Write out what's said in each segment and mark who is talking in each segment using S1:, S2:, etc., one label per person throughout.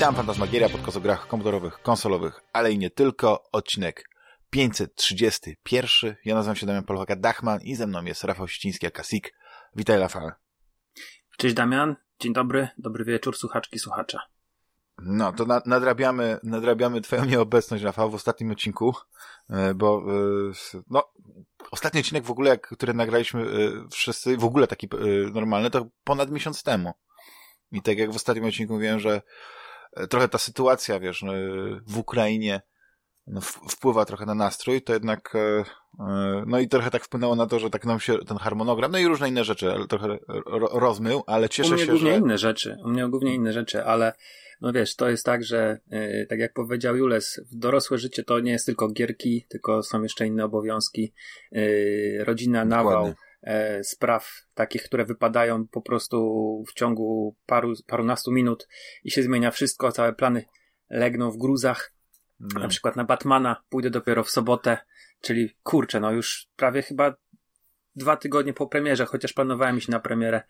S1: Witam, Fantasmagieria, podcast o grach komputerowych, konsolowych, ale i nie tylko. Odcinek 531. Ja nazywam się Damian Polwaka-Dachman i ze mną jest Rafał Ściński, Akasik. Witaj, Rafał.
S2: Cześć, Damian. Dzień dobry. Dobry wieczór, słuchaczki, słuchacze.
S1: No, to na, nadrabiamy, nadrabiamy twoją nieobecność, Rafał, w ostatnim odcinku, e, bo e, no, ostatni odcinek w ogóle, który nagraliśmy e, wszyscy, w ogóle taki normalny, to ponad miesiąc temu. I tak jak w ostatnim odcinku mówiłem, że trochę ta sytuacja, wiesz, no, w Ukrainie no, wpływa trochę na nastrój, to jednak no i trochę tak wpłynęło na to, że tak nam się ten harmonogram, no i różne inne rzeczy, ale trochę rozmył, ale cieszę się,
S2: że...
S1: U
S2: mnie głównie inne rzeczy, u mnie głównie inne rzeczy, ale no wiesz, to jest tak, że yy, tak jak powiedział Jules, dorosłe życie to nie jest tylko gierki, tylko są jeszcze inne obowiązki, yy, rodzina, nawał, e, spraw takich, które wypadają po prostu w ciągu paru, parunastu minut i się zmienia wszystko, całe plany legną w gruzach. No. Na przykład na Batmana pójdę dopiero w sobotę, czyli kurczę, no już prawie chyba dwa tygodnie po premierze, chociaż planowałem iść na premierę.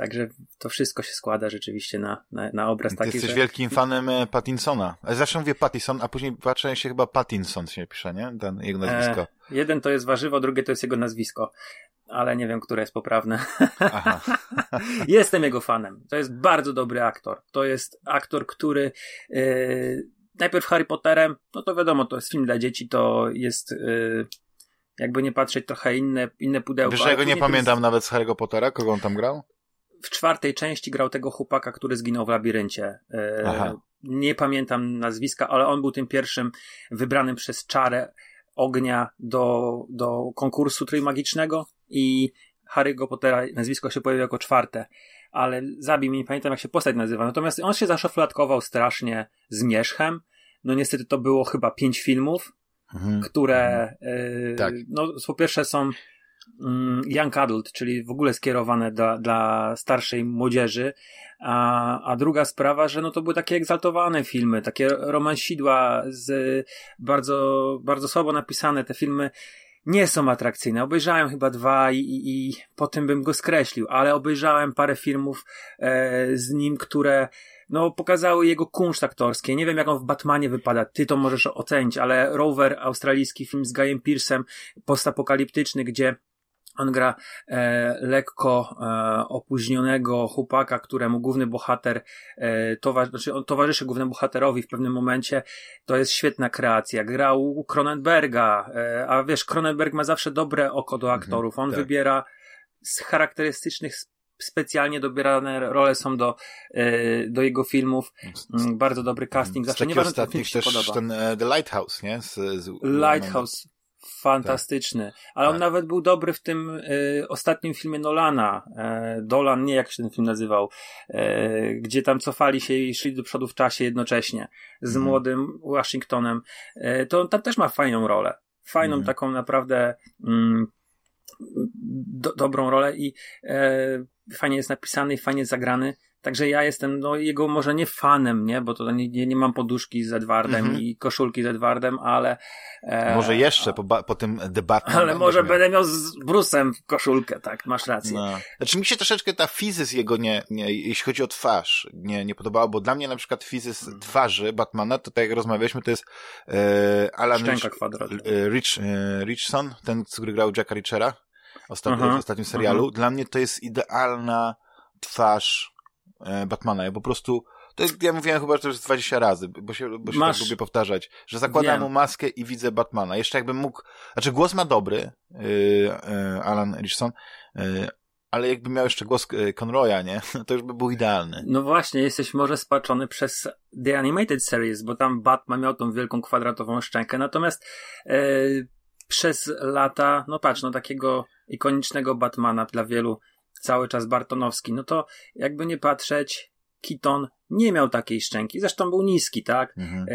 S2: E, Także to wszystko się składa rzeczywiście na, na, na obraz
S1: Ty
S2: taki,
S1: jesteś
S2: że...
S1: wielkim fanem e, Pattinsona. Zawsze mówię Pattison, a później patrzę się chyba Pattinson się pisze, nie? Ten jego nazwisko. E,
S2: jeden to jest warzywo, drugie to jest jego nazwisko. Ale nie wiem, które jest poprawne. Jestem jego fanem. To jest bardzo dobry aktor. To jest aktor, który yy, najpierw Harry Potterem, no to wiadomo, to jest film dla dzieci, to jest... Yy, jakby nie patrzeć, trochę inne, inne pudełko.
S1: Wiesz, ja go nie pamiętam jest... nawet z Harry'ego Pottera, kogo on tam grał?
S2: W czwartej części grał tego chłopaka, który zginął w labiryncie. E, Aha. Nie pamiętam nazwiska, ale on był tym pierwszym wybranym przez czarę ognia do, do konkursu trójmagicznego i Harry'ego Pottera nazwisko się pojawiło jako czwarte, ale zabił mnie, nie pamiętam jak się postać nazywa. Natomiast on się zaszoflatkował strasznie zmierzchem. No niestety to było chyba pięć filmów, mhm. które mhm. tak. no po pierwsze są young adult, czyli w ogóle skierowane dla, dla starszej młodzieży. A, a druga sprawa, że no to były takie egzaltowane filmy, takie romansidła z bardzo, bardzo słabo napisane. Te filmy nie są atrakcyjne. Obejrzałem chyba dwa i, i, i potem bym go skreślił, ale obejrzałem parę filmów e, z nim, które no, pokazały jego kunszt aktorskie. Nie wiem, jak on w Batmanie wypada. Ty to możesz ocenić, ale Rover, australijski film z Guyem Pearsem, postapokaliptyczny, gdzie on gra e, lekko e, opóźnionego chłopaka, któremu główny bohater e, towa znaczy on towarzyszy głównemu bohaterowi w pewnym momencie. To jest świetna kreacja. Grał u Cronenberga, e, a wiesz, Cronenberg ma zawsze dobre oko do mhm, aktorów. On tak. wybiera z charakterystycznych specjalnie dobierane role są do, e, do jego filmów. Mm, bardzo dobry casting. Zawsze nie bardzo ten
S1: też
S2: podoba.
S1: ten The Lighthouse, nie? Z, z,
S2: Lighthouse fantastyczny. Tak. Ale on tak. nawet był dobry w tym y, ostatnim filmie Nolana. E, Dolan, nie jak się ten film nazywał, e, gdzie tam cofali się i szli do przodu w czasie jednocześnie z mm. młodym Washingtonem. E, to on tam też ma fajną rolę. Fajną, mm. taką naprawdę mm, do, dobrą rolę i e, fajnie jest napisany i fajnie zagrany. Także ja jestem, no, jego może nie fanem, nie, bo to nie, nie, mam poduszki z Edwardem mm -hmm. i koszulki z Edwardem, ale.
S1: E, może jeszcze po, po tym debacie.
S2: Ale może będę miał z Brusem koszulkę, tak, masz rację. No.
S1: Znaczy mi się troszeczkę ta fizys jego nie, nie, jeśli chodzi o twarz, nie, nie podobała, bo dla mnie na przykład fizys hmm. twarzy Batmana, to tak jak rozmawialiśmy, to jest e, Alan Rich, e, Rich, e, Richson, ten, który grał Jacka Richera w ostatnim serialu. Aha. Dla mnie to jest idealna twarz Batmana. Ja po prostu, to ja mówiłem chyba, że to już 20 razy, bo się, bo się Masz... tak lubię powtarzać, że zakładam Wiem. mu maskę i widzę Batmana. Jeszcze jakbym mógł, znaczy głos ma dobry, yy, yy, Alan Richardson, yy, ale jakby miał jeszcze głos Conroya, nie? To już by był idealny.
S2: No właśnie, jesteś może spaczony przez The Animated Series, bo tam Batman miał tą wielką kwadratową szczękę, natomiast przez lata, no patrz, no takiego ikonicznego Batmana dla wielu cały czas Bartonowski, no to jakby nie patrzeć, Keaton nie miał takiej szczęki. Zresztą był niski, tak? Mhm. E,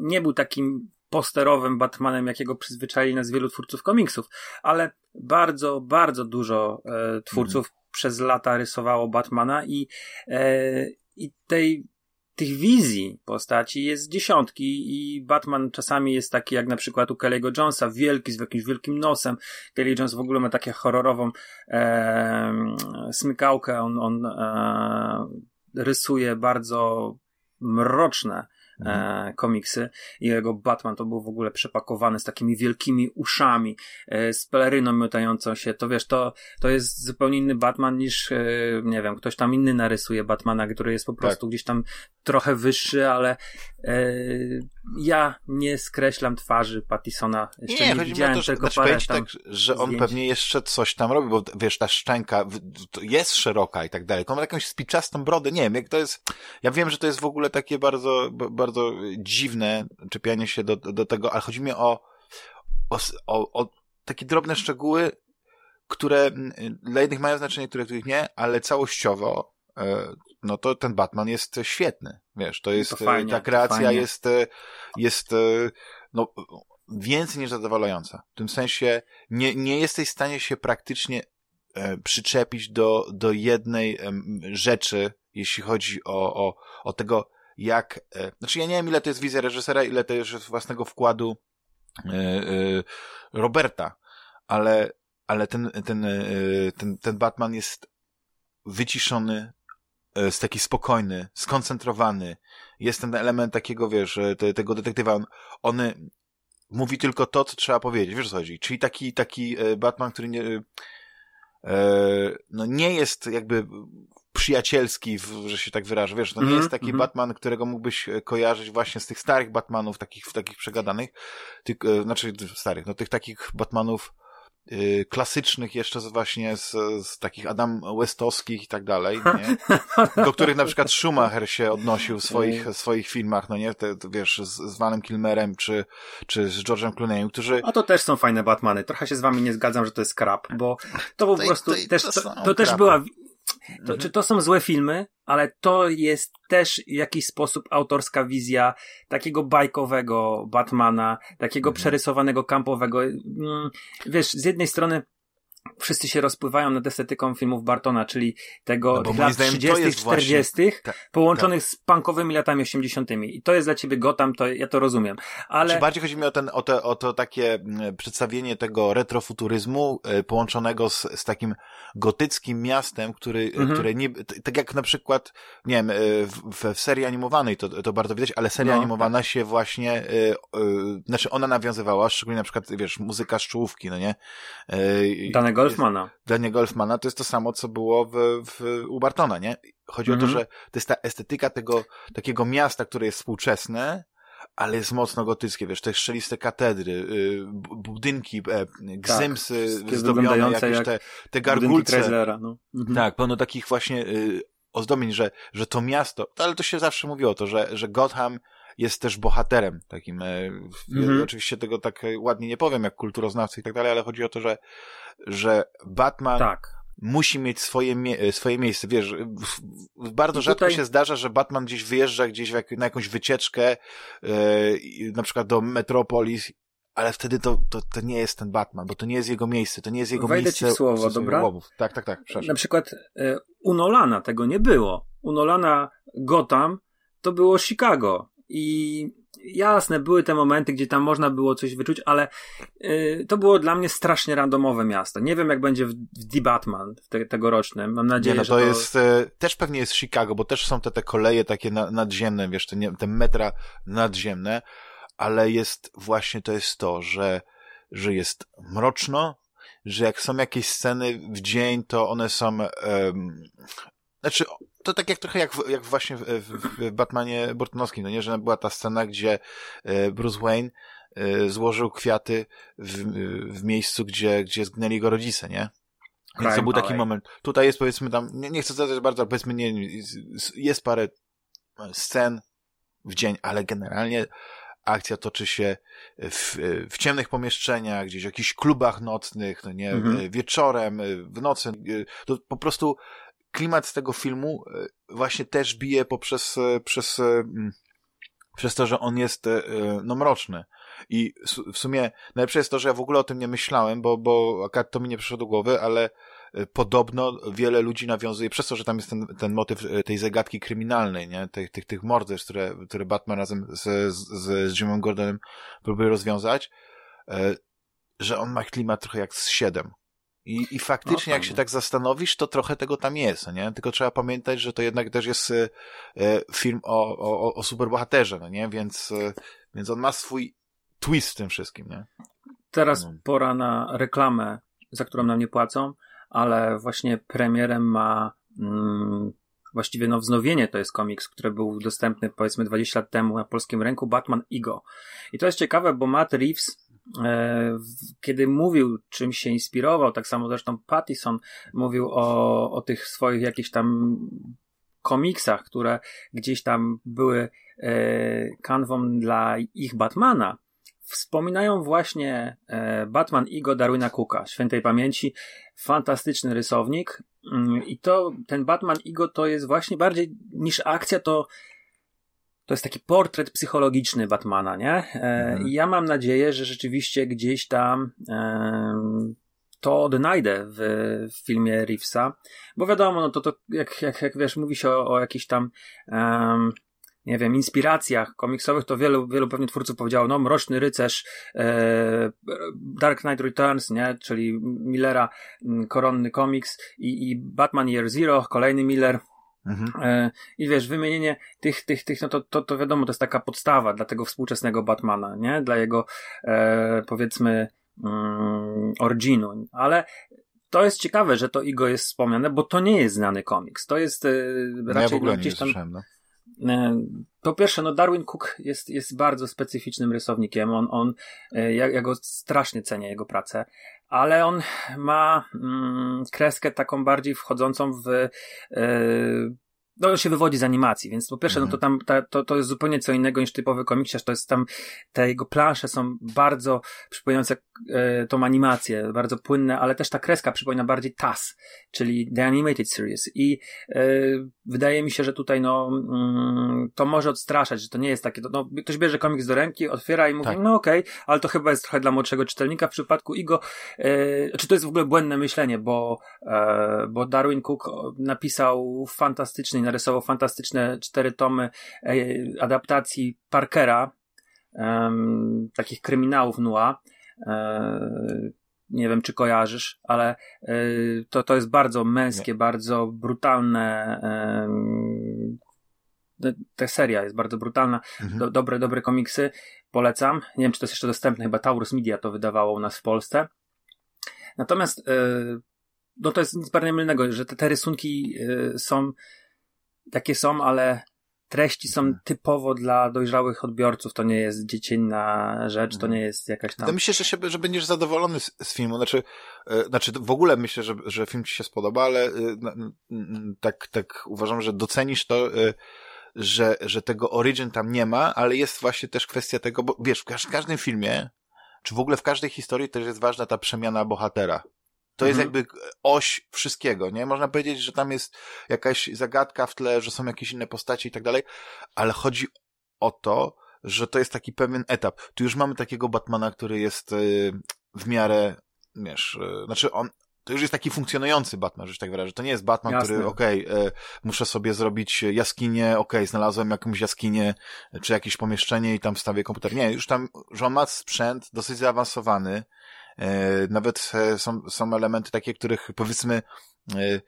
S2: nie był takim posterowym Batmanem, jakiego przyzwyczaili nas wielu twórców komiksów, ale bardzo, bardzo dużo e, twórców mhm. przez lata rysowało Batmana i, e, i tej tych wizji postaci jest dziesiątki i Batman czasami jest taki jak na przykład u Kelly'ego Jonesa, wielki, z jakimś wielkim nosem. Kelly Jones w ogóle ma takie horrorową e, smykałkę, on, on e, rysuje bardzo mroczne e, mhm. komiksy i jego Batman to był w ogóle przepakowany z takimi wielkimi uszami, e, z peleryną miotającą się, to wiesz, to, to jest zupełnie inny Batman niż, e, nie wiem, ktoś tam inny narysuje Batmana, który jest po prostu tak. gdzieś tam trochę wyższy, ale e, ja nie skreślam twarzy Pattisona. Jeszcze nie, nie widziałem to, tylko znaczy, parę tak,
S1: że on
S2: zdjęć.
S1: pewnie jeszcze coś tam robi, bo wiesz, ta szczęka jest szeroka i tak dalej. To ma jakąś spiczastą brodę, nie wiem, jak to jest, ja wiem, że to jest w ogóle takie bardzo, bardzo dziwne czepianie się do, do tego, ale chodzi mi o, o, o, o takie drobne szczegóły, które dla jednych mają znaczenie, które których nie, ale całościowo E, no to ten Batman jest świetny, wiesz, to jest, to fajnie, ta kreacja jest, e, jest, e, no, więcej niż zadowalająca. W tym sensie nie, nie jesteś w stanie się praktycznie przyczepić do, do jednej rzeczy, jeśli chodzi o, o, o tego, jak, znaczy ja nie wiem ile to jest wizja reżysera, ile to jest własnego wkładu Roberta, ale, ale ten, ten, ten, ten Batman jest wyciszony, jest taki spokojny, skoncentrowany. Jest ten element takiego, wiesz, te, tego detektywa. On, on mówi tylko to, co trzeba powiedzieć. Wiesz, co chodzi? Czyli taki, taki e, Batman, który nie, e, no nie jest jakby przyjacielski, że się tak wyrażę. Wiesz, to nie mm -hmm. jest taki mm -hmm. Batman, którego mógłbyś e, kojarzyć właśnie z tych starych Batmanów, takich, takich przegadanych, tych, znaczy starych, no tych takich Batmanów klasycznych jeszcze z, właśnie z, z takich Adam Westowskich i tak dalej, nie? do których na przykład Schumacher się odnosił w swoich, swoich filmach, no nie, te, wiesz, z, z Vanem Kilmerem czy, czy z George'em Clooneyem, którzy...
S2: A to też są fajne Batmany. Trochę się z wami nie zgadzam, że to jest krap, bo to po to prostu to, też, to, to też była to, czy to są złe filmy, ale to jest też w jakiś sposób autorska wizja takiego bajkowego Batmana, takiego mhm. przerysowanego kampowego. Mm, wiesz, z jednej strony wszyscy się rozpływają nad estetyką filmów Bartona, czyli tego no lat 30., 40., tak, połączonych tak. z punkowymi latami 80. I to jest dla ciebie Gotham, to ja to rozumiem. Ale...
S1: Czy bardziej chodzi mi o, ten, o, te, o to takie przedstawienie tego retrofuturyzmu y, połączonego z, z takim gotyckim miastem, który, y, mhm. które nie, tak jak na przykład, nie wiem, y, w, w serii animowanej to, to bardzo widać, ale seria no, animowana tak. się właśnie, y, y, znaczy ona nawiązywała, szczególnie na przykład, wiesz, muzyka z czołówki, no nie?
S2: Y, Danego Golfmana.
S1: Dania Golfmana to jest to samo, co było w, w, u Bartona, nie? Chodzi o to, mhm. że to jest ta estetyka tego takiego miasta, które jest współczesne, ale jest mocno gotyckie, wiesz, te szczeliste katedry, y, budynki, e, gzymsy tak, zdobione, jakieś te, te gargulce. No. Mhm. Tak, pełno takich właśnie y, ozdobień, że, że to miasto, ale to się zawsze mówiło to, że, że Gotham jest też bohaterem takim. E, mhm. Oczywiście tego tak ładnie nie powiem, jak kulturoznawcy i tak dalej, ale chodzi o to, że, że Batman tak. musi mieć swoje, mie swoje miejsce. Wiesz, bardzo I rzadko tutaj... się zdarza, że Batman gdzieś wyjeżdża gdzieś jak, na jakąś wycieczkę, yy, na przykład do Metropolis ale wtedy to, to, to nie jest ten Batman, bo to nie jest jego miejsce, to nie jest jego
S2: Wejdę
S1: miejsce.
S2: ci w słowo, dobra? Łowów.
S1: Tak, tak, tak, przepraszam.
S2: Na przykład y, u Nolana tego nie było. U Nolana Gotham to było Chicago i jasne, były te momenty, gdzie tam można było coś wyczuć, ale yy, to było dla mnie strasznie randomowe miasto. Nie wiem, jak będzie w, w The Batman w te, tegorocznym. Mam nadzieję,
S1: nie, no
S2: to
S1: że to jest, y, też pewnie jest Chicago, bo też są te, te koleje takie na, nadziemne, wiesz, te, nie, te metra nadziemne, ale jest właśnie to jest to, że, że jest mroczno, że jak są jakieś sceny w dzień, to one są, um, znaczy, to tak jak trochę jak, jak właśnie w, w, Batmanie Burtonowskim, no nie, że była ta scena, gdzie e, Bruce Wayne e, złożył kwiaty w, w miejscu, gdzie, gdzie zgnęli jego rodzice, nie? Więc to był taki moment. Tutaj jest powiedzmy tam, nie, nie chcę zadać bardzo, ale powiedzmy nie, jest parę scen w dzień, ale generalnie akcja toczy się w, w ciemnych pomieszczeniach, gdzieś w jakichś klubach nocnych, no nie, mhm. wieczorem, w nocy. To po prostu klimat z tego filmu e, właśnie też bije poprzez e, przez, e, przez to, że on jest no mroczny. I w sumie najlepsze jest to, że ja w ogóle o tym nie myślałem, bo, bo akurat to mi nie przyszło do głowy, ale podobno wiele ludzi nawiązuje, przez to, że tam jest ten, ten motyw tej zagadki kryminalnej, nie? Tych, tych, tych morderstw, które, które Batman razem z, z, z Jimem Gordonem próbuje rozwiązać, że on ma klimat trochę jak z 7 I, i faktycznie, no, jak się tak zastanowisz, to trochę tego tam jest, nie? Tylko trzeba pamiętać, że to jednak też jest e, e film o, o, o superbohaterze, no nie? Więc, e, więc on ma swój twist w tym wszystkim, nie?
S2: Teraz no. pora na reklamę, za którą nam nie płacą, ale właśnie premierem ma mm, właściwie no wznowienie to jest komiks, który był dostępny powiedzmy 20 lat temu na polskim rynku, Batman Ego. I to jest ciekawe, bo Matt Reeves kiedy mówił, czym się inspirował, tak samo zresztą Pattison mówił o, o tych swoich jakichś tam komiksach, które gdzieś tam były e, kanwą dla ich Batmana, wspominają właśnie e, Batman Igo Darwina Cooka, świętej pamięci, fantastyczny rysownik. Mm, i to, ten Batman Igo to jest właśnie bardziej niż akcja, to to jest taki portret psychologiczny Batmana, nie? E, mhm. I ja mam nadzieję, że rzeczywiście gdzieś tam e, to odnajdę w, w filmie Reevesa, bo wiadomo, no to, to jak, jak, jak wiesz, mówi się o, o jakichś tam um, nie wiem, inspiracjach komiksowych, to wielu, wielu pewnie twórców powiedziało, no, Mroczny Rycerz, e, Dark Knight Returns, nie, czyli Millera, mm, koronny komiks i, i Batman Year Zero, kolejny Miller, Mhm. E, I wiesz, wymienienie tych, tych, tych, no to, to, to wiadomo, to jest taka podstawa dla tego współczesnego Batmana, nie? Dla jego, e, powiedzmy, mm, originu. Ale to jest ciekawe, że to Igo jest wspomniane, bo to nie jest znany komiks. To jest e, raczej
S1: ja w ogóle no, gdzieś tam. No.
S2: E, po pierwsze, no Darwin Cook jest, jest bardzo specyficznym rysownikiem. On, on e, ja, ja go strasznie cenię, jego pracę, ale on ma mm, kreskę taką bardziej wchodzącą w yy, no, się wywodzi z animacji, więc po pierwsze, no to mhm. tam, ta, to, to jest zupełnie co innego niż typowy komiksiarz, to jest tam, te jego plansze są bardzo przypominające e, tą animację, bardzo płynne, ale też ta kreska przypomina bardziej TAS, czyli The Animated Series i e, wydaje mi się, że tutaj no, mm, to może odstraszać, że to nie jest takie, no, ktoś bierze komiks do ręki, otwiera i mówi, tak. no okej, okay, ale to chyba jest trochę dla młodszego czytelnika, w przypadku Igo, e, czy to jest w ogóle błędne myślenie, bo, e, bo Darwin Cook napisał fantastyczny narysował fantastyczne cztery tomy e, adaptacji Parkera, takich kryminałów Nua. E, nie wiem, czy kojarzysz, ale e, to, to jest bardzo męskie, Nie. bardzo brutalne. Ta seria jest bardzo brutalna. Mhm. Do, dobre, dobre komiksy. Polecam. Nie wiem, czy to jest jeszcze dostępne. Chyba Taurus Media to wydawało u nas w Polsce. Natomiast no to jest nic bardziej mylnego, że te, te rysunki są takie są, ale treści są mhm. typowo dla dojrzałych odbiorców. To nie jest dziecinna rzecz, to mhm. nie jest jakaś tam.
S1: To myślę, że, się, że będziesz zadowolony z, z filmu. Znaczy, e, znaczy, w ogóle myślę, że, że film ci się spodoba, ale e, tak, tak uważam, że docenisz to, e, że, że tego origin tam nie ma, ale jest właśnie też kwestia tego, bo wiesz, w każdym filmie, czy w ogóle w każdej historii też jest ważna ta przemiana bohatera. To jest mhm. jakby oś wszystkiego, nie? Można powiedzieć, że tam jest jakaś zagadka w tle, że są jakieś inne postacie i tak dalej, ale chodzi o to, że to jest taki pewien etap. Tu już mamy takiego Batmana, który jest y, w miarę, wiesz, y, znaczy on, to już jest taki funkcjonujący Batman, że tak wyrażę. To nie jest Batman, Jasne. który, okej, okay, muszę sobie zrobić jaskinię, okej, okay, znalazłem jakąś jaskinię, czy jakieś pomieszczenie i tam wstawię komputer. Nie, już tam, że on ma sprzęt dosyć zaawansowany, nawet e, są, są elementy takie, których powiedzmy e,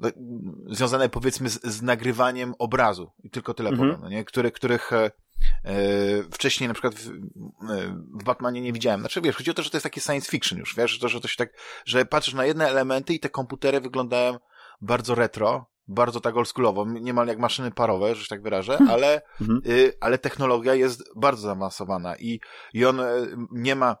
S1: no, związane powiedzmy z, z nagrywaniem obrazu i tylko tyle mhm. powiem, no nie? Które, których wcześniej na przykład w, w Batmanie nie widziałem. Znaczy wiesz, chodzi o to, że to jest takie science fiction już, wiesz, to, że to się tak, że patrzysz na jedne elementy i te komputery wyglądają bardzo retro, bardzo tak oldschoolowo, niemal jak maszyny parowe, że się tak wyrażę, hmm. ale, mhm. y, ale technologia jest bardzo zaawansowana i, i on nie ma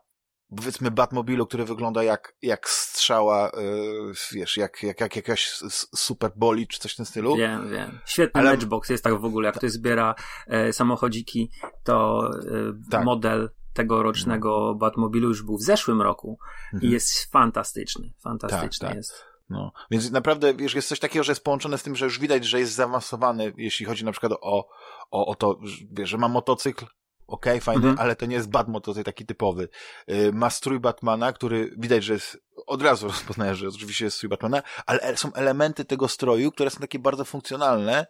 S1: powiedzmy Batmobilu, który wygląda jak, jak strzała, yy, wiesz, jak, jak, jak jakaś super boli, czy coś w tym stylu.
S2: Wiem, wiem. Świetny Ale... Matchbox jest tak w ogóle, jak ktoś zbiera e, samochodziki, to e, tak. model tegorocznego mhm. Batmobilu już był w zeszłym roku mhm. i jest fantastyczny. Fantastyczny tak, tak. jest.
S1: No, więc naprawdę, wiesz, jest coś takiego, że jest połączone z tym, że już widać, że jest zaawansowany, jeśli chodzi na przykład o, o, o to, że ma motocykl, okej, okay, fajny, mhm. ale to nie jest Batman, to jest taki typowy. Y, ma strój Batmana, który widać, że jest, od razu rozpoznaje, że oczywiście jest strój Batmana, ale są elementy tego stroju, które są takie bardzo funkcjonalne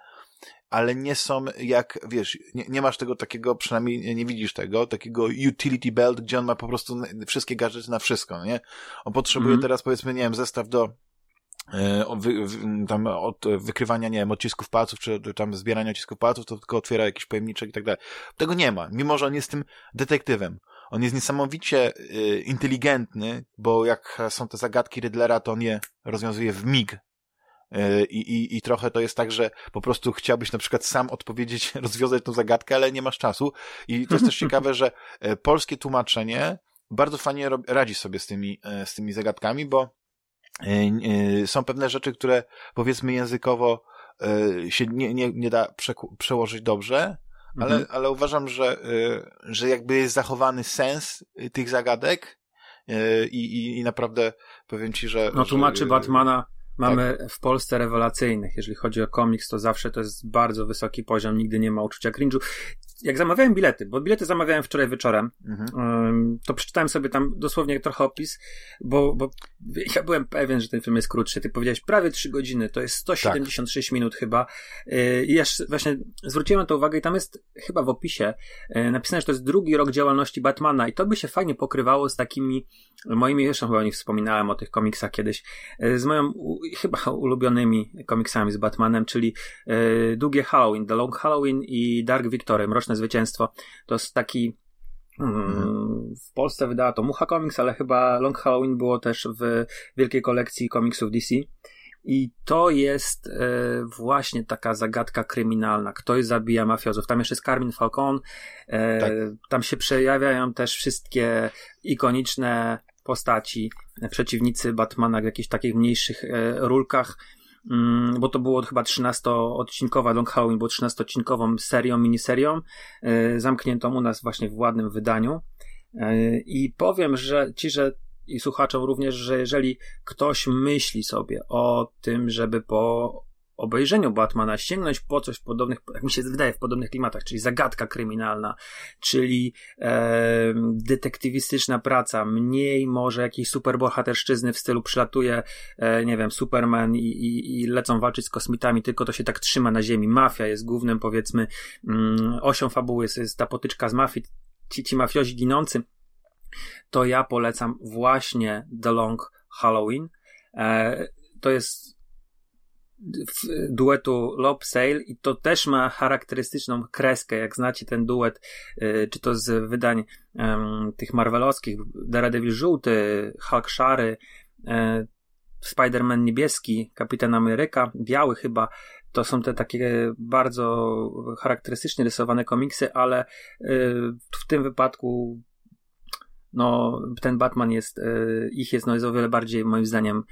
S1: ale nie są jak, wiesz, nie, nie masz tego takiego, przynajmniej nie widzisz tego, takiego utility belt, gdzie on ma po prostu wszystkie gadżety na wszystko, nie? On potrzebuje -hmm. teraz, powiedzmy, nie wiem, zestaw do e, wy, tam od wykrywania, nie wiem, odcisków palców, czy tam zbierania odcisków palców, to tylko otwiera jakiś pojemniczek i tak dalej. Tego nie ma, mimo że on jest tym detektywem. On jest niesamowicie y, inteligentny, bo jak są te zagadki Riddlera, to on je rozwiązuje w mig. Y, I, i, I trochę to jest tak, że po prostu chciałbyś na przykład sam odpowiedzieć, rozwiązać tą zagadkę, ale nie masz czasu. I to jest też ciekawe, że y, polskie tłumaczenie bardzo fajnie radzi sobie z tymi, z tymi zagadkami, bo są pewne rzeczy, które powiedzmy językowo się nie, nie, nie da przełożyć dobrze, ale, mhm. ale uważam, że, że jakby jest zachowany sens tych zagadek i, i, i naprawdę powiem ci, że...
S2: No tłumaczy że, Batmana mamy tak. w Polsce rewelacyjnych. Jeżeli chodzi o komiks, to zawsze to jest bardzo wysoki poziom, nigdy nie ma uczucia cringe'u jak zamawiałem bilety, bo bilety zamawiałem wczoraj wieczorem, mhm. to przeczytałem sobie tam dosłownie trochę opis, bo, bo ja byłem pewien, że ten film jest krótszy. Ty powiedziałeś prawie 3 godziny, to jest 176 tak. minut chyba. Y, I ja właśnie zwróciłem na to uwagę i tam jest chyba w opisie y, napisane, że to jest drugi rok działalności Batmana i to by się fajnie pokrywało z takimi moimi, jeszcze chyba o nich wspominałem, o tych komiksach kiedyś, y, z moją chyba ulubionymi komiksami z Batmanem, czyli Długie Halloween, The Long Halloween i Dark Victory, Mroczne Zwycięstwo. To jest taki mm, w Polsce wydała to Mucha Comics, ale chyba Long Halloween było też w wielkiej kolekcji komiksów DC. I to jest e, właśnie taka zagadka kryminalna. Ktoś zabija mafiozów. Tam jeszcze jest Carmine Falcon. E, tak. Tam się przejawiają też wszystkie ikoniczne postaci, przeciwnicy Batmana w jakichś takich mniejszych e, rulkach. Mm, bo to było chyba 13-odcinkowa, Long Halloween było 13-odcinkową serią, miniserią, e, zamkniętą u nas właśnie w ładnym wydaniu. E, I powiem, że ci, że i słuchaczom również, że jeżeli ktoś myśli sobie o tym, żeby po obejrzeniu Batmana sięgnąć po coś podobnych, jak mi się wydaje, w podobnych klimatach, czyli zagadka kryminalna, czyli e, detektywistyczna praca, mniej może jakiejś superbohaterszczyzny w stylu przylatuje, e, nie wiem, Superman i, i, i lecą walczyć z kosmitami, tylko to się tak trzyma na ziemi. Mafia jest głównym, powiedzmy, mm, osią fabuły, jest, jest ta potyczka z mafii, ci, ci mafiozi ginący, to ja polecam właśnie The Long Halloween. E, to jest duetu Lob Sale i to też ma charakterystyczną kreskę, jak znacie ten duet, y, czy to z wydań um, tych marvelowskich, Daredevil żółty, Hulk szary, e, Spider-Man niebieski, Kapitan Ameryka, biały chyba, to są te takie bardzo charakterystycznie rysowane komiksy, ale y, w tym wypadku no, ten Batman jest, y, ich jest, no, jest o wiele bardziej, moim zdaniem,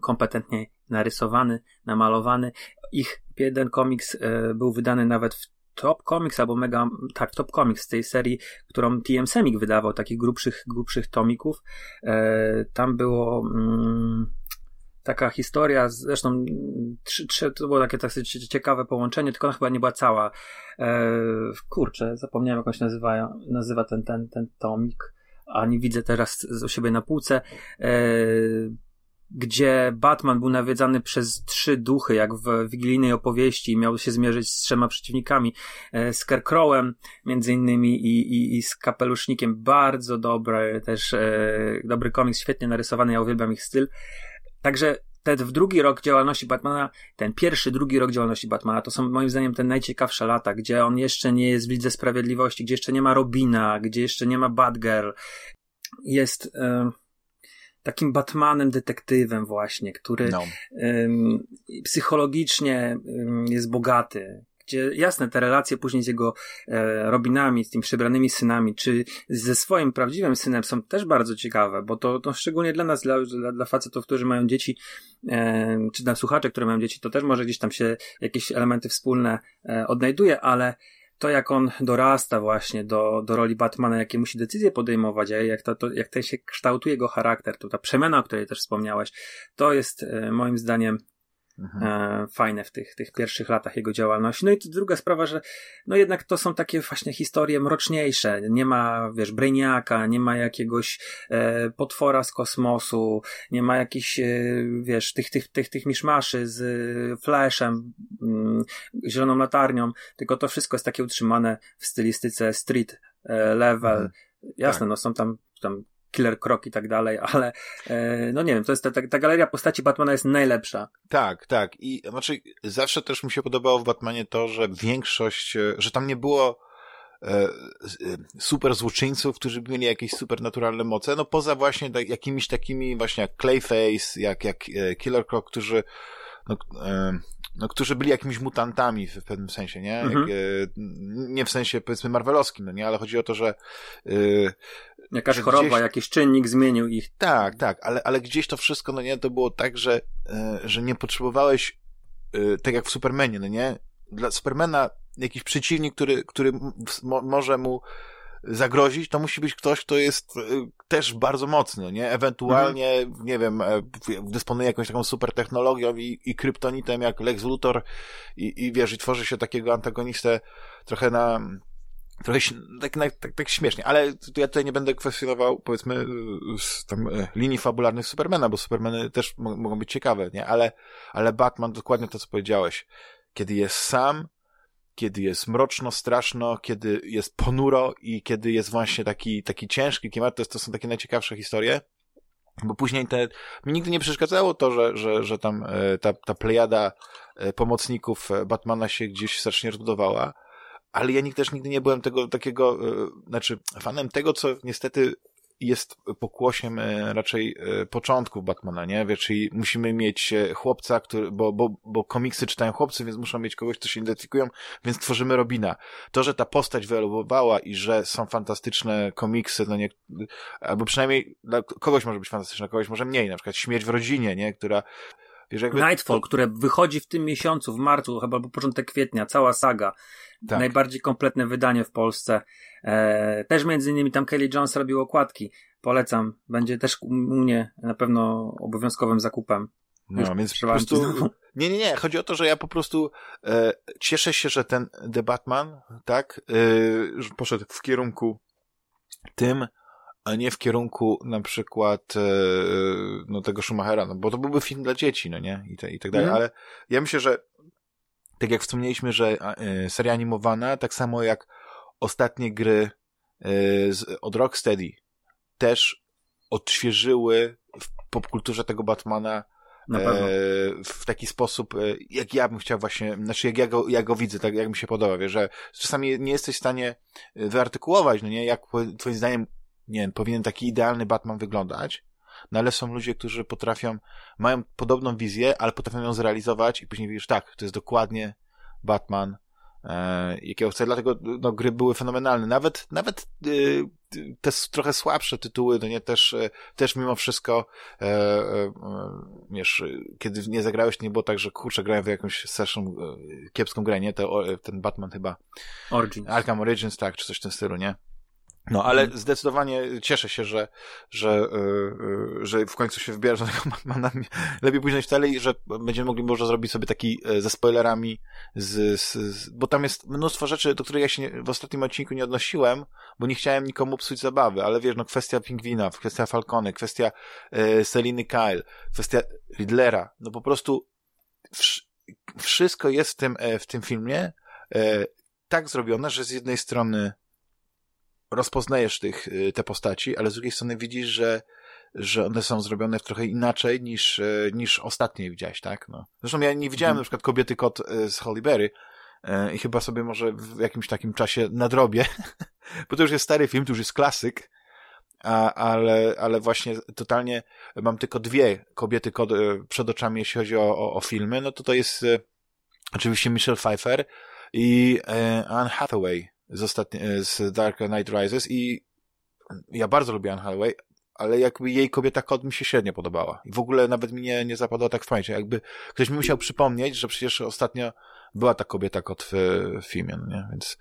S2: kompetentnie narysowany, namalowany. Ich jeden komiks y, był wydany nawet w Top Comics albo Mega, tak, Top Comics z tej serii, którą TM Semik wydawał, takich grubszych, grubszych tomików. E, tam było mm, taka historia, zresztą trzy, trzy, to było takie ciekawe połączenie, tylko ona chyba nie była cała. E, kurczę, zapomniałem jak on się nazywa, nazywa ten, ten, ten tomik, a nie widzę teraz u siebie na półce. E, gdzie Batman był nawiedzany przez trzy duchy, jak w wigilijnej opowieści, miał się zmierzyć z trzema przeciwnikami, e, z Kerkrowem między innymi i, i, i z Kapelusznikiem. Bardzo dobry też, e, dobry komiks, świetnie narysowany, ja uwielbiam ich styl. Także ten drugi rok działalności Batmana, ten pierwszy, drugi rok działalności Batmana, to są moim zdaniem te najciekawsze lata, gdzie on jeszcze nie jest w Lidze Sprawiedliwości, gdzie jeszcze nie ma Robina, gdzie jeszcze nie ma Batgirl. Jest e, takim Batmanem, detektywem właśnie, który no. e, psychologicznie jest bogaty, gdzie jasne, te relacje później z jego e, Robinami, z tymi przebranymi synami, czy ze swoim prawdziwym synem są też bardzo ciekawe, bo to, to szczególnie dla nas, dla, dla, dla facetów, którzy mają dzieci, e, czy dla słuchaczy, które mają dzieci, to też może gdzieś tam się jakieś elementy wspólne e, odnajduje, ale to jak on dorasta właśnie do, do roli Batmana, jakie musi decyzje podejmować, jak, to, to, jak ten się kształtuje jego charakter, to ta przemiana, o której też wspomniałeś, to jest e, moim zdaniem mhm. e, fajne w tych, tych pierwszych latach jego działalności. No i druga sprawa, że no jednak to są takie właśnie historie mroczniejsze. Nie ma, wiesz, Brainiaka, nie ma jakiegoś e, potwora z kosmosu, nie ma jakichś, e, wiesz, tych, tych, tych, tych miszmaszy z e, Flashem, mm, zieloną latarnią, tylko to wszystko jest takie utrzymane w stylistyce street e, level. Mhm. Jasne, tak. no są tam, tam Killer Croc i tak dalej, ale e, no nie wiem, to jest ta, ta, galeria postaci Batmana jest najlepsza.
S1: Tak, tak. I znaczy zawsze też mi się podobało w Batmanie to, że większość, e, że tam nie było e, super złoczyńców, którzy mieli jakieś supernaturalne moce, no poza właśnie tak, jakimiś takimi właśnie jak Clayface, jak, jak Killer Croc, którzy no, no, którzy byli jakimiś mutantami w, pewnym sensie, nie? Mhm. Jak, nie w sensie powiedzmy marvelowskim, no nie, ale chodzi o to, że
S2: Jakaś że choroba, gdzieś... jakiś czynnik zmienił ich.
S1: Tak, tak, ale, ale gdzieś to wszystko, no nie, to było tak, że, e, że nie potrzebowałeś, e, tak jak w Supermanie, no nie? Dla Supermana jakiś przeciwnik, który, który mo może mu zagrozić, to musi być ktoś, kto jest e, też bardzo mocny, nie? Ewentualnie, mhm. nie wiem, dysponuje jakąś taką super technologią i, i kryptonitem jak Lex Luthor i, i wiesz, i tworzy się takiego antagonistę trochę na, trochę tak, tak, tak śmiesznie, ale ja tutaj nie będę kwestionował, powiedzmy, z tam, e, linii fabularnych Supermana, bo Supermany też mogą być ciekawe, nie? Ale, ale Batman, dokładnie to, co powiedziałeś. Kiedy jest sam, kiedy jest mroczno, straszno, kiedy jest ponuro i kiedy jest właśnie taki, taki ciężki klimat, to, jest, to są takie najciekawsze historie. Bo później te, mi nigdy nie przeszkadzało to, że, że, że tam e, ta, ta plejada e, pomocników Batmana się gdzieś strasznie rozbudowała ale ja też nigdy nie byłem tego takiego, e, znaczy fanem tego, co niestety jest pokłosiem e, raczej e, początków Batmana, nie? Wie, czyli musimy mieć chłopca, który, bo, bo, bo komiksy czytają chłopcy, więc muszą mieć kogoś, kto się identyfikują, więc tworzymy Robina. To, że ta postać wyewoluowała i że są fantastyczne komiksy, no nie, albo przynajmniej dla kogoś może być fantastyczne, kogoś może mniej, na przykład Śmierć w rodzinie, nie? Która
S2: Wiesz, jakby... Nightfall, to... które wychodzi w tym miesiącu, w marcu, chyba albo początek kwietnia, cała saga. Tak. Najbardziej kompletne wydanie w Polsce. E, też między innymi tam Kelly Jones robił okładki. Polecam. Będzie też u mnie na pewno obowiązkowym zakupem.
S1: No, Już więc po prostu... Nie, nie, nie. Chodzi o to, że ja po prostu e, cieszę się, że ten The Batman, tak, e, poszedł w kierunku tym, a nie w kierunku na przykład e, no tego Schumachera, no bo to byłby film dla dzieci, no nie? I, te, i tak dalej, mm. ale ja myślę, że tak jak wspomnieliśmy, że e, seria animowana, tak samo jak ostatnie gry e, z, od Rocksteady też odświeżyły w popkulturze tego Batmana w taki sposób, jak ja bym chciał właśnie, znaczy jak ja go, jak go widzę, tak jak mi się podoba, wiesz, że czasami nie jesteś w stanie wyartykułować, no nie, jak twoim zdaniem nie wiem, powinien taki idealny Batman wyglądać, no ale są ludzie, którzy potrafią, mają podobną wizję, ale potrafią ją zrealizować i później widzisz, tak, to jest dokładnie Batman, e, jakiego chcę, dlatego no, gry były fenomenalne. Nawet, nawet y, te trochę słabsze tytuły, no nie, też, e, też mimo wszystko, e, e, wiesz, kiedy nie zagrałeś, to nie było tak, że kurczę, grałem w jakąś straszną, e, kiepską grę, nie, to, ten Batman chyba.
S2: Origins.
S1: Arkham Origins, tak, czy coś w tym stylu, nie? No, ale mhm. zdecydowanie cieszę się, że, że, yy, że w końcu się wybiera, że Batmana lepiej później wcale i że będziemy mogli może zrobić sobie taki e, ze spoilerami, z, z, z, bo tam jest mnóstwo rzeczy, do których ja się w ostatnim odcinku nie odnosiłem, bo nie chciałem nikomu psuć zabawy, ale wiesz, no kwestia Pingwina, kwestia Falcony, kwestia yy, Seliny Kyle, kwestia Riddlera, no po prostu wsz wszystko jest w tym, w tym filmie yy, tak zrobione, że z jednej strony rozpoznajesz tych, y, te postaci, ale z drugiej strony widzisz, że, że one są zrobione trochę inaczej niż, y, niż ostatnie widziałeś, tak? No. Zresztą ja nie widziałem mhm. na przykład Kobiety Kot y, z Holly Berry i chyba sobie może w jakimś takim czasie nadrobię, bo to już jest stary film, to już jest klasyk, a, ale, ale właśnie totalnie mam tylko dwie kobiety kod przed oczami, jeśli chodzi o, o, o filmy, no to to jest oczywiście Michelle Pfeiffer i Anne Hathaway, z, ostatni, e, z Dark Knight Rises i ja bardzo lubiłem Hathaway, ale jakby jej kobieta kod mi się średnio podobała. I w ogóle nawet mi nie, nie zapadła tak w pamięci. Jakby ktoś mi musiał przypomnieć, że przecież ostatnio była ta kobieta kot w, w filmie, no nie? Więc,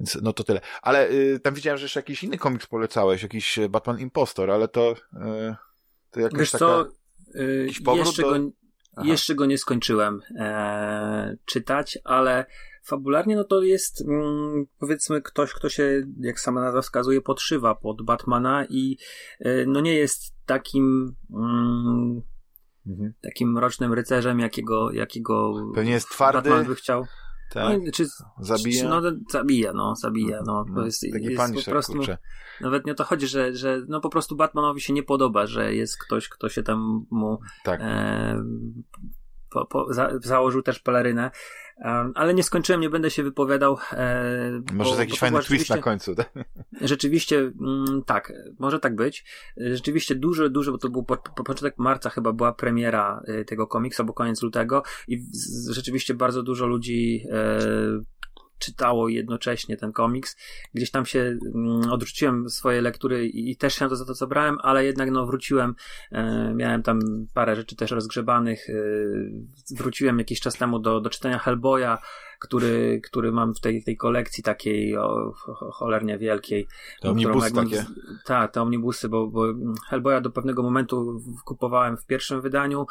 S1: więc no to tyle. Ale y, tam widziałem, że jeszcze jakiś inny komiks polecałeś, jakiś Batman Impostor, ale to, y, to jakaś Wiesz taka... Co,
S2: y, jeszcze do... go. Jeszcze go nie skończyłem e, czytać, ale fabularnie no to jest mm, powiedzmy ktoś, kto się, jak sama nazwa wskazuje, podszywa pod Batmana i e, no nie jest takim mm, mhm. takim mrocznym rycerzem, jakiego, jakiego
S1: Pewnie jest twardy.
S2: Batman by chciał.
S1: Tak.
S2: No, czy, zabija? Czy, no, zabija, no, zabija, no. To jest,
S1: Taki jest po prostu, kurczę.
S2: nawet nie o to chodzi, że, że no po prostu Batmanowi się nie podoba, że jest ktoś, kto się tam mu tak. e, po, po, za, założył też pelerynę, um, ale nie skończyłem, nie będę się wypowiadał. E,
S1: może jest jakiś fajny twist na końcu, tak?
S2: Rzeczywiście, mm, tak, może tak być. Rzeczywiście dużo, dużo, bo to był po, po, początek marca chyba była premiera y, tego komiksu, bo koniec lutego i z, rzeczywiście bardzo dużo ludzi e, czytało jednocześnie ten komiks. Gdzieś tam się mm, odrzuciłem swoje lektury i, też się za to zabrałem, ale jednak no wróciłem, e, miałem tam parę rzeczy też rozgrzebanych, e, wróciłem jakiś czas temu do, do czytania Hellboya, który, który mam w tej, tej kolekcji takiej o, cholernie wielkiej.
S1: Te omnibusy takie.
S2: Tak, te omnibusy, bo, bo Hellboya do pewnego momentu kupowałem w pierwszym wydaniu,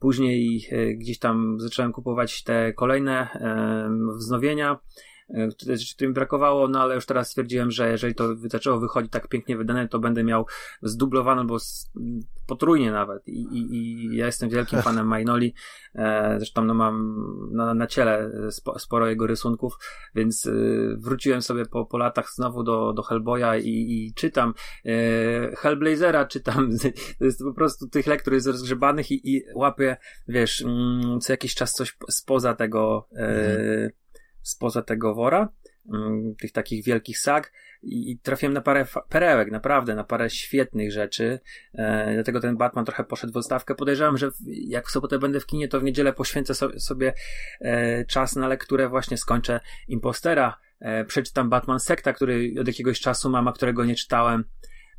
S2: później e, gdzieś tam zacząłem kupować te kolejne e, wznowienia, którym brakowało, no ale już teraz stwierdziłem, że jeżeli to zaczęło wychodzić tak pięknie wydane, to będę miał zdublowane, bo potrójnie nawet. I, i, i ja jestem wielkim fanem Mainoli, e, zresztą no mam na, na ciele spo, sporo jego rysunków, więc e, wróciłem sobie po, po latach znowu do, do Hellboya i, i czytam e, Hellblazera, czytam, to jest po prostu tych lektur jest rozgrzebanych i, i łapię, wiesz, mm, co jakiś czas coś spoza tego e, mhm spoza tego wora, mm, tych takich wielkich sag i, trafiłem na parę perełek, naprawdę, na parę świetnych rzeczy. E, dlatego ten Batman trochę poszedł w odstawkę. Podejrzewam, że jak w sobotę będę w kinie, to w niedzielę poświęcę sobie, e, czas na lekturę, właśnie skończę Impostera. E, przeczytam Batman Sekta, który od jakiegoś czasu mam, a którego nie czytałem.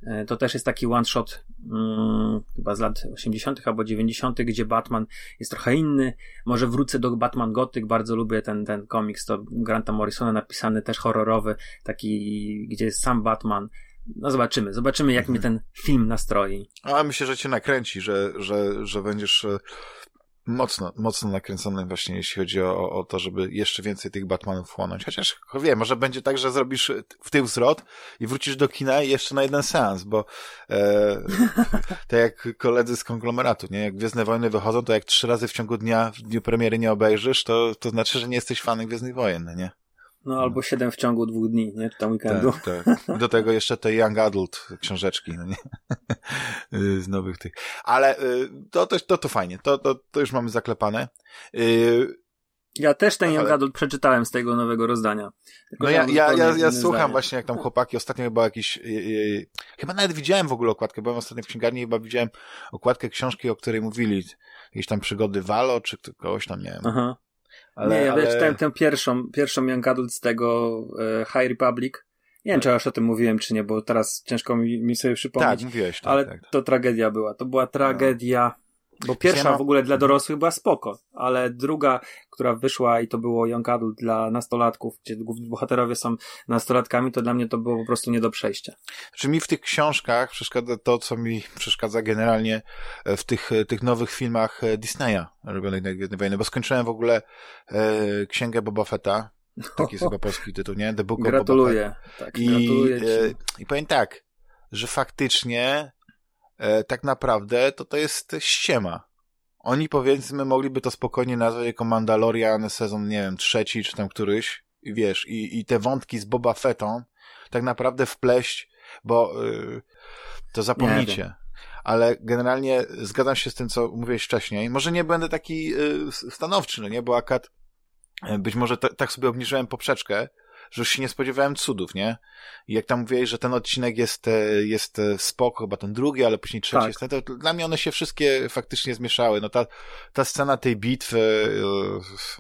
S2: E, to też jest taki one shot hmm, chyba z lat 80. albo 90., gdzie Batman jest trochę inny. Może wrócę do Batman Gothic, bardzo lubię ten, ten komiks, to Granta Morrisona napisany, też horrorowy, taki, gdzie jest sam Batman. No zobaczymy, zobaczymy jak mhm. mnie ten film nastroi.
S1: A myślę, że cię nakręci, że, że, że będziesz e, mocno, mocno nakręcony właśnie, jeśli chodzi o, o to, żeby jeszcze więcej tych Batmanów chłonąć. Chociaż, wiem, może będzie tak, że zrobisz w tył zwrot i wrócisz do kina jeszcze na jeden seans, bo e, tak jak koledzy z konglomeratu, nie? Jak Gwiezdne Wojny wychodzą, to jak trzy razy w ciągu dnia, w dniu premiery nie obejrzysz, to, to znaczy, że nie jesteś fanem Gwiezdnych Wojen, nie?
S2: No albo siedem w ciągu dwóch dni, nie? Czy tam weekendu.
S1: Tak, tak. Do tego jeszcze te Young Adult książeczki, no nie? Z nowych tych. Ale y, to, to, to, to fajnie, to, to, to już mamy zaklepane. Y,
S2: ja też ten Young Adult przeczytałem z tego nowego rozdania.
S1: Tylko no ja, ja, ja, ja słucham właśnie, jak tam chłopaki, ostatnio chyba jakiś, yy, chyba nawet widziałem w ogóle okładkę, byłem ostatnio w księgarni, chyba widziałem okładkę książki, o której mówili, jakieś tam przygody Valo, czy kogoś tam, nie wiem. Aha.
S2: Ale, nie, ja ale... czytałem tę pierwszą, pierwszą Young Adult z tego e, High Republic. Nie wiem, czy aż o tym mówiłem, czy nie, bo teraz ciężko mi, mi sobie przypomnieć.
S1: Tak, mówiłeś. Tak,
S2: ale
S1: tak.
S2: to tragedia była. To była tragedia. No. Bo pierwsza w ogóle dla dorosłych była spoko, ale druga, która wyszła i to było Young Adult dla nastolatków, gdzie główni bohaterowie są nastolatkami, to dla mnie to było po prostu nie do przejścia.
S1: Czy mi w tych książkach przeszkadza to, co mi przeszkadza generalnie e, w tych, e, tych nowych filmach e, Disneya robionych na Gwiezdne Wojny, bo skończyłem w ogóle e, księgę Boba Fetta, taki jest chyba polski tytuł, nie? The Book
S2: gratuluję.
S1: of Boba Fett. Tak, I, gratuluję e, I powiem tak, że faktycznie tak naprawdę to to jest ściema. Oni powiedzmy mogliby to spokojnie nazwać jako Mandalorian sezon, nie wiem, trzeci czy tam któryś, i wiesz, i, i te wątki z Boba Fettą tak naprawdę wpleść, bo y, to zapomnicie. Ale generalnie zgadzam się z tym, co mówiłeś wcześniej. Może nie będę taki y, stanowczy, no nie, bo akad y, być może tak sobie obniżyłem poprzeczkę, że już się nie spodziewałem cudów, nie? I jak tam mówiłeś, że ten odcinek jest, e, jest e, spoko, chyba ten drugi, ale później trzeci tak. jest, to dla mnie one się wszystkie faktycznie zmieszały. No ta, ta scena tej bitwy,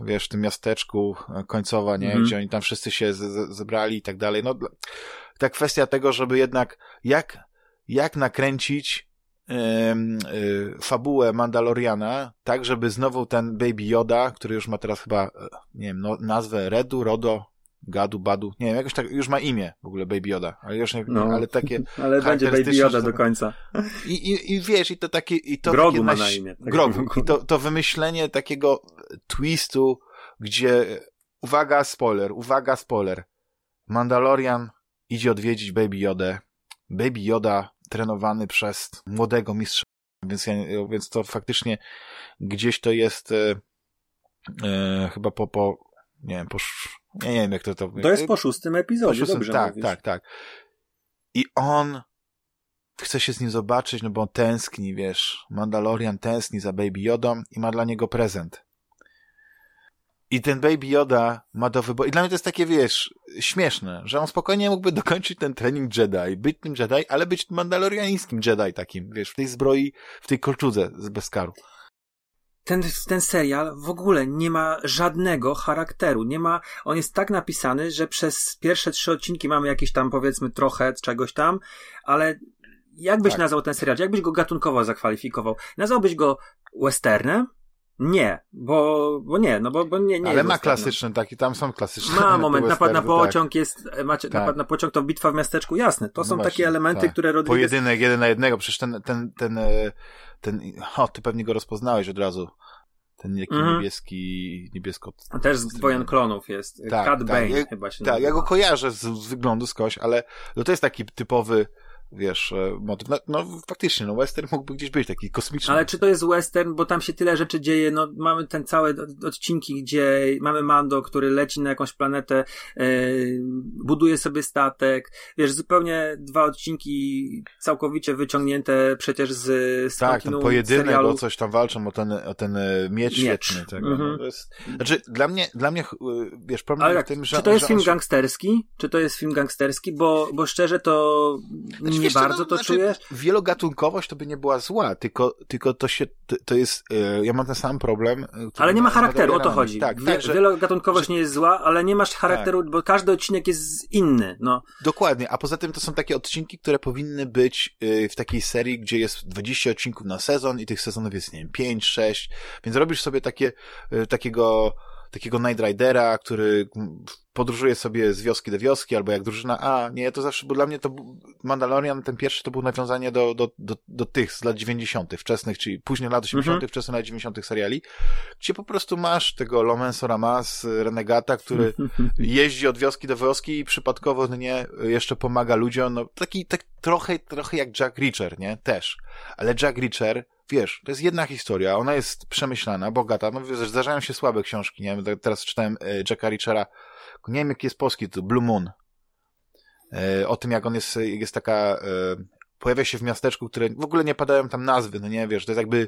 S1: e, wiesz, w tym miasteczku końcowa, nie? Mhm. Gdzie oni tam wszyscy się z, zebrali i tak dalej. No, ta kwestia tego, żeby jednak, jak, jak nakręcić fabułę Mandaloriana, tak, żeby znowu ten Baby Yoda, który już ma teraz chyba, nie wiem, no, nazwę Redu, Rodo, Gadu, Badu, nie wiem, jakoś tak, już ma imię w ogóle Baby Yoda, ale już nie,
S2: no,
S1: ale takie...
S2: Ale będzie Baby Yoda do końca.
S1: I, i, i wiesz, i to takie... I to
S2: Grogu
S1: takie
S2: ma na imię.
S1: Tak Grogu. I to, to wymyślenie takiego twistu, gdzie, uwaga, spoiler, uwaga, spoiler, Mandalorian idzie odwiedzić Baby Yoda, Baby Yoda trenowany przez młodego mistrza, więc, ja, więc to faktycznie gdzieś to jest e, e, chyba po, po nie wiem, po, nie, nie wiem jak to to...
S2: To jest po szóstym epizodzie, po szóstym, dobrze
S1: Tak,
S2: mówisz.
S1: tak, tak. I on chce się z nim zobaczyć, no bo on tęskni, wiesz, Mandalorian tęskni za Baby Yodą i ma dla niego prezent. I ten Baby Yoda ma do wyboru. I dla mnie to jest takie, wiesz, śmieszne, że on spokojnie mógłby dokończyć ten trening Jedi, być tym Jedi, ale być mandaloriańskim Jedi takim, wiesz, w tej zbroi, w tej kolczudze z Beskaru.
S2: Ten, ten serial w ogóle nie ma żadnego charakteru. Nie ma, on jest tak napisany, że przez pierwsze trzy odcinki mamy jakieś tam, powiedzmy, trochę czegoś tam, ale jak byś tak. nazwał ten serial? Jak byś go gatunkowo zakwalifikował? Nazwałbyś go westernem? Nie, bo, bo nie, no bo, bo nie, nie
S1: Ale ma klasyczny taki, tam są klasyczne.
S2: Ma moment, napad na tak. pociąg tak. jest, macie, tak. napad na pociąg to bitwa w miasteczku, jasne. To no są właśnie, takie elementy, tak. które Rodriguez...
S1: Pojedynek jeden na jednego, przecież ten, ten, ten, e, ten, o, ty pewnie go rozpoznałeś od razu. Ten taki mm. niebieski, niebiesko...
S2: Też z Wojen Klonów jest. Tak, Cat tak. Bane ja, chyba się
S1: Tak, nazywa. ja go kojarzę z, z wyglądu skądś, ale no to jest taki typowy wiesz, e, motyw. No, no, faktycznie, no western mógłby gdzieś być taki kosmiczny.
S2: Ale czy to jest western, bo tam się tyle rzeczy dzieje, no mamy ten całe odcinki, gdzie mamy Mando, który leci na jakąś planetę, yy, buduje sobie statek, wiesz, zupełnie dwa odcinki całkowicie wyciągnięte przecież z, z
S1: Tak, ten pojedynek, serialu. o coś tam walczą, o ten, o ten e, miecz, miecz. świetny. Tego, mm -hmm. no, jest, znaczy, dla mnie, dla mnie, wiesz, problem Ale w tym, że...
S2: Czy to jest film gangsterski? Czy to jest film gangsterski? Bo, bo szczerze to... Znaczy, nie bardzo no, to znaczy, czujesz?
S1: Wielogatunkowość to by nie była zła, tylko, tylko to się, to, jest, yy, ja mam ten sam problem. E,
S2: ale nie ma charakteru, o to chodzi. Tak, tak, że, Wielogatunkowość że, nie jest zła, ale nie masz charakteru, tak. bo każdy odcinek jest inny, no.
S1: Dokładnie, a poza tym to są takie odcinki, które powinny być yy, w takiej serii, gdzie jest 20 odcinków na sezon i tych sezonów jest, nie wiem, 5, 6, więc robisz sobie takie, takiego takiego Night Ridera, który podróżuje sobie z wioski do wioski, albo jak drużyna A. Nie, to zawsze, bo dla mnie to Mandalorian, ten pierwszy, to był nawiązanie do, do, do, do tych z lat 90., wczesnych, czyli później lat 80., mm -hmm. wczesne lat 90. seriali, gdzie po prostu masz tego Lomenso Ramas, renegata, który jeździ od wioski do wioski i przypadkowo, nie, jeszcze pomaga ludziom, no taki, tak trochę, trochę jak Jack Reacher, nie? Też. Ale Jack Reacher wiesz, to jest jedna historia, ona jest przemyślana, bogata, no wiesz, zdarzają się słabe książki, nie wiem, teraz czytałem e, Jacka Richera, nie wiem jaki jest polski to Blue Moon, e, o tym jak on jest, jest taka, e, pojawia się w miasteczku, które w ogóle nie padają tam nazwy, no nie, wiesz, to jest jakby,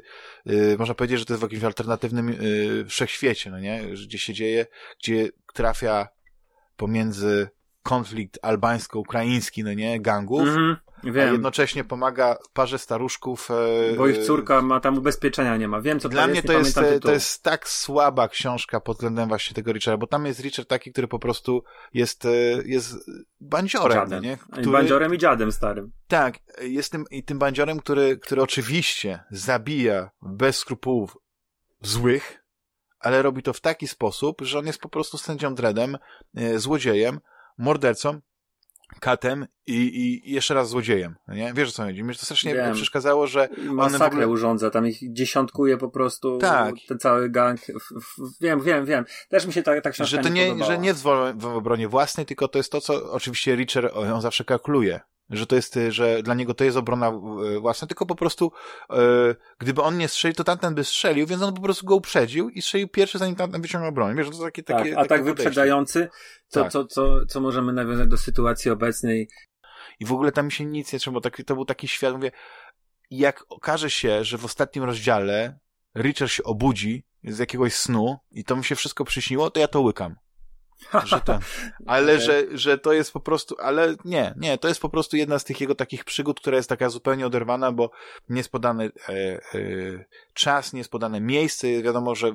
S1: można powiedzieć, że to jest w jakimś alternatywnym wszechświecie, no nie, gdzie się dzieje, gdzie trafia pomiędzy konflikt albańsko-ukraiński, no nie, gangów, mm -hmm. Wiem. a jednocześnie pomaga parze staruszków.
S2: E, Bo ich córka ma tam ubezpieczenia nie ma. Wiem, co
S1: Dla
S2: to
S1: mnie
S2: jest.
S1: to jest, e, to jest tak słaba książka pod względem właśnie tego Richarda, bo tam jest Richard taki, który po prostu jest, e, jest bandziorem,
S2: dziadem.
S1: nie?
S2: Który, bandziorem i dziadem starym.
S1: Tak, jest tym, i tym bandziorem, który, który oczywiście zabija bez skrupułów złych, ale robi to w taki sposób, że on jest po prostu sędzią dreadem, złodziejem, mordercą, katem i, i, jeszcze raz złodziejem. Nie? Wiesz o co chodzi? Mi to strasznie Wiem. przeszkadzało, że
S2: w ogóle... urządza, tam ich dziesiątkuje po prostu tak. ten cały gang. Wiem, wiem, wiem. Też mi się ta, ta książka
S1: że to nie, nie Że nie w obronie własnej, tylko to jest to, co oczywiście Richard, on zawsze kalkuluje że to jest, że dla niego to jest obrona e, własna, tylko po prostu e, gdyby on nie strzelił, to tamten by strzelił, więc on po prostu go uprzedził i strzelił pierwszy, zanim tamten wyciągnął broń. Wiesz, to takie,
S2: tak,
S1: takie,
S2: a tak wyprzedzający, co, tak. co, co, co możemy nawiązać do sytuacji obecnej.
S1: I w ogóle tam mi się nic nie trzeba, bo to był taki świat, mówię, jak okaże się, że w ostatnim rozdziale Richard się obudzi z jakiegoś snu i to mu się wszystko przyśniło, to ja to łykam że ten, ale że, że to jest po prostu, ale nie, nie, to jest po prostu jedna z tych jego takich przygód, która jest taka zupełnie oderwana, bo nie jest podany e, e, czas, nie jest podane miejsce, wiadomo, że e,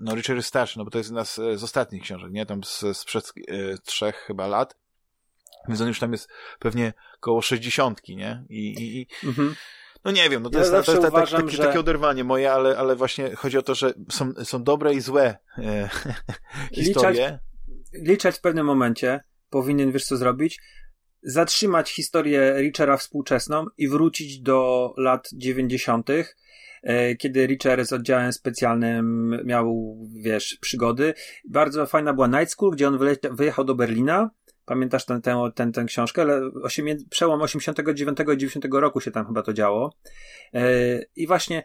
S1: no Richard jest starszy, no bo to jest jedna z, z ostatnich książek, nie, tam z, sprzed e, trzech chyba lat, więc on już tam jest pewnie koło sześćdziesiątki, nie, i, i, i mhm. No nie wiem, no to ja jest, to jest tak- uważam, takie, że... takie oderwanie moje, ale, ale właśnie chodzi o to, że są, są dobre i złe e, historie.
S2: Liczać, Richard w pewnym momencie powinien, wiesz co zrobić? Zatrzymać historię Richera współczesną i wrócić do lat 90., e, kiedy Richard z oddziałem specjalnym miał, wiesz, przygody. Bardzo fajna była Night School, gdzie on wyjechał do Berlina. Pamiętasz tę, tę, tę, tę książkę? Ale przełom 89 i 90 roku się tam chyba to działo. E, I właśnie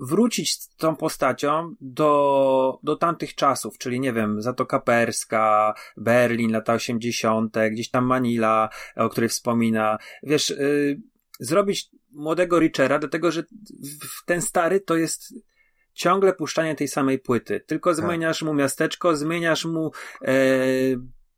S2: wrócić z tą postacią do, do tamtych czasów, czyli nie wiem, Zatoka Perska, Berlin, lata 80., gdzieś tam Manila, o której wspomina. Wiesz, yy, zrobić młodego Richera, dlatego że ten stary to jest ciągle puszczanie tej samej płyty. Tylko tak. zmieniasz mu miasteczko, zmieniasz mu e,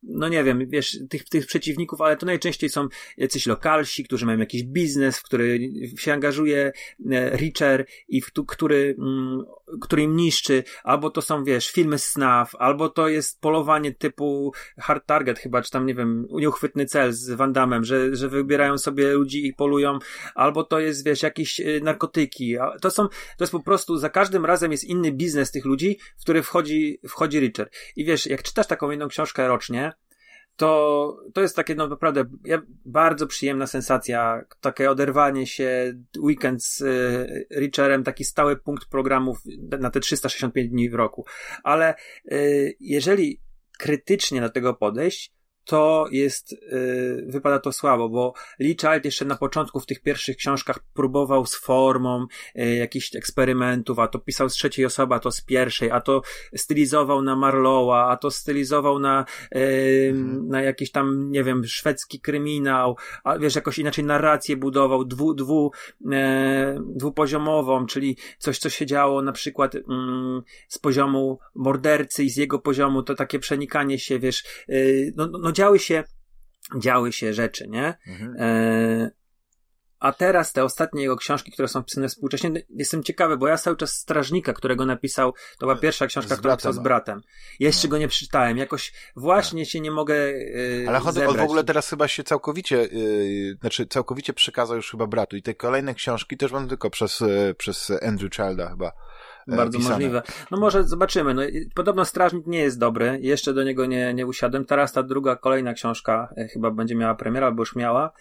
S2: no nie wiem, wiesz, tych, tych przeciwników, ale to najczęściej są jacyś lokalsi, którzy mają jakiś biznes, w który się angażuje e, Richer i w, który, mm, który im niszczy, albo to są, wiesz, filmy snaf, albo to jest polowanie typu hard target chyba, czy tam, nie wiem, nieuchwytny cel z Van Damme, że, że wybierają sobie ludzi i polują, albo to jest, wiesz, jakieś e, narkotyki. To są, to jest po prostu, za każdym razem jest inny biznes tych ludzi, w który wchodzi, wchodzi Richer. I wiesz, jak czytasz taką jedną książkę rocznie, to, to jest takie no naprawdę bardzo przyjemna sensacja, takie oderwanie się, weekend z y, Richerem, taki stały punkt programów na te 365 dni w roku. Ale y, jeżeli krytycznie do tego podejść, to jest, yy, wypada to słabo, bo Lee Child jeszcze na początku w tych pierwszych książkach próbował z formą yy, jakichś eksperymentów, a to pisał z trzeciej osoby, a to z pierwszej, a to stylizował na Marlowa, a to stylizował na, yy, mhm. na jakiś tam, nie wiem, szwedzki kryminał, a wiesz, jakoś inaczej narrację budował, dwu, dwu, yy, dwupoziomową, czyli coś, co się działo na przykład mm, z poziomu mordercy i z jego poziomu, to takie przenikanie się, wiesz, yy, no, no działy się, działy się rzeczy, nie? Mhm. E, a teraz te ostatnie jego książki, które są pisane współcześnie, jestem ciekawy, bo ja cały czas Strażnika, którego napisał, to była pierwsza książka, którą napisał z no. bratem. Jeszcze no. go nie przeczytałem, jakoś właśnie tak. się nie mogę yy,
S1: Ale chodzi, on w ogóle teraz chyba się całkowicie, yy, znaczy całkowicie przekazał już chyba bratu i te kolejne książki też będą tylko przez, yy, przez Andrew Childa chyba
S2: E, Bardzo pisane. możliwe. No może zobaczymy. No, podobno Strażnik nie jest dobry. Jeszcze do niego nie, nie usiadłem. Teraz ta druga, kolejna książka e, chyba będzie miała premiera, albo już miała.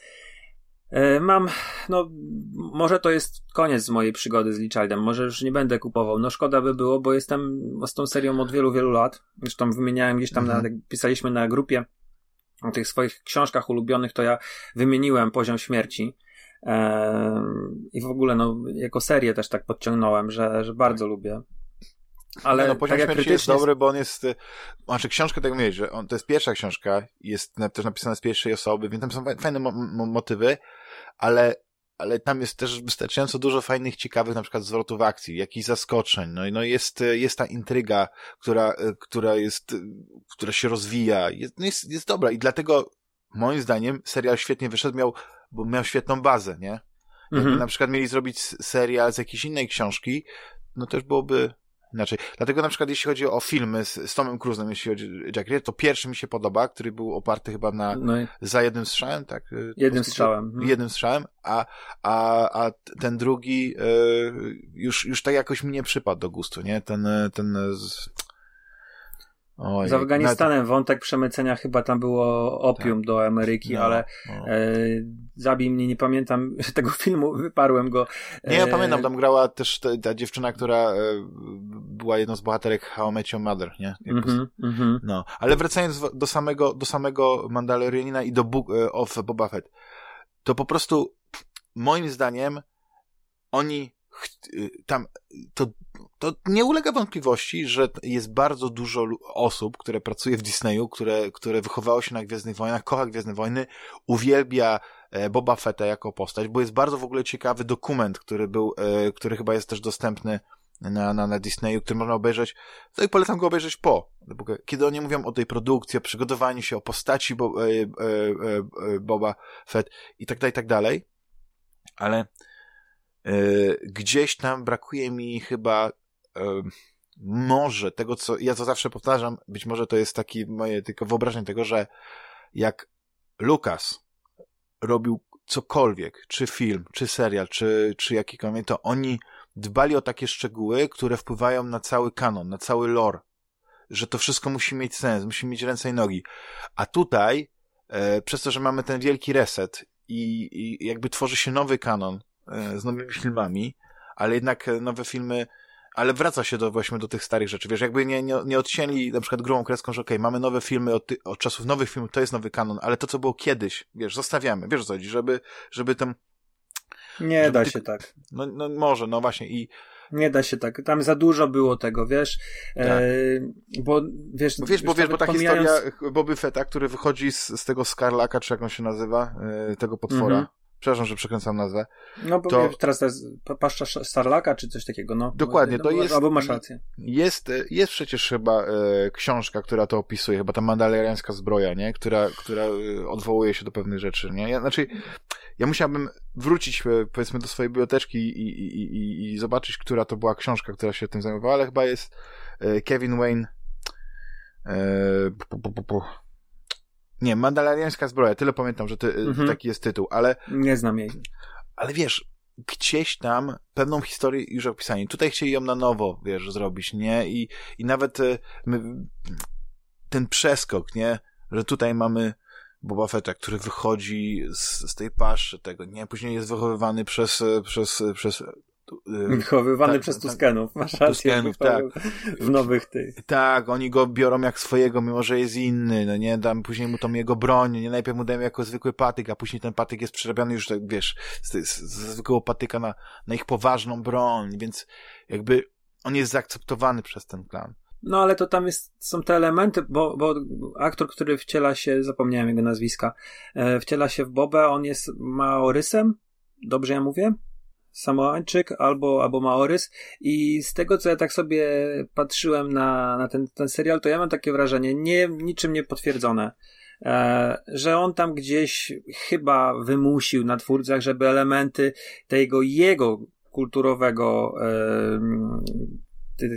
S2: E, mam, no, może to jest koniec z mojej przygody z Lichildem, może już nie będę kupował. No, szkoda by było, bo jestem z tą serią od wielu, wielu lat. Zresztą wymieniałem gdzieś tam, mhm. na, pisaliśmy na grupie o tych swoich książkach ulubionych, to ja wymieniłem Poziom Śmierci. I w ogóle, no, jako serię też tak podciągnąłem, że, że bardzo lubię.
S1: Ale no, poziom tak śmierci jest dobry, bo on jest. Znaczy, książka, tak mówię, że on, to jest pierwsza książka, jest też napisana z pierwszej osoby, więc tam są fajne mo motywy, ale, ale tam jest też wystarczająco dużo fajnych, ciekawych, na przykład zwrotów akcji, jakichś zaskoczeń. No i no jest, jest ta intryga, która, która jest, która się rozwija, jest, no jest, jest dobra i dlatego moim zdaniem serial świetnie wyszedł, miał bo miał świetną bazę, nie? Jakby mhm. na przykład mieli zrobić serial z jakiejś innej książki, no też byłoby inaczej. Dlatego na przykład jeśli chodzi o filmy z, z Tomem Cruise'em, jeśli chodzi o Jack Reacher, to pierwszy mi się podoba, który był oparty chyba na no za jednym strzałem, tak?
S2: Y, jednym strzałem. Mhm.
S1: Jednym strzałem, a, a, a ten drugi y, już, już tak jakoś mi nie przypadł do gustu, nie? Ten, ten z,
S2: Oj, z Afganistanem nawet... wątek przemycenia chyba tam było opium tak. do Ameryki, no, ale no. E, zabij mnie, nie pamiętam tego filmu, wyparłem go.
S1: Nie, ja e, pamiętam, tam grała też ta, ta dziewczyna, która e, była jedną z bohaterek How I Met Your Mother, nie? Mm -hmm, mm -hmm. No, ale wracając do samego, do samego Mandalorianina i do Book e, of Boba Fett, to po prostu moim zdaniem oni tam to, to nie ulega wątpliwości, że jest bardzo dużo osób, które pracuje w Disneyu, które, które wychowało się na Gwiezdnych Wojnach, kocha Gwiezdne Wojny, uwielbia e, Boba Fetta jako postać, bo jest bardzo w ogóle ciekawy dokument, który był, e, który chyba jest też dostępny na, na, na Disneyu, który można obejrzeć, no i polecam go obejrzeć po, kiedy oni mówią o tej produkcji, o przygotowaniu się, o postaci Bo, e, e, e, Boba Fett i tak dalej, i tak dalej, ale E, gdzieś tam brakuje mi chyba e, może tego, co ja to zawsze powtarzam, być może to jest taki moje tylko wyobrażenie tego, że jak Lukas robił cokolwiek, czy film, czy serial, czy, czy jakikolwiek, to oni dbali o takie szczegóły, które wpływają na cały kanon, na cały lore. że to wszystko musi mieć sens, musi mieć ręce i nogi. A tutaj, e, przez to, że mamy ten wielki reset i, i jakby tworzy się nowy kanon e, z nowymi filmami, ale jednak nowe filmy ale wraca się do, właśnie do tych starych rzeczy. Wiesz, jakby nie, nie, nie odcięli na przykład grą kreską, że okej, okay, mamy nowe filmy od, ty, od czasów nowych filmów, to jest nowy kanon, ale to, co było kiedyś, wiesz, zostawiamy. Wiesz, co chodzi, żeby, żeby tam...
S2: Nie żeby da ty... się tak.
S1: No, no może, no właśnie i...
S2: Nie da się tak. Tam za dużo było tego, wiesz? Tak. E, bo wiesz,
S1: bo wiesz, bo, wiesz, bo ta pomijając... historia Boby Fetta, który wychodzi z, z tego Skarlaka, czy jak on się nazywa, e, tego potwora, -hmm Przepraszam, że przekręcam nazwę.
S2: No bo to... teraz to jest paszcza Starlaka, czy coś takiego, no.
S1: Dokładnie, to jest...
S2: Albo masz rację.
S1: Jest, jest przecież chyba e, książka, która to opisuje, chyba ta mandaloriańska zbroja, nie? Która, która e, odwołuje się do pewnych rzeczy, nie? Ja, znaczy, ja musiałbym wrócić, e, powiedzmy, do swojej biblioteczki i, i, i, i zobaczyć, która to była książka, która się tym zajmowała, ale chyba jest e, Kevin Wayne e, po, po, nie, Mandaloriańska zbroja, tyle pamiętam, że ty, mhm. taki jest tytuł, ale...
S2: Nie znam jej.
S1: Ale wiesz, gdzieś tam pewną historię już opisanie. Tutaj chcieli ją na nowo, wiesz, zrobić, nie? I, i nawet e, my, ten przeskok, nie? Że tutaj mamy Boba Fetta, który wychodzi z, z tej paszy tego, nie? Później jest wychowywany przez, e, przez, przez
S2: Y, Wychowywany tak, przez Tuskenów, masz rację. Tuskenów, tak. W nowych tych.
S1: Tak, oni go biorą jak swojego, mimo że jest inny, no nie, dam później mu tą jego broń, nie, najpierw mu dają jako zwykły patyk, a później ten patyk jest przerabiany już, tak, wiesz, z, z, z zwykłego patyka na, na ich poważną broń, więc jakby on jest zaakceptowany przez ten klan.
S2: No ale to tam jest, są te elementy, bo, bo aktor, który wciela się, zapomniałem jego nazwiska, e, wciela się w Bobę, on jest Maorysem, dobrze ja mówię? Samoańczyk albo, albo Maorys. I z tego, co ja tak sobie patrzyłem na, na ten, ten serial, to ja mam takie wrażenie, nie, niczym nie potwierdzone, e, że on tam gdzieś chyba wymusił na twórcach, żeby elementy tego jego kulturowego e,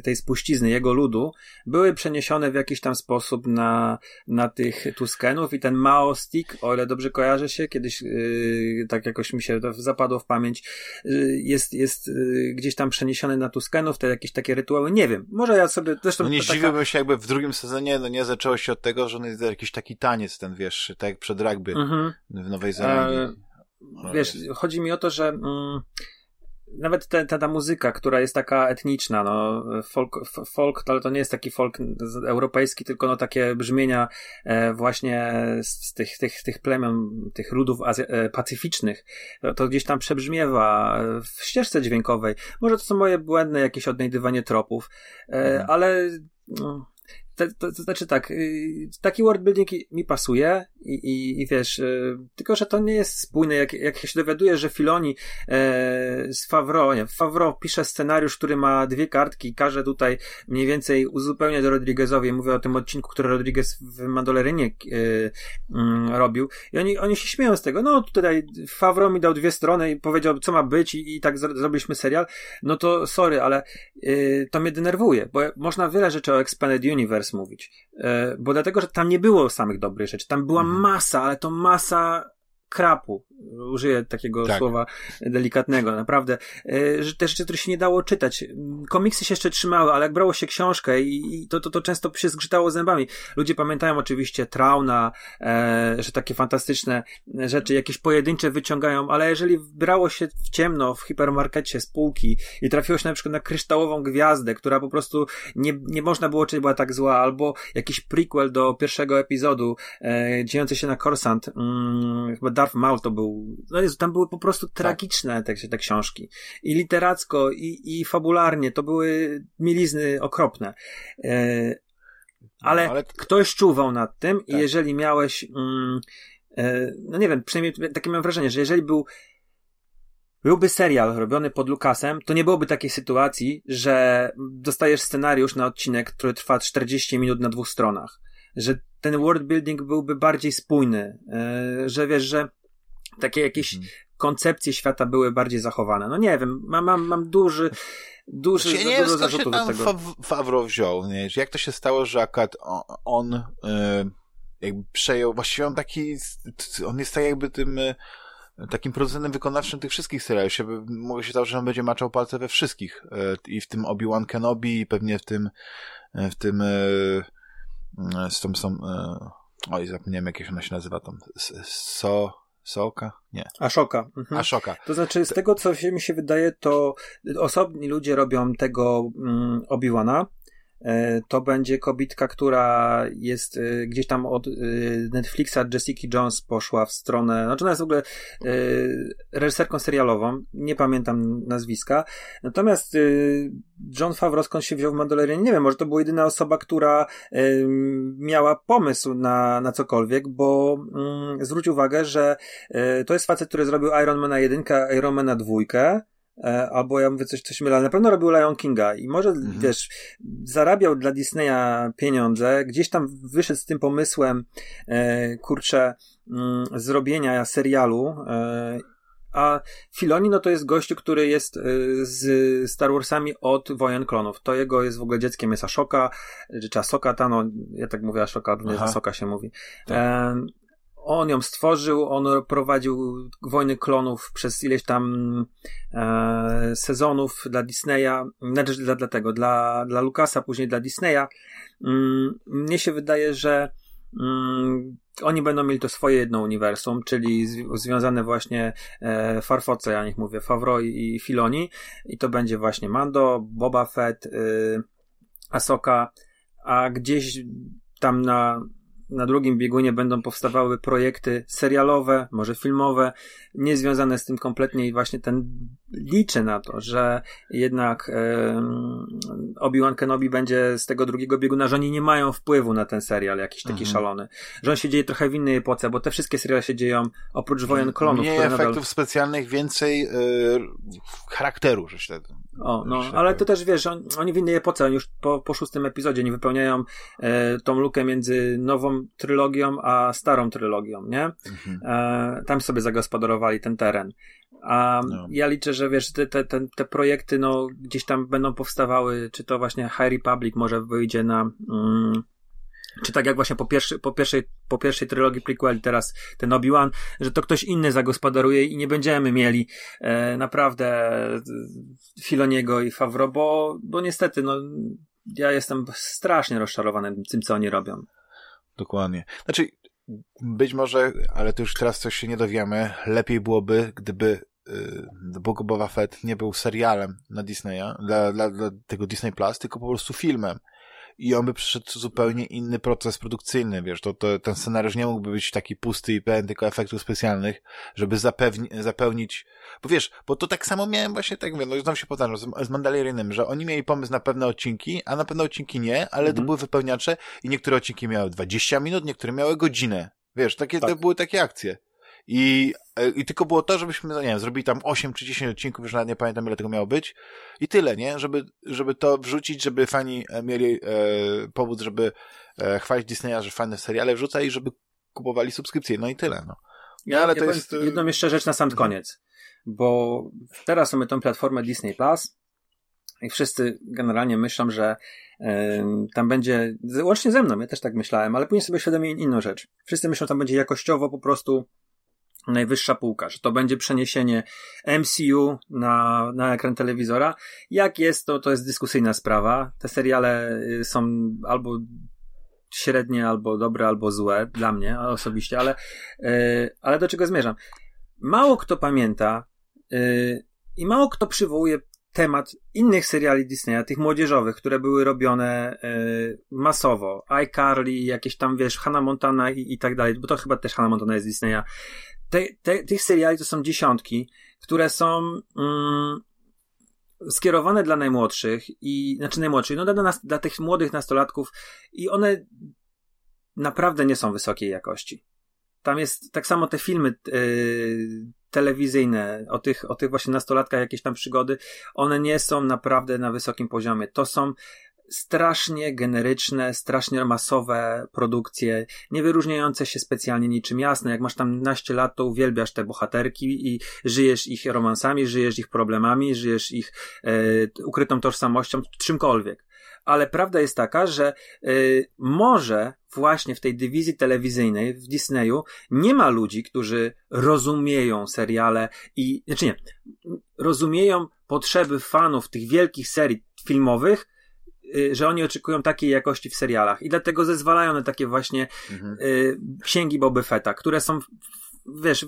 S2: tej spuścizny, jego ludu, były przeniesione w jakiś tam sposób na, na tych Tuskenów i ten Mao Stick, o ile dobrze kojarzę się, kiedyś yy, tak jakoś mi się zapadło w pamięć, yy, jest, jest yy, gdzieś tam przeniesiony na Tuskenów, te jakieś takie rytuały, nie wiem, może ja sobie zresztą...
S1: No nie taka... zdziwiłbym się jakby w drugim sezonie, no nie zaczęło się od tego, że on jest jakiś taki taniec ten, wiesz, tak jak przed rugby mhm. w Nowej Zelandii. E,
S2: no, wiesz, chodzi mi o to, że mm, nawet ta, ta, ta muzyka, która jest taka etniczna, no, folk, folk, ale to nie jest taki folk europejski, tylko no takie brzmienia e, właśnie z, z, tych, tych, tych plemion, tych ludów e, pacyficznych, to, to, gdzieś tam przebrzmiewa w ścieżce dźwiękowej. Może to są moje błędne jakieś odnajdywanie tropów, e, mhm. ale no, to, to, to, znaczy tak, y, taki worldbuilding mi pasuje i, i, i wiesz, y, tylko że to nie jest spójne. Jak, jak się dowiaduję, że Filoni e, z Favro, nie, Favro pisze scenariusz, który ma dwie kartki i każe tutaj mniej więcej uzupełniać Rodriguezowi. Mówię o tym odcinku, który Rodriguez w Mandalerynie e, mm, robił. I oni, oni się śmieją z tego. No tutaj Favro mi dał dwie strony i powiedział, co ma być i, i tak zrobiliśmy serial. No to sorry, ale e, to mnie denerwuje, bo można wiele rzeczy o Expanded Universe mówić. E, bo dlatego, że tam nie było samych dobrych rzeczy. Tam była mhm. masa, ale to masa krapu. Użyję takiego tak. słowa delikatnego, naprawdę. E, że te rzeczy, które się nie dało czytać. Komiksy się jeszcze trzymały, ale jak brało się książkę i, to, to, to często się zgrzytało zębami. Ludzie pamiętają oczywiście Trauna, e, że takie fantastyczne rzeczy, jakieś pojedyncze wyciągają, ale jeżeli brało się w ciemno w hipermarkecie z półki i trafiło się na przykład na kryształową gwiazdę, która po prostu nie, nie można było czytać, była tak zła, albo jakiś prequel do pierwszego epizodu e, dziejący się na Korsant, mm, chyba Darth Maul to był, no Jezu, tam były po prostu tak. tragiczne tak. te, te książki. I literacko, i, i fabularnie, to były mielizny okropne. E, ale, no, ale, ktoś czuwał nad tym tak. i jeżeli miałeś, mm, e, no nie wiem, przynajmniej takie mam wrażenie, że jeżeli był byłby serial robiony pod Lukasem, to nie byłoby takiej sytuacji, że dostajesz scenariusz na odcinek, który trwa 40 minut na dwóch stronach że ten world building byłby bardziej spójny, e, że wiesz, że takie jakieś mhm. koncepcje świata były bardziej zachowane. No nie wiem, mam, mam, mam duży, duży,
S1: znaczy, ja nie dużo skąd się tam Favro wziął, nie? Jak to się stało, że akurat on, e, jakby przejął, właściwie on taki, on jest tak jakby tym, e, takim producentem wykonawczym tych wszystkich seriali. Się, mogę się stać, że on będzie maczał palce we wszystkich. E, I w tym Obi-Wan Kenobi, i pewnie w tym, w tym, z tą, są, oj, zapomniałem, jak ona się nazywa tam, So, Soka? Nie.
S2: Ashoka.
S1: Mhm. Ashoka.
S2: To znaczy, z tego, co mi się wydaje, to osobni ludzie robią tego mm, Obi-Wana, to będzie kobitka, która jest e, gdzieś tam od e, Netflixa Jessica Jones poszła w stronę, znaczy ona jest w ogóle reżyserką serialową, nie pamiętam nazwiska, natomiast John Favreau skąd się wziął w Mandalorianie, nie wiem, może to była jedyna osoba, która miała pomysł na, na cokolwiek, bo mm, zwróć uwagę, że to jest facet, który zrobił Iron Mana 1, Iron Mana 2, E, albo ja mówię coś, coś mylę, ale na pewno robił Lion Kinga i może, mhm. wiesz, zarabiał dla Disneya pieniądze, gdzieś tam wyszedł z tym pomysłem, e, kurczę, mm, zrobienia serialu, e, a Filoni, no to jest gościu, który jest e, z Star Warsami od Wojen Klonów. To jego jest w ogóle dzieckiem, jest Ashoka, czy Asoka, ta, no, ja tak mówię Ashoka, nie Asoka się mówi. Tak. E, on ją stworzył, on prowadził Wojny Klonów przez ileś tam e, sezonów dla Disneya, znaczy dla, dla tego, dla, dla Lucasa, później dla Disneya. Mm, mnie się wydaje, że mm, oni będą mieli to swoje jedno uniwersum, czyli związane właśnie e, Farfoce, ja nich mówię, Favro i, i Filoni i to będzie właśnie Mando, Boba Fett, y, Asoka, a gdzieś tam na na drugim biegunie będą powstawały projekty serialowe, może filmowe, niezwiązane z tym kompletnie i właśnie ten liczę na to, że jednak Obi-Wan Kenobi będzie z tego drugiego bieguna, że oni nie mają wpływu na ten serial jakiś taki mhm. szalony. Że on się dzieje trochę w innej epoce, bo te wszystkie seriale się dzieją oprócz wojen klonów.
S1: Mniej efektów nadal... specjalnych, więcej e, charakteru, że się
S2: o, no, ale to też wiesz, on, oni w innej epoce, oni już po, po szóstym epizodzie nie wypełniają e, tą lukę między nową trylogią a starą trylogią, nie? Mhm. E, tam sobie zagospodarowali ten teren. A no. ja liczę, że wiesz, te, te, te, te, projekty, no, gdzieś tam będą powstawały, czy to właśnie High Republic może wyjdzie na. Mm, czy tak jak właśnie po, pierwszy, po, pierwszej, po pierwszej trylogii teraz ten Obi-Wan, że to ktoś inny zagospodaruje i nie będziemy mieli e, naprawdę Filoniego i Favro, bo, bo niestety, no, ja jestem strasznie rozczarowany tym, co oni robią.
S1: Dokładnie. Znaczy, być może, ale to już teraz coś się nie dowiemy, lepiej byłoby, gdyby y, Bogo Boba Fett nie był serialem na Disneya, dla, dla, dla tego Disney Plus, tylko po prostu filmem i on by przyszedł zupełnie inny proces produkcyjny, wiesz, to, to ten scenariusz nie mógłby być taki pusty i pełen tylko efektów specjalnych, żeby zapewni, zapełnić, bo wiesz, bo to tak samo miałem właśnie, tak mówię, no znowu się powtarzam, z, z Mandalorianem, że oni mieli pomysł na pewne odcinki, a na pewne odcinki nie, ale mhm. to były wypełniacze i niektóre odcinki miały 20 minut, niektóre miały godzinę, wiesz, takie, tak. to były takie akcje. I, e, I tylko było to, żebyśmy, nie wiem, zrobili tam 8 czy 10 odcinków, już nawet nie pamiętam ile tego miało być. I tyle, nie? Żeby, żeby to wrzucić, żeby fani e, mieli e, powód, żeby e, chwalić Disneya, że fajne seriale wrzuca i żeby kupowali subskrypcje. No i tyle, no.
S2: Ja, ale ja to jest... Jedną jeszcze rzecz na sam mhm. koniec. Bo teraz mamy tą platformę Disney Plus i wszyscy generalnie myślą, że tam będzie, łącznie ze mną, ja też tak myślałem, ale później sobie świadomić inną rzecz. Wszyscy myślą, że tam będzie jakościowo po prostu najwyższa półka, że to będzie przeniesienie MCU na, na ekran telewizora. Jak jest, to to jest dyskusyjna sprawa. Te seriale y, są albo średnie, albo dobre, albo złe dla mnie osobiście, ale, yy, ale do czego zmierzam? Mało kto pamięta yy, i mało kto przywołuje temat innych seriali Disneya, tych młodzieżowych, które były robione yy, masowo. iCarly, jakieś tam, wiesz, Hannah Montana i, i tak dalej, bo to chyba też Hannah Montana jest Disneya te, te, tych seriali to są dziesiątki, które są mm, skierowane dla najmłodszych i, znaczy najmłodszych, no dla, dla tych młodych nastolatków i one naprawdę nie są wysokiej jakości. Tam jest tak samo te filmy yy, telewizyjne o tych, o tych właśnie nastolatkach, jakieś tam przygody, one nie są naprawdę na wysokim poziomie. To są strasznie generyczne, strasznie masowe produkcje, nie wyróżniające się specjalnie niczym jasne. Jak masz tam naście lat, to uwielbiasz te bohaterki i żyjesz ich romansami, żyjesz ich problemami, żyjesz ich e, ukrytą tożsamością, czymkolwiek. Ale prawda jest taka, że y, może właśnie w tej dywizji telewizyjnej w Disneyu nie ma ludzi, którzy rozumieją seriale i, znaczy nie, rozumieją potrzeby fanów tych wielkich serii filmowych, y, że oni oczekują takiej jakości w serialach i dlatego zezwalają na takie właśnie mhm. y, księgi Boba Fetta, które są, wiesz, y,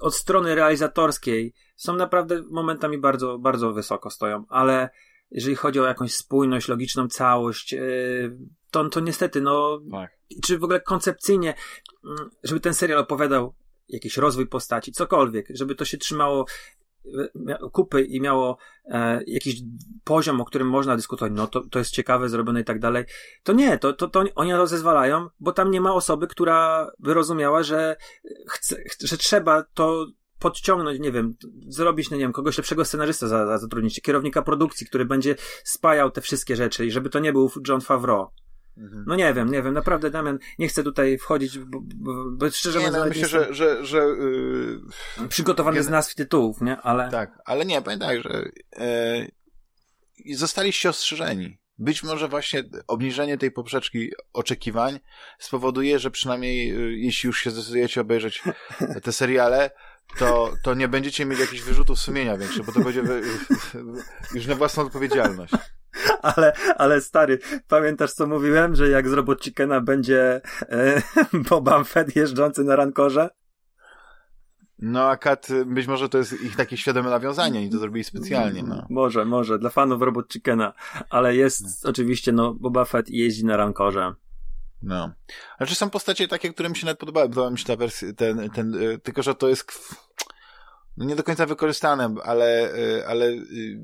S2: od strony realizatorskiej są naprawdę momentami bardzo, bardzo wysoko stoją, ale jeżeli chodzi o jakąś spójność, logiczną całość, yy, to, to niestety, no, tak. czy w ogóle koncepcyjnie, mm, żeby ten serial opowiadał jakiś rozwój postaci, cokolwiek, żeby to się trzymało kupy i miało e, jakiś poziom, o którym można dyskutować, no to, to jest ciekawe, zrobione i tak dalej, to nie, to, to, to oni to zezwalają, bo tam nie ma osoby, która by rozumiała, że chce, że trzeba to podciągnąć, nie wiem, zrobić, no nie wiem, kogoś lepszego scenarzysta za, za zatrudnić, kierownika produkcji, który będzie spajał te wszystkie rzeczy i żeby to nie był John Favreau. Mhm. No nie wiem, nie wiem, naprawdę Damian, nie chcę tutaj wchodzić, bo, bo, bo szczerze
S1: mówiąc...
S2: No,
S1: myślę, że... że, że
S2: yy... Przygotowany z nazw tytułów, nie? Ale...
S1: Tak, ale nie, pamiętaj, że yy, zostaliście ostrzeżeni. Być może właśnie obniżenie tej poprzeczki oczekiwań spowoduje, że przynajmniej yy, jeśli już się zdecydujecie obejrzeć te seriale, to, to nie będziecie mieli jakichś wyrzutów sumienia większych, bo to będzie wy, już na własną odpowiedzialność.
S2: Ale, ale stary, pamiętasz co mówiłem, że jak z Robot Chickena będzie e, Boba Fett jeżdżący na rankorze?
S1: No, a Kat, być może to jest ich takie świadome nawiązanie, i to zrobili specjalnie, no.
S2: Może, może, dla fanów Robot Chickena, ale jest no. oczywiście, no, Boba Fett jeździ na rankorze.
S1: No. Znaczy są postacie takie, które mi się nawet podobały. Podoba mi się ta wersja, ten, ten, y, tylko że to jest no nie do końca wykorzystane, ale, y, ale y,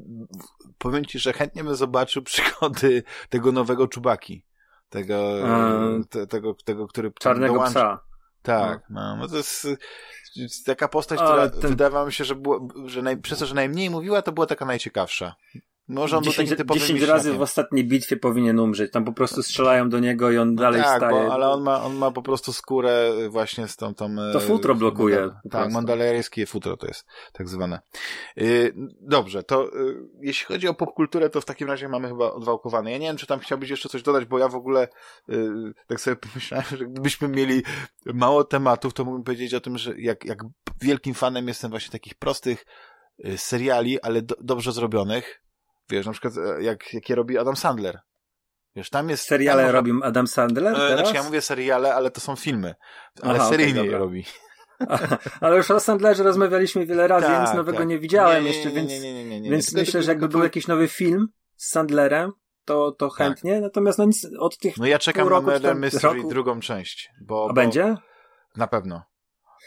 S1: powiem ci, że chętnie bym zobaczył przygody tego nowego Czubaki. Tego, te, tego, tego, który
S2: Czarnego dołączy. psa.
S1: Tak, no, no, no to jest, taka postać, która ten... mi się, że, było, że naj, przez to, że najmniej mówiła, to była taka najciekawsza. Może on 10, był taki
S2: 10 razy w ostatniej bitwie powinien umrzeć. Tam po prostu strzelają do niego i on no dalej tak, staje.
S1: Bo, ale on ma, on ma po prostu skórę właśnie z tą... tą
S2: to futro blokuje.
S1: Mandal, tak, mandaleryjskie futro to jest tak zwane. Yy, dobrze, to yy, jeśli chodzi o popkulturę, to w takim razie mamy chyba odwałkowane. Ja nie wiem, czy tam chciałbyś jeszcze coś dodać, bo ja w ogóle yy, tak sobie pomyślałem, że gdybyśmy mieli mało tematów, to mógłbym powiedzieć o tym, że jak, jak wielkim fanem jestem właśnie takich prostych y, seriali, ale do, dobrze zrobionych, Wiesz, na przykład e, jak, jakie robi Adam Sandler. Wiesz, tam jest...
S2: Seriale tam robi Adam Sandler
S1: e, Znaczy ja mówię seriale, ale to są filmy. Ale Aha, seryjnie okay, je robi.
S2: ale już o Sandlerze rozmawialiśmy wiele razy, tak, nic nowego tak. nie widziałem jeszcze, więc, nie, nie, nie, nie, więc myślę, że jakby był jakiś nowy film z Sandlerem, to, to tak. chętnie, tak. natomiast no nic od tych
S1: No ja czekam na Murder Mystery roku... drugą część. Bo,
S2: A bo... będzie?
S1: Na pewno.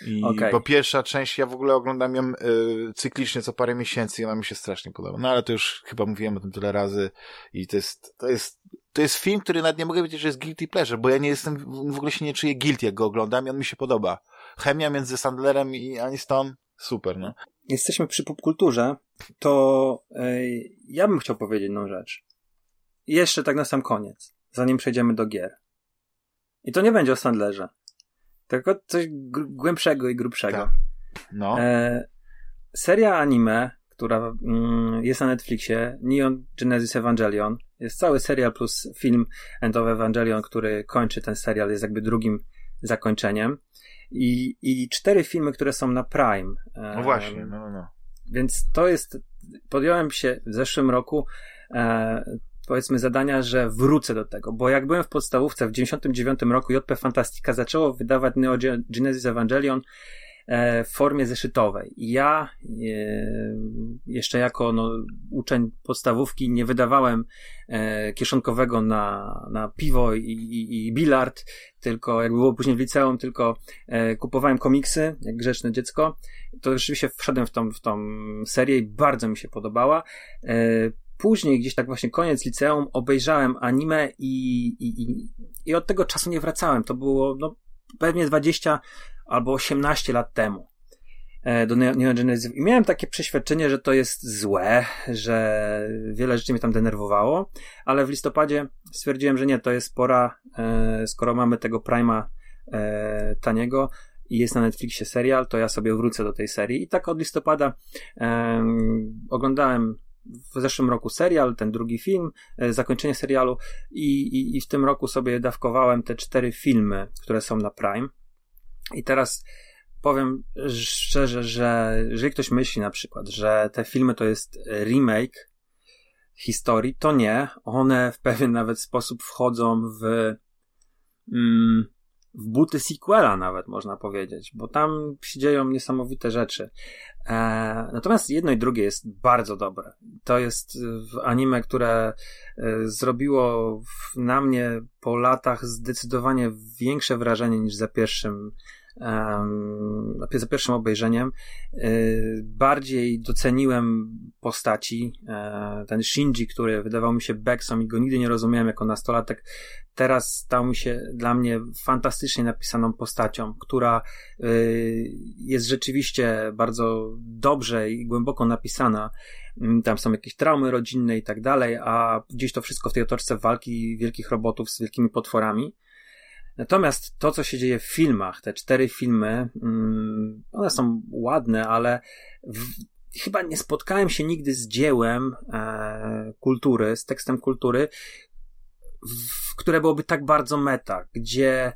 S1: I okay. Bo pierwsza część, ja w ogóle oglądam ją y, cyklicznie co parę miesięcy i ona mi się strasznie podoba. No ale to już chyba mówiłem o tym tyle razy i to jest, to jest, to jest film, który nawet nie mogę powiedzieć, że jest guilty pleasure, bo ja nie jestem, w ogóle się nie czuję guilty, jak go oglądam i on mi się podoba. Chemia między Sandlerem i Aniston, super, no.
S2: Jesteśmy przy popkulturze, to y, ja bym chciał powiedzieć jedną rzecz. Jeszcze tak na sam koniec, zanim przejdziemy do gier. I to nie będzie o Sandlerze. Tylko coś głębszego i grubszego. Tak.
S1: No.
S2: E, seria anime, która mm, jest na Netflixie, Neon Genesis Evangelion. Jest cały serial plus film End of Evangelion, który kończy ten serial, jest jakby drugim zakończeniem. I, i cztery filmy, które są na Prime.
S1: E, no właśnie, no, no, no.
S2: Więc to jest, podjąłem się w zeszłym roku e, powiedzmy zadania, że wrócę do tego, bo jak byłem w podstawówce w 99 roku JP Fantastica zaczęło wydawać Neo Genesis Evangelion e, w formie zeszytowej. Ja e, jeszcze jako no, uczeń podstawówki nie wydawałem e, kieszonkowego na, na piwo i, i, i bilard, tylko jak było później w liceum, tylko kupowałem komiksy, jak grzeczne dziecko. To rzeczywiście wszedłem w tą, w tą serię i bardzo mi się podobała później, gdzieś tak właśnie koniec liceum, obejrzałem anime i, i, i, od tego czasu nie wracałem. To było no, pewnie 20 albo 18 lat temu e, do Neon Genesis. I miałem takie przeświadczenie, że to jest złe, że wiele rzeczy mnie tam denerwowało, ale w listopadzie stwierdziłem, że nie, to jest pora, e, skoro mamy tego Prima e, taniego i jest na Netflixie serial, to ja sobie wrócę do tej serii. I tak od listopada oglądałem w zeszłym roku serial, ten drugi film, e, zakończenie serialu i, i, i w tym roku sobie dawkowałem te cztery filmy, które są na Prime. I teraz powiem szczerze, że jeżeli ktoś myśli na przykład, że te filmy to jest remake historii, to nie. One w pewien nawet sposób wchodzą w, mm, w buty sequela nawet można powiedzieć, bo tam się dzieją niesamowite rzeczy. E, natomiast jedno i drugie jest bardzo dobre. To jest anime, które e, zrobiło na mnie po latach zdecydowanie większe wrażenie niż za pierwszym za pierwszym obejrzeniem y, bardziej doceniłem postaci. E, ten Shinji, który wydawał mi się beksą i go nigdy nie rozumiałem jako nastolatek, teraz stał mi się dla mnie fantastycznie napisaną postacią, która y, jest rzeczywiście bardzo dobrze i głęboko napisana. Mm, tam są jakieś traumy rodzinne i tak dalej, a gdzieś to wszystko w tej otoczce walki wielkich robotów z wielkimi potworami. Natomiast to, co się dzieje w filmach, te cztery filmy, mm, one są ładne, ale w, chyba nie spotkałem się nigdy z dziełem e, kultury, z tekstem kultury, w, które byłoby tak bardzo meta, gdzie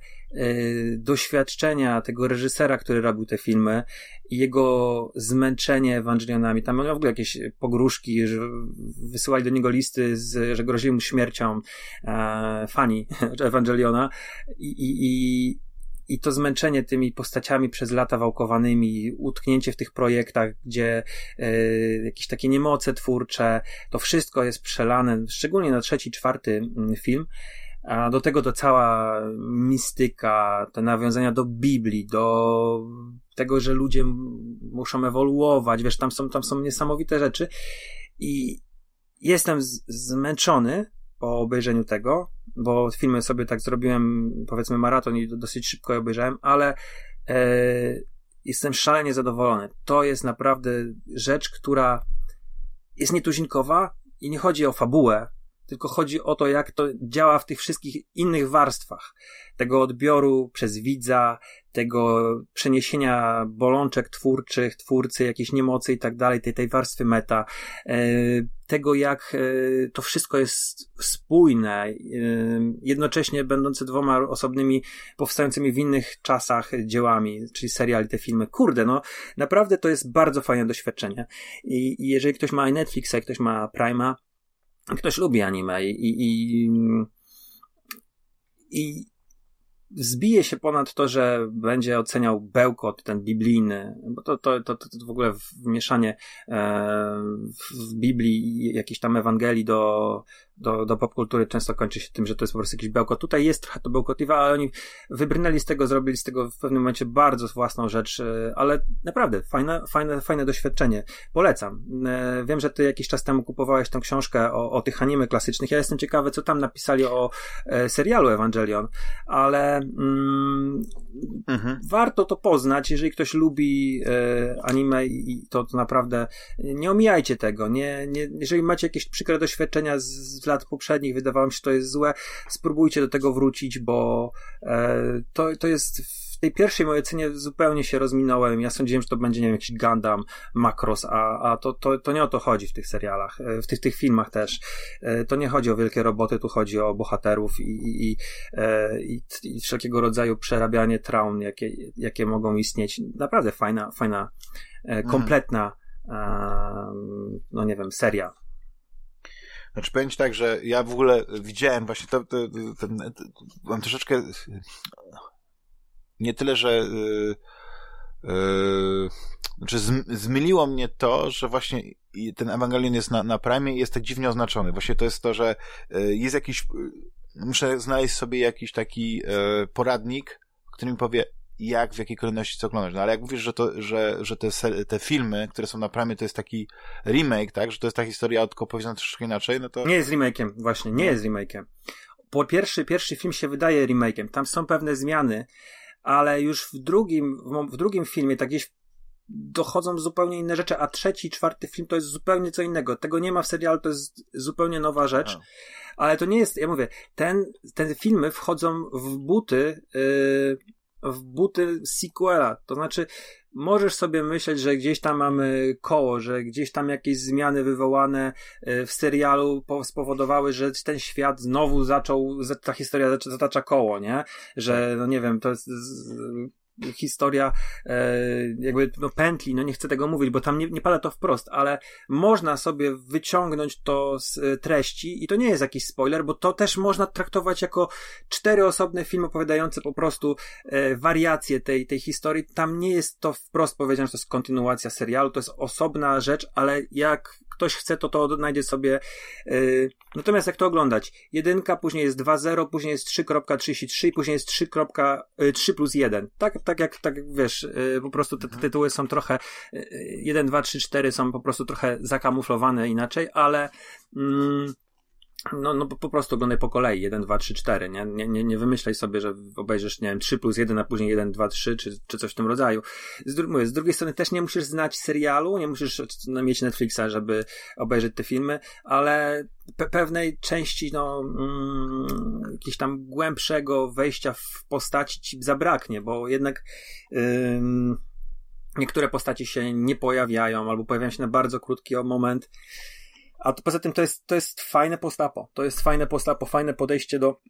S2: doświadczenia tego reżysera, który robił te filmy i jego zmęczenie Ewangelionami, tam miał w ogóle jakieś pogróżki, że wysyłali do niego listy, z, że grozili mu śmiercią e, fani Ewangeliona i, i, i i to zmęczenie tymi postaciami przez lata wałkowanymi, utknięcie w tych projektach, gdzie y, jakieś takie niemoce twórcze, to wszystko jest przelane, szczególnie na trzeci, czwarty mm, film. A do tego to cała mistyka, te nawiązania do Biblii, do tego, że ludzie muszą ewoluować, wiesz, tam są, tam są niesamowite rzeczy. I jestem z, zmęczony po obejrzeniu tego, bo filmy sobie tak zrobiłem, powiedzmy maraton i dosyć szybko je obejrzałem, ale e, jestem szalenie zadowolony. To jest naprawdę rzecz, która jest nietuzinkowa i nie chodzi o fabułę, tylko chodzi o to, jak to działa w tych wszystkich innych warstwach. Tego odbioru przez widza, tego przeniesienia bolączek twórczych, twórcy, jakiejś niemocy i tak dalej, tej, tej warstwy meta, e, tego jak e, to wszystko jest spójne, e, jednocześnie będące dwoma osobnymi, powstającymi w innych czasach dziełami, czyli seriali, te filmy. Kurde, no naprawdę to jest bardzo fajne doświadczenie. I, jeżeli ktoś ma Netflixa, ktoś ma Prima, ktoś lubi anime i, i, i, zbije się ponad to, że będzie oceniał bełkot ten biblijny, bo to, to, to, to w ogóle wmieszanie e, w Biblii jakiejś tam Ewangelii do, do, do popkultury często kończy się tym, że to jest po prostu jakiś bełkot. Tutaj jest trochę to bełkotliwe, ale oni wybrnęli z tego, zrobili z tego w pewnym momencie bardzo własną rzecz, e, ale naprawdę fajne, fajne, fajne doświadczenie. Polecam. E, wiem, że ty jakiś czas temu kupowałeś tą książkę o, o tych anime klasycznych. Ja jestem ciekawy, co tam napisali o e, serialu Evangelion, ale mm, mhm. warto to poznać, jeżeli ktoś lubi anime i to, to naprawdę nie omijajcie tego. Nie, nie, jeżeli macie jakieś przykre doświadczenia z, z lat poprzednich wydawało mi się, że to jest złe. Spróbujcie do tego wrócić, bo e, to, to jest tej pierwszej mojej ocenie zupełnie się rozminąłem. Ja sądziłem, że to będzie, nie wiem, jakiś Gundam, Macross, a, a to, to, to nie o to chodzi w tych serialach, e, w tych, tych filmach też. E, to nie chodzi o wielkie roboty, tu chodzi o bohaterów i, i, i, e, i, wszelkiego rodzaju przerabianie traum, jakie, jakie mogą istnieć. Naprawdę fajna, fajna, mhm. kompletna, no nie wiem, seria
S1: znaczy powiem ci tak, że ja w ogóle widziałem właśnie to, to, to, to mam troszeczkę nie tyle, że yy, yy, znaczy zmyliło mnie to, że właśnie ten Ewangelion jest na, na Prime i jest tak dziwnie oznaczony. Właśnie to jest to, że yy, jest jakiś muszę znaleźć sobie jakiś taki poradnik, który mi powie jak, w jakiej kolejności co oglądać. No ale jak mówisz, że, to, że, że te, te filmy, które są na Prime, to jest taki remake, tak? Że to jest ta historia tylko opowiedziana troszkę inaczej, no to...
S2: Nie jest remake'iem, właśnie, nie jest remake'iem. Po pierwszy, pierwszy film się wydaje remake'iem. Tam są pewne zmiany, ale już w drugim, w drugim filmie, tak gdzieś dochodzą zupełnie inne rzeczy, a trzeci, czwarty film to jest zupełnie co innego. Tego nie ma w serialu, to jest zupełnie nowa rzecz. Ale to nie jest, ja mówię, ten, te filmy wchodzą w buty yy, w buty sequela. To znaczy, możesz sobie myśleć, że gdzieś tam mamy koło, że gdzieś tam jakieś zmiany wywołane e, w serialu spowodowały, że ten świat znowu zaczął, ta historia zatacza koło, nie? Że, no nie wiem, to jest historia e, jakby no, pętli, no nie chcę tego mówić, bo tam nie, nie pada to wprost, ale można sobie wyciągnąć to z e, treści i to nie jest jakiś spoiler, bo to też można traktować jako cztery osobne filmy opowiadające po prostu e, wariacje tej, tej historii. Tam nie jest to wprost powiedziane, że to jest kontynuacja serialu, to jest osobna rzecz, ale jak ktoś chce, to to znajdzie sobie. Natomiast jak to oglądać? Jedynka, później jest 2.0, później jest 3.33, później jest 3, 3 plus 1. Tak, tak jak, tak wiesz, yy, po prostu te, te mhm. tytuły są trochę, yy, 1, 2, 3, 4 są po prostu trochę zakamuflowane inaczej, ale mm, no, no po prostu oglądaj po kolei, 1, 2, 3, 4, nie? Nie, nie, nie wymyślaj sobie, że obejrzysz, nie wiem, 3 plus 1, a później 1, 2, 3, czy, czy coś w tym rodzaju. Z, dru mówię, z drugiej strony też nie musisz znać serialu, nie musisz mieć Netflixa, żeby obejrzeć te filmy, ale pe pewnej części, no, mm, jakiegoś tam głębszego wejścia w postaci ci zabraknie, bo jednak ym, niektóre postaci się nie pojawiają, albo pojawiają się na bardzo krótki moment, a to, poza tym to jest, to jest fajne postapo. To jest fajne postapo, fajne podejście do,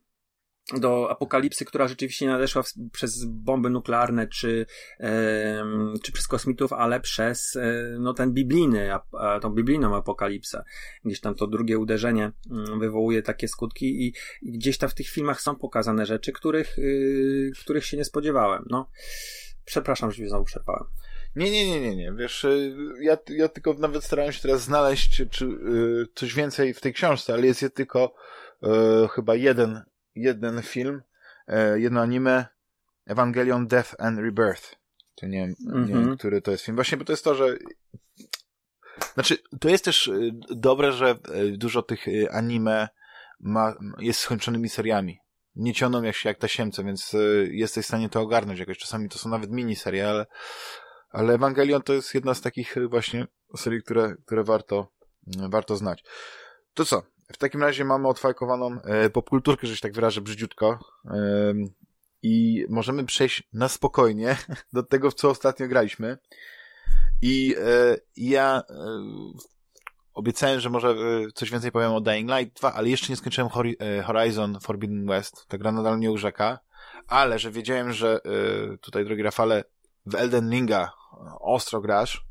S2: do apokalipsy, która rzeczywiście nadeszła w, przez bomby nuklearne czy, e, czy przez kosmitów, ale przez e, no, ten biblijny, a, a, tą biblijną apokalipsę. Gdzieś tam to drugie uderzenie mm, wywołuje takie skutki i, i, gdzieś tam w tych filmach są pokazane rzeczy, których, y, których się nie spodziewałem. No, przepraszam, że znowu przerwałem.
S1: Nie, nie, nie, nie, nie. Wiesz, y, ja, ja tylko nawet starałem się teraz znaleźć czy, y, coś więcej w tej książce, ale jest, jest tylko y, chyba jeden, jeden film, y, jedno anime, Evangelion Death and Rebirth. To nie, mm -hmm. nie wiem, mhm. który to jest film. Właśnie, bo to jest to, że znaczy, to jest też dobre, że dużo tych anime ma, jest skończonymi seriami. Nie ciągną jak się jak tasiemce, więc jesteś w stanie to ogarnąć jakoś. Czasami to są nawet miniserie, ale Ewangelion to jest jedna z takich właśnie serii, które, które warto, warto znać. To co? W takim razie mamy odfajkowaną e, popkulturkę, że się tak wyrażę brzydziutko. I możemy przejść na spokojnie do tego, w co ostatnio graliśmy. I e, ja e, obiecałem, że może coś więcej powiem o Dying Light 2, ale jeszcze nie skończyłem Horizon Forbidden West. Ta gra nadal nie urzeka. Ale, że wiedziałem, że tutaj, drogi Rafale, w Elden Ringa ostro grasz,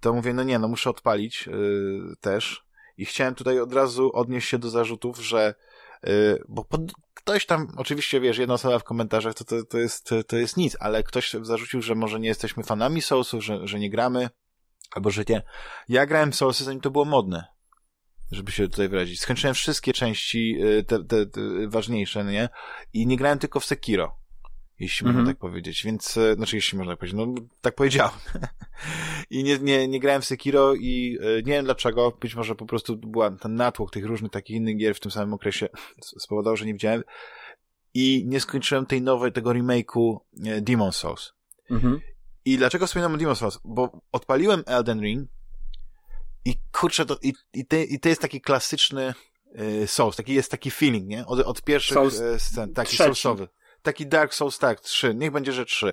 S1: to mówię, no nie, no muszę odpalić yy, też. I chciałem tutaj od razu odnieść się do zarzutów, że yy, bo pod, ktoś tam, oczywiście wiesz, jedna osoba w komentarzach to, to, to, jest, to jest nic, ale ktoś zarzucił, że może nie jesteśmy fanami Soulsów, że, że nie gramy, albo że nie. Ja grałem w Soulsy, zanim to było modne żeby się tutaj wyrazić. Skończyłem wszystkie części, y, te, te, te ważniejsze, nie? I nie grałem tylko w Sekiro jeśli mm -hmm. można mhm. tak powiedzieć. Więc, e, znaczy, jeśli można tak powiedzieć, no tak powiedziałem. I nie, nie, nie grałem w Sekiro i e, nie wiem dlaczego, być może po prostu była ten natłok tych różnych takich innych gier w tym samym okresie spowodował, że nie widziałem. I nie skończyłem tej nowej, tego remake'u e, Demon Souls. Mm -hmm. I dlaczego wspominam o Demon Souls? Bo odpaliłem Elden Ring i kurczę, to, i, i, te, i to jest taki klasyczny Souls, taki jest taki feeling, nie? Od, od pierwszych Souls scen, taki trzeci. Soulsowy taki Dark Souls, tak, trzy, niech będzie, że trzy.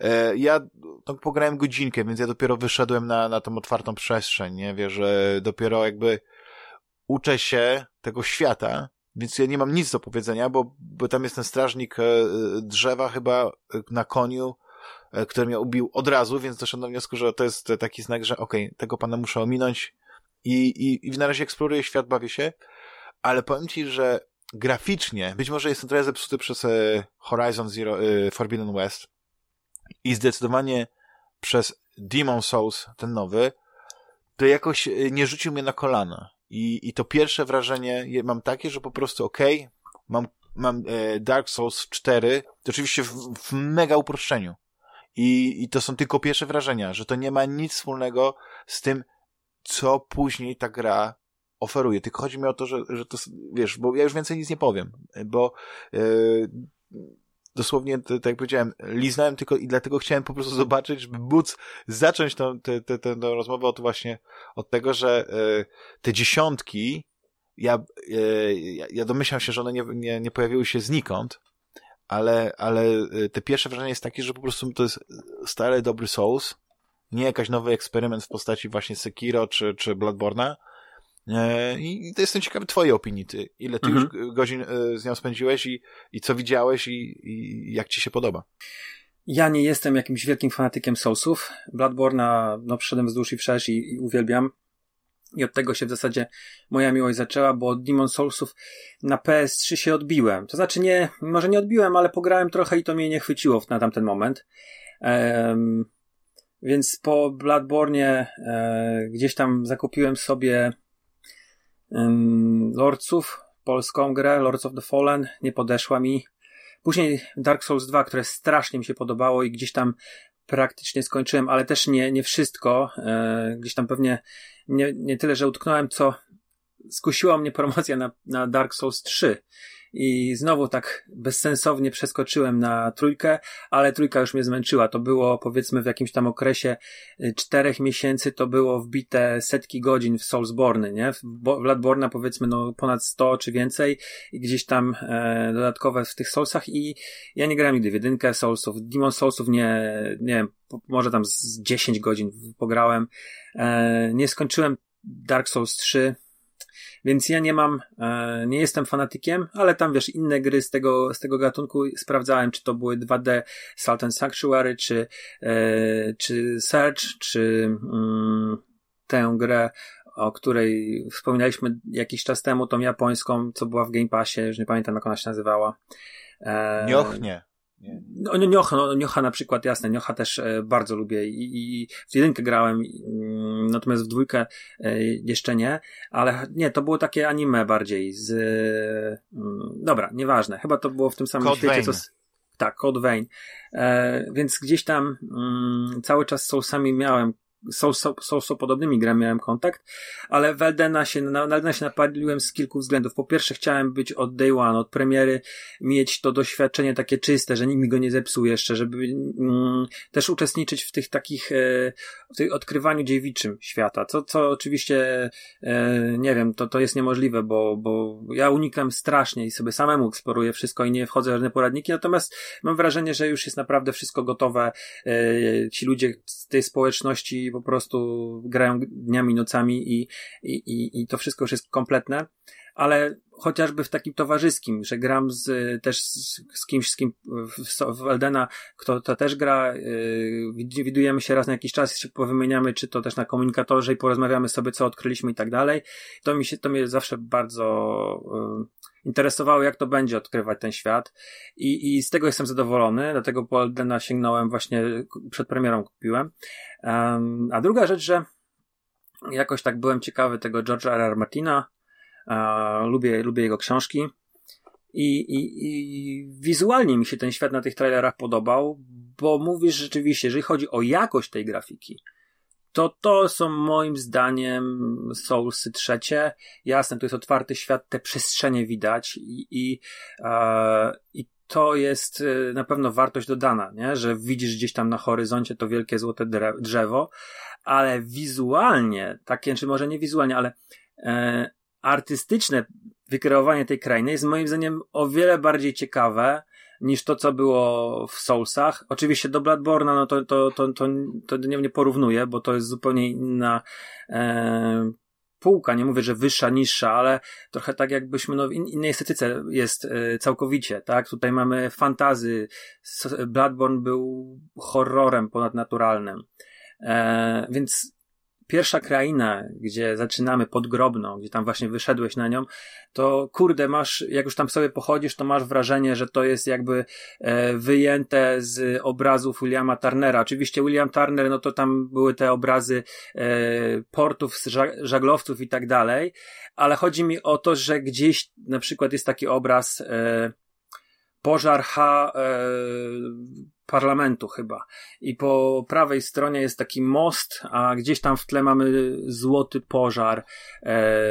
S1: E, ja no, pograłem godzinkę, więc ja dopiero wyszedłem na, na tą otwartą przestrzeń, nie? Wiesz, że dopiero jakby uczę się tego świata, więc ja nie mam nic do powiedzenia, bo, bo tam jest ten strażnik e, drzewa chyba e, na koniu, który mnie ubił od razu, więc doszedłem do wniosku, że to jest taki znak, że okej, okay, tego pana muszę ominąć i, i, i na razie eksploruję świat, bawię się, ale powiem ci, że graficznie, być może jestem trochę zepsuty przez e, Horizon Zero, e, Forbidden West i zdecydowanie przez Demon Souls, ten nowy, to jakoś e, nie rzucił mnie na kolana. I, i to pierwsze wrażenie mam takie, że po prostu okej, okay, mam, mam Dark Souls 4, to oczywiście w, w mega uproszczeniu. I, I to są tylko pierwsze wrażenia, że to nie ma nic wspólnego z tym, co później ta gra oferuje. Tylko chodzi mi o to, że, że to, wiesz, bo ja już więcej nic nie powiem, bo yy, dosłownie, tak jak powiedziałem, liznałem tylko i dlatego chciałem po prostu zobaczyć, żeby móc zacząć tą, tę, tę, tę, tę rozmowę od właśnie, od tego, że yy, te dziesiątki, ja, yy, ja domyślam się, że one nie, nie, nie pojawiły się znikąd, ale, ale te pierwsze wrażenie jest takie, że po prostu to jest stary, dobry Souls, nie jakiś nowy eksperyment w postaci właśnie Sekiro czy, czy Bloodborne'a. E, I to jestem ciekawy twojej opinii, ty. Ile ty mhm. już godzin e, z nią spędziłeś i, i co widziałeś i, i jak ci się podoba?
S2: Ja nie jestem jakimś wielkim fanatykiem Soulsów. Bloodborne'a no, przyszedłem wzdłuż i wszerz i, i uwielbiam. I od tego się w zasadzie moja miłość zaczęła, bo od Demon Soulsów na PS3 się odbiłem. To znaczy nie, może nie odbiłem, ale pograłem trochę i to mnie nie chwyciło na tamten moment. Um, więc po Bloodborne e, gdzieś tam zakupiłem sobie Lordsów, polską grę, Lords of the Fallen, nie podeszła mi. Później Dark Souls 2, które strasznie mi się podobało i gdzieś tam praktycznie skończyłem, ale też nie, nie wszystko. E, gdzieś tam pewnie nie, nie tyle, że utknąłem, co skusiła mnie promocja na, na Dark Souls 3 i znowu tak bezsensownie przeskoczyłem na trójkę, ale trójka już mnie zmęczyła. To było powiedzmy w jakimś tam okresie y, czterech miesięcy, to było wbite setki godzin w Soulsborne, nie? W, Bloodborne'a powiedzmy no ponad 100 czy więcej i gdzieś tam e, dodatkowe w tych Soulsach i ja nie grałem nigdy w jedynkę Soulsów, Demon Soulsów nie, nie wiem, może tam z 10 godzin pograłem. E, nie skończyłem Dark Souls 3, więc ja nie mam, e, nie jestem fanatykiem, ale tam wiesz, inne gry z tego, z tego gatunku sprawdzałem, czy to były 2D Salt and Sanctuary, czy, e, czy Search, czy mm, tę grę, o której wspominaliśmy jakiś czas temu, tą japońską, co była w Game Passie, już nie pamiętam jak ona się nazywała.
S1: E, Nioch nie.
S2: No, no Niocha, no, Niocha na przykład, jasne, Niocha też e, bardzo lubię i, i w jedynkę grałem, i, mm, natomiast w dwójkę e, jeszcze nie, ale nie, to było takie anime bardziej z, mm, dobra, nieważne, chyba to było w tym samym
S1: Code świecie, co,
S2: tak, Code Vein, e, więc gdzieś tam mm, cały czas z Soulsami miałem są, są, są, podobnymi grami miałem kontakt, ale w Eldena się, na, na Eldena się napaliłem z kilku względów. Po pierwsze chciałem być od day one, od premiery, mieć to doświadczenie takie czyste, że nikt mi go nie zepsuł jeszcze, żeby mm, też uczestniczyć w tych takich, e, w tych odkrywaniu dziewiczym świata, co, co oczywiście, e, nie wiem, to, to jest niemożliwe, bo, bo ja unikam strasznie i sobie samemu eksploruję wszystko i nie wchodzę w żadne poradniki, natomiast mam wrażenie, że już jest naprawdę wszystko gotowe. E, ci ludzie z tej społeczności po prostu grają dniami, nocami i, i, i, i to wszystko już jest kompletne, ale chociażby w takim towarzyskim, że gram z, też z, z kimś, z kim w, w Eldena, kto to też gra, yy, widujemy się raz na jakiś czas, się powymieniamy, czy to też na komunikatorze i porozmawiamy sobie, co odkryliśmy i tak dalej. To mi się, to mnie zawsze bardzo yy, interesowało, jak to będzie odkrywać ten świat i, i z tego jestem zadowolony, dlatego po Eldena sięgnąłem właśnie, przed premierą kupiłem. Um, a druga rzecz, że jakoś tak byłem ciekawy tego George'a R. R. Martina, lubię, lubię jego książki. I, i, I wizualnie mi się ten świat na tych trailerach podobał, bo mówisz rzeczywiście, jeżeli chodzi o jakość tej grafiki, to to są moim zdaniem Soulsy trzecie. Jasne, to jest otwarty świat, te przestrzenie widać i, i, e, i to jest e, na pewno wartość dodana, nie? że widzisz gdzieś tam na horyzoncie to wielkie złote drzewo, ale wizualnie, takie, czy może nie wizualnie, ale e, artystyczne wykreowanie tej krainy jest moim zdaniem o wiele bardziej ciekawe niż to, co było w Soulsach. Oczywiście do Bloodborne'a, no to, to, to, to, to nie, nie porównuję, bo to jest zupełnie inna e, półka, nie mówię, że wyższa, niższa, ale trochę tak jakbyśmy, no w innej estetyce jest e, całkowicie, tak? Tutaj mamy fantazy, Bloodborne był horrorem ponadnaturalnym, e, więc pierwsza kraina, gdzie zaczynamy podgrobną, gdzie tam właśnie wyszedłeś na nią, to kurde, masz, jak już tam sobie pochodzisz, to masz wrażenie, że to jest jakby e, wyjęte z obrazów Williama Turnera. Oczywiście William Turner, no to tam były te obrazy e, portów, żaglowców i tak dalej, ale chodzi mi o to, że gdzieś na przykład jest taki obraz e, pożar H e, parlamentu chyba. I po prawej stronie jest taki most, a gdzieś tam w tle mamy złoty pożar e,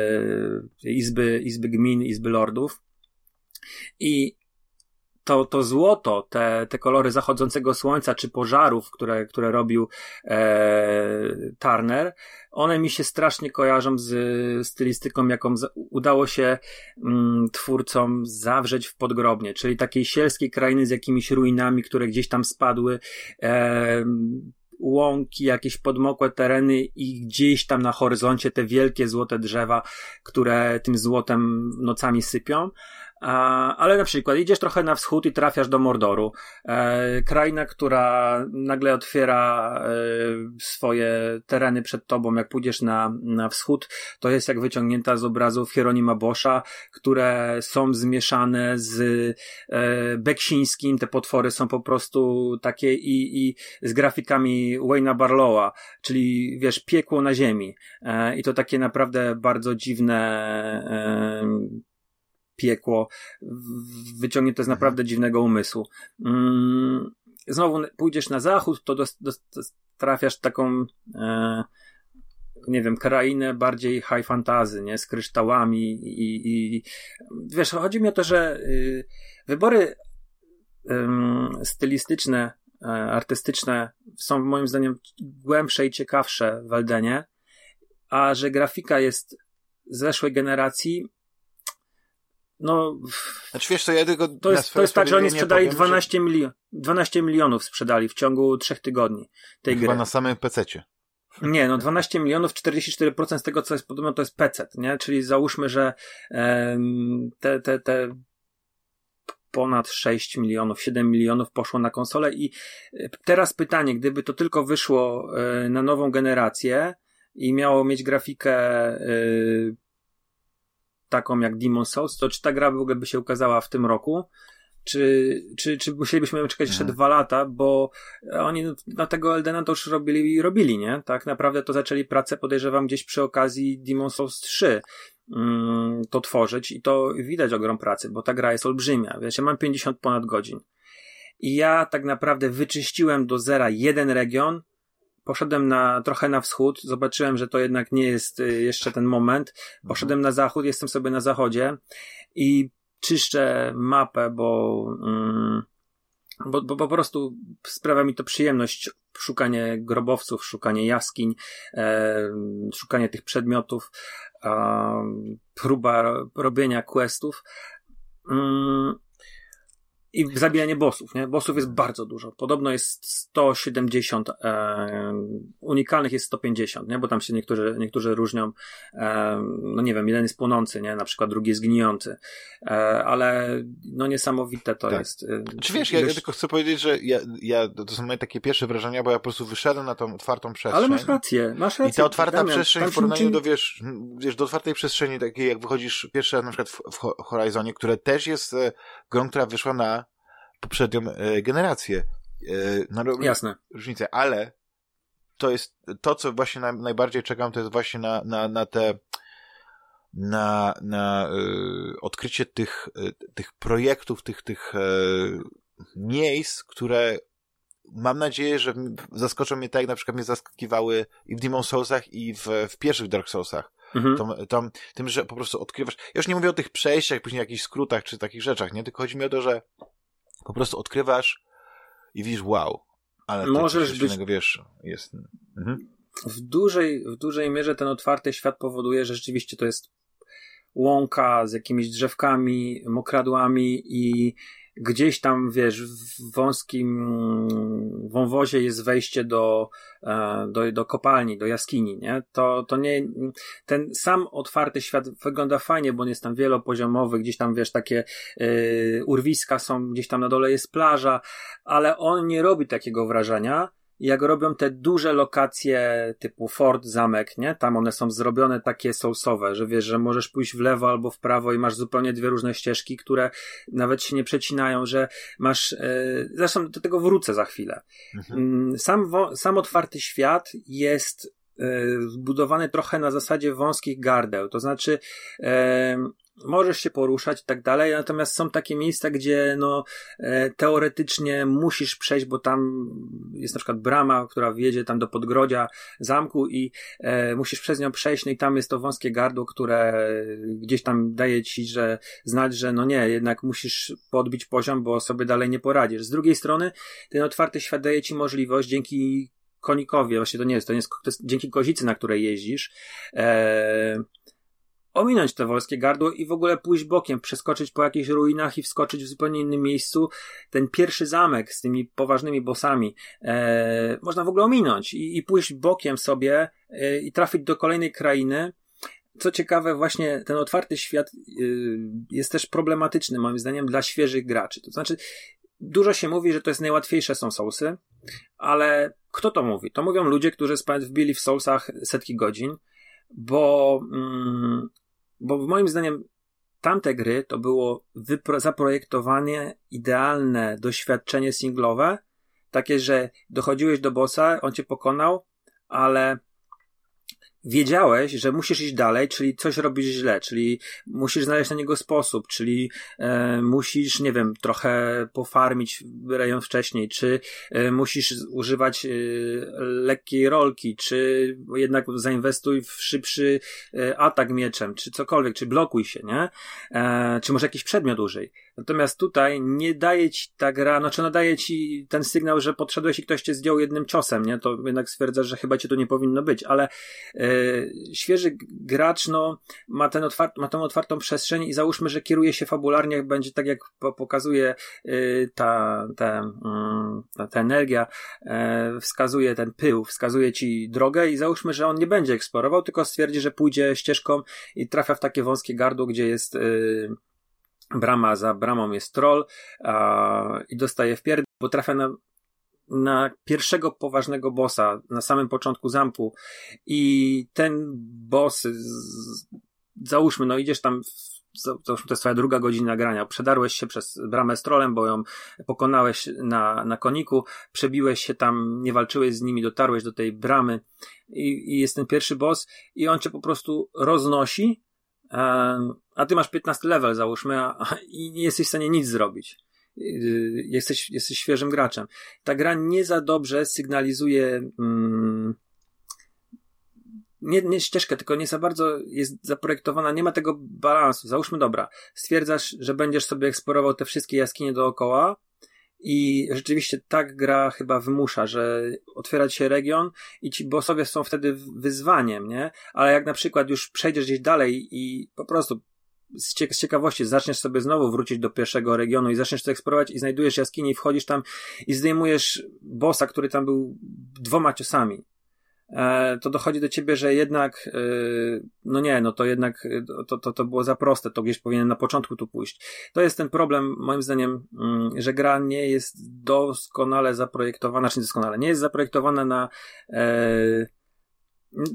S2: Izby, Izby Gmin, Izby Lordów. I to, to złoto, te, te kolory zachodzącego słońca czy pożarów, które, które robił e, Turner, one mi się strasznie kojarzą z stylistyką, jaką udało się mm, twórcom zawrzeć w podgrobnie, czyli takiej sielskiej krainy z jakimiś ruinami, które gdzieś tam spadły, e, łąki, jakieś podmokłe tereny i gdzieś tam na horyzoncie te wielkie złote drzewa, które tym złotem nocami sypią. Ale na przykład idziesz trochę na wschód i trafiasz do Mordoru. E, kraina, która nagle otwiera e, swoje tereny przed tobą, jak pójdziesz na, na wschód, to jest jak wyciągnięta z obrazów Hieronima Boscha, które są zmieszane z e, Beksińskim. Te potwory są po prostu takie i, i z grafikami Wayne'a Barlowa, czyli wiesz, piekło na ziemi. I to takie naprawdę bardzo dziwne piekło wyciągnięte z naprawdę dziwnego umysłu. Mm, znowu pójdziesz na zachód, to do, do, trafiasz taką e, nie wiem, krainę bardziej high fantasy, nie? Z kryształami i, i wiesz, chodzi mi o to, że y, wybory y, stylistyczne, y, artystyczne są moim zdaniem głębsze i ciekawsze w Eldenie, a że grafika jest zeszłej generacji, no.
S1: Znaczy wiesz, to ja tylko.
S2: To jest, to jest tak, że oni sprzedali powiem, 12, że... milio 12 milionów sprzedali w ciągu trzech tygodni tej
S1: Chyba
S2: gry.
S1: na samym PC-cie.
S2: Nie, no 12 milionów, 44% z tego, co jest podobno, to jest PC, nie? Czyli załóżmy, że um, te, te, te ponad 6 milionów, 7 milionów poszło na konsolę i e, teraz pytanie, gdyby to tylko wyszło y, na nową generację i miało mieć grafikę y, taką jak Demon Souls, to czy ta gra w ogóle by się ukazała w tym roku? Czy, czy, czy musielibyśmy czekać jeszcze mhm. dwa lata, bo oni na tego Eldena to już robili i robili, nie? Tak naprawdę to zaczęli pracę, podejrzewam, gdzieś przy okazji Demon Souls 3 mm, to tworzyć i to widać ogrom pracy, bo ta gra jest olbrzymia. Wiesz, ja mam 50 ponad godzin. I ja tak naprawdę wyczyściłem do zera jeden region, poszedłem na, trochę na wschód, zobaczyłem, że to jednak nie jest y, jeszcze ten moment. Poszedłem na zachód, jestem sobie na zachodzie i czyszczę mapę, bo, mm, bo, bo po prostu sprawia mi to przyjemność szukanie grobowców, szukanie jaskiń, e, szukanie tych przedmiotów, e, próba robienia questów. Mm, i zabijanie bossów, nie? Bossów jest bardzo dużo. Podobno jest 170, e, unikalnych jest 150, nie? Bo tam się niektórzy, niektórzy różnią, e, no nie wiem, jeden jest płonący, nie? Na przykład drugi jest gnijący. E, ale no niesamowite to tak. jest.
S1: E, Czy wiesz, ja, ja, tylko chcę powiedzieć, że ja, ja, to są moje takie pierwsze wrażenia, bo ja po prostu wyszedłem na tą otwartą przestrzeń.
S2: Ale masz rację, masz rację.
S1: I ta otwarta Damian, przestrzeń w porównaniu do, wiesz, wiesz, do otwartej przestrzeni, takiej jak wychodzisz pierwszy raz na przykład w, w Horizonie, które też jest e, grą, która wyszła na poprzednią e, generację. E, no,
S2: Jasne.
S1: Różnice, ale to jest to, co właśnie na, najbardziej czekam, to jest właśnie na, na, na te na, na y, odkrycie tych, y, tych projektów, tych, tych y, miejsc, które mam nadzieję, że zaskoczą mnie tak, jak na przykład mnie zaskakiwały i w Demon Soulsach, i w, w pierwszych Dark Soulsach. Mhm. Tym, że po prostu odkrywasz. Ja już nie mówię o tych przejściach, później jakichś skrótach, czy takich rzeczach, nie? Tylko chodzi mi o to, że po prostu odkrywasz i widzisz, wow, ale Możesz być... wiesz, jest... Mhm.
S2: W dużej, w dużej mierze ten otwarty świat powoduje, że rzeczywiście to jest łąka z jakimiś drzewkami, mokradłami i gdzieś tam, wiesz, w wąskim wąwozie jest wejście do, e, do, do kopalni, do jaskini, nie? To, to nie, ten sam otwarty świat wygląda fajnie, bo on jest tam wielopoziomowy, gdzieś tam, wiesz, takie yy, urwiska są, gdzieś tam na dole jest plaża, ale on nie robi takiego wrażenia, jak robią te duże lokacje typu Fort, zamek, nie? Tam one są zrobione takie soulsowe, że wiesz, że możesz pójść w lewo albo w prawo i masz zupełnie dwie różne ścieżki, które nawet się nie przecinają, że masz, yy, zresztą do tego wrócę za chwilę. Mhm. Mm, sam, sam otwarty świat jest e, zbudowany trochę na zasadzie wąskich gardeł, to znaczy możesz się poruszać i tak dalej, natomiast są takie miejsca, gdzie no, e, teoretycznie musisz przejść, bo tam jest na przykład brama, która wjedzie tam do podgrodzia zamku i e, musisz przez nią przejść, no i tam jest to wąskie gardło, które gdzieś tam daje ci, że znać, że no nie, jednak musisz podbić poziom, bo sobie dalej nie poradzisz. Z drugiej strony, ten otwarty świat daje ci możliwość dzięki konikowi, właśnie to nie jest, to nie jest, to jest dzięki kozicy, na której jeździsz, e, ominąć to wolskie gardło i w ogóle pójść bokiem, przeskoczyć po jakichś ruinach i wskoczyć w zupełnie innym miejscu. Ten pierwszy zamek z tymi poważnymi bossami e, można w ogóle ominąć i, i pójść bokiem sobie e, i trafić do kolejnej krainy. Co ciekawe, właśnie ten otwarty świat e, jest też problematyczny, moim zdaniem, dla świeżych graczy. To znaczy, dużo się mówi, że to jest najłatwiejsze są Soulsy, ale kto to mówi? To mówią ludzie, którzy wbili w Soulsach setki godzin, bo mm, bo moim zdaniem tamte gry to było zaprojektowanie idealne doświadczenie singlowe, takie, że dochodziłeś do bossa, on cię pokonał, ale wiedziałeś, że musisz iść dalej, czyli coś robisz źle, czyli musisz znaleźć na niego sposób, czyli e, musisz, nie wiem, trochę pofarmić rejon wcześniej, czy e, musisz używać e, lekkiej rolki, czy jednak zainwestuj w szybszy e, atak mieczem, czy cokolwiek, czy blokuj się, nie? E, czy może jakiś przedmiot użyj. Natomiast tutaj nie daje ci ta gra, znaczy ona daje ci ten sygnał, że podszedłeś i ktoś cię zdjął jednym ciosem, nie? To jednak stwierdzasz, że chyba cię tu nie powinno być, ale e, świeży gracz, no, ma, ten otwart, ma tą otwartą przestrzeń i załóżmy, że kieruje się fabularnie, będzie tak jak pokazuje e, ta, ta, mm, ta, ta energia, e, wskazuje ten pył, wskazuje ci drogę i załóżmy, że on nie będzie eksplorował, tylko stwierdzi, że pójdzie ścieżką i trafia w takie wąskie gardło, gdzie jest e, brama za bramą jest troll a, i dostaje w pierd, bo trafia na, na pierwszego poważnego bossa na samym początku zamku i ten boss z, załóżmy, no idziesz tam załóżmy, to jest twoja druga godzina grania. Przedarłeś się przez bramę z trolem, bo ją pokonałeś na, na koniku, przebiłeś się tam, nie walczyłeś z nimi, dotarłeś do tej bramy i, i jest ten pierwszy boss i on cię po prostu roznosi a ty masz 15 level, załóżmy, a, i nie jesteś w stanie nic zrobić. Y, jesteś, jesteś świeżym graczem. Ta gra nie za dobrze sygnalizuje mm, nie, nie ścieżkę, tylko nie za bardzo jest zaprojektowana, nie ma tego balansu. Załóżmy, dobra, stwierdzasz, że będziesz sobie eksplorował te wszystkie jaskinie dookoła, i rzeczywiście tak gra chyba wymusza, że otwiera się region i ci bossowie są wtedy wyzwaniem, nie? Ale jak na przykład już przejdziesz gdzieś dalej i po prostu z, z ciekawości zaczniesz sobie znowu wrócić do pierwszego regionu i zaczniesz to eksplorować i znajdujesz jaskinię i wchodzisz tam i zdejmujesz bossa, który tam był dwoma ciosami. E, to dochodzi do ciebie, że jednak, e, no nie, no to jednak e, to, to, to było za proste, to gdzieś powinien na początku tu pójść. To jest ten problem, moim zdaniem, mm, że gra nie jest doskonale zaprojektowana, czy doskonale, nie jest zaprojektowana na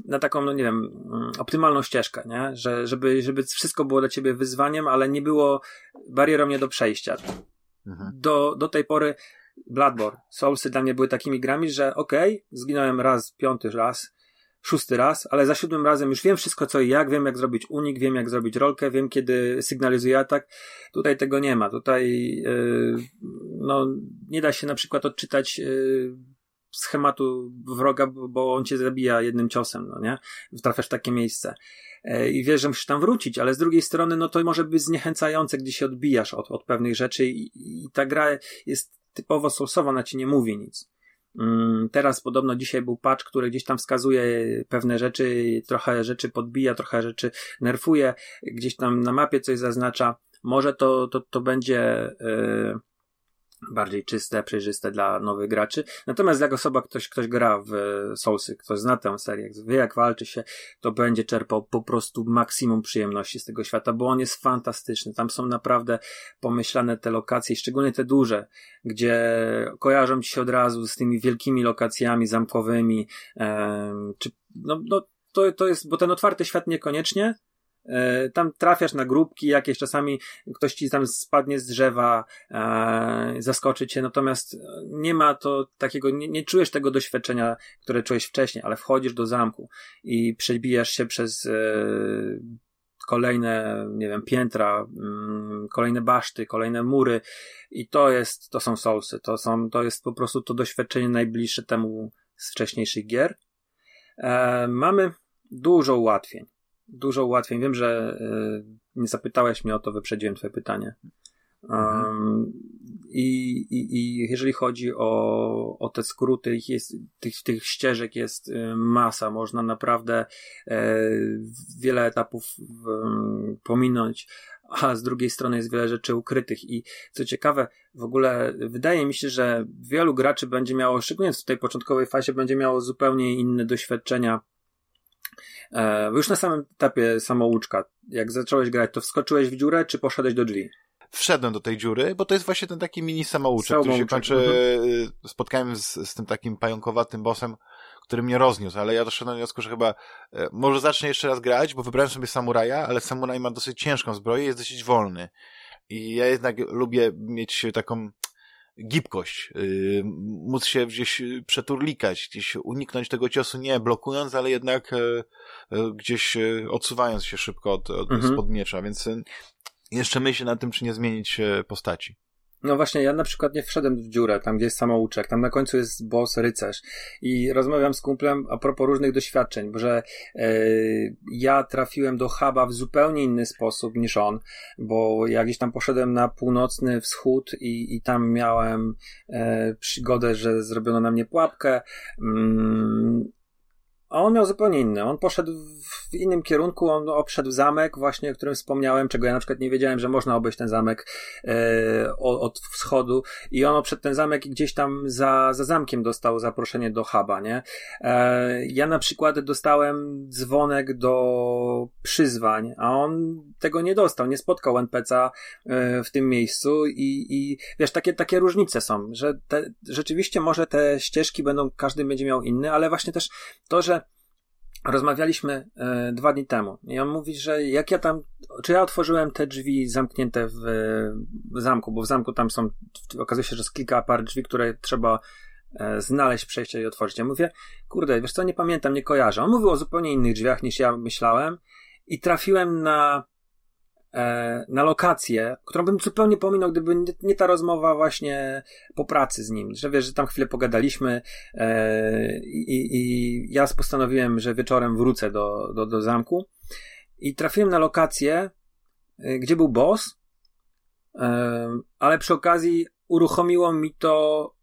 S2: na taką, no nie wiem, mm, optymalną ścieżkę, nie? Że, żeby, żeby wszystko było dla ciebie wyzwaniem, ale nie było barierą nie do przejścia. Mhm. Do, do tej pory Bloodborne, Soulsy dla mnie były takimi grami, że okej, okay, zginąłem raz, piąty raz, szósty raz, ale za siódmym razem już wiem wszystko co i jak, wiem jak zrobić unik, wiem jak zrobić rolkę, wiem kiedy sygnalizuje atak. Tutaj tego nie ma. Tutaj yy, no, nie da się na przykład odczytać yy, schematu wroga, bo on cię zabija jednym ciosem, no nie? Trafiasz w takie miejsce. Yy, I wiesz, że musisz tam wrócić, ale z drugiej strony, no to może być zniechęcające, gdy się odbijasz od, od pewnych rzeczy i, i ta gra jest typowo soulsowa, ona ci nie mówi nic. Mm, teraz podobno dzisiaj był patch, który gdzieś tam wskazuje pewne rzeczy, trochę rzeczy podbija, trochę rzeczy nerfuje, gdzieś tam na mapie coś zaznacza. Może to, to, to będzie yy, bardziej czyste, przejrzyste dla nowych graczy. Natomiast jak osoba, ktoś, ktoś gra w Soulsy, ktoś zna tę serię, wie jak walczy się, to będzie czerpał po prostu maksimum przyjemności z tego świata, bo on jest fantastyczny. Tam są naprawdę pomyślane te lokacje, szczególnie te duże, gdzie kojarzą ci się od razu z tymi wielkimi lokacjami zamkowymi, czy, no, no, to, to jest, bo ten otwarty świat niekoniecznie, tam trafiasz na grupki jakieś, czasami ktoś ci tam spadnie z drzewa, e, zaskoczy cię, natomiast nie ma to takiego, nie, nie, czujesz tego doświadczenia, które czułeś wcześniej, ale wchodzisz do zamku i przebijasz się przez e, kolejne, nie wiem, piętra, mm, kolejne baszty, kolejne mury i to jest, to są Soulsy, to są, to jest po prostu to doświadczenie najbliższe temu z wcześniejszych gier. E, mamy dużo ułatwień. Dużo ułatwień. Wiem, że e, nie zapytałeś mnie o to, wyprzedziłem twoje pytanie. Um, i, i, I jeżeli chodzi o, o te skróty, ich jest, tych, tych ścieżek jest y, masa. Można naprawdę e, wiele etapów um, pominąć, a z drugiej strony jest wiele rzeczy ukrytych. I co ciekawe, w ogóle wydaje mi się, że wielu graczy będzie miało, szczególnie w tej początkowej fazie, będzie miało zupełnie inne doświadczenia. E, już na samym etapie samouczka, jak zacząłeś grać, to wskoczyłeś w dziurę, czy poszedłeś do drzwi?
S1: wszedłem do tej dziury, bo to jest właśnie ten taki mini samouczek, który się kończy mhm. spotkałem z, z tym takim pająkowatym bossem, który mnie rozniósł, ale ja doszedłem do wniosku, że chyba e, może zacznę jeszcze raz grać, bo wybrałem sobie samuraja, ale samuraj ma dosyć ciężką zbroję i jest dosyć wolny. I ja jednak lubię mieć taką gibkość, yy, móc się gdzieś przeturlikać, gdzieś uniknąć tego ciosu, nie blokując, ale jednak yy, gdzieś odsuwając się szybko od, od mhm. spod miecza, więc jeszcze myślę nad tym, czy nie zmienić postaci.
S2: No właśnie, ja na przykład nie wszedłem w dziurę, tam gdzie jest samouczek, tam na końcu jest boss rycerz. I rozmawiam z kumplem a propos różnych doświadczeń, bo że e, ja trafiłem do huba w zupełnie inny sposób niż on, bo ja gdzieś tam poszedłem na północny wschód i, i tam miałem e, przygodę, że zrobiono na mnie pułapkę, mm, a on miał zupełnie inny. On poszedł w innym kierunku, on obszedł zamek, właśnie o którym wspomniałem, czego ja na przykład nie wiedziałem, że można obejść ten zamek e, od, wschodu. I on obszedł ten zamek i gdzieś tam za, za zamkiem dostał zaproszenie do huba, nie? E, ja na przykład dostałem dzwonek do przyzwań, a on tego nie dostał, nie spotkał NPC'a e, w tym miejscu i, i wiesz, takie, takie różnice są, że te, rzeczywiście może te ścieżki będą, każdy będzie miał inny, ale właśnie też to, że rozmawialiśmy e, dwa dni temu i on mówi, że jak ja tam, czy ja otworzyłem te drzwi zamknięte w, w zamku, bo w zamku tam są, okazuje się, że jest kilka par drzwi, które trzeba e, znaleźć przejście i otworzyć. Ja mówię, kurde, wiesz co, nie pamiętam, nie kojarzę. On mówił o zupełnie innych drzwiach niż ja myślałem i trafiłem na na lokację, którą bym zupełnie pominął, gdyby nie ta rozmowa właśnie po pracy z nim, że wiesz, że tam chwilę pogadaliśmy e, i, i ja postanowiłem, że wieczorem wrócę do, do, do zamku i trafiłem na lokację, e, gdzie był boss, ale przy okazji uruchomiło mi to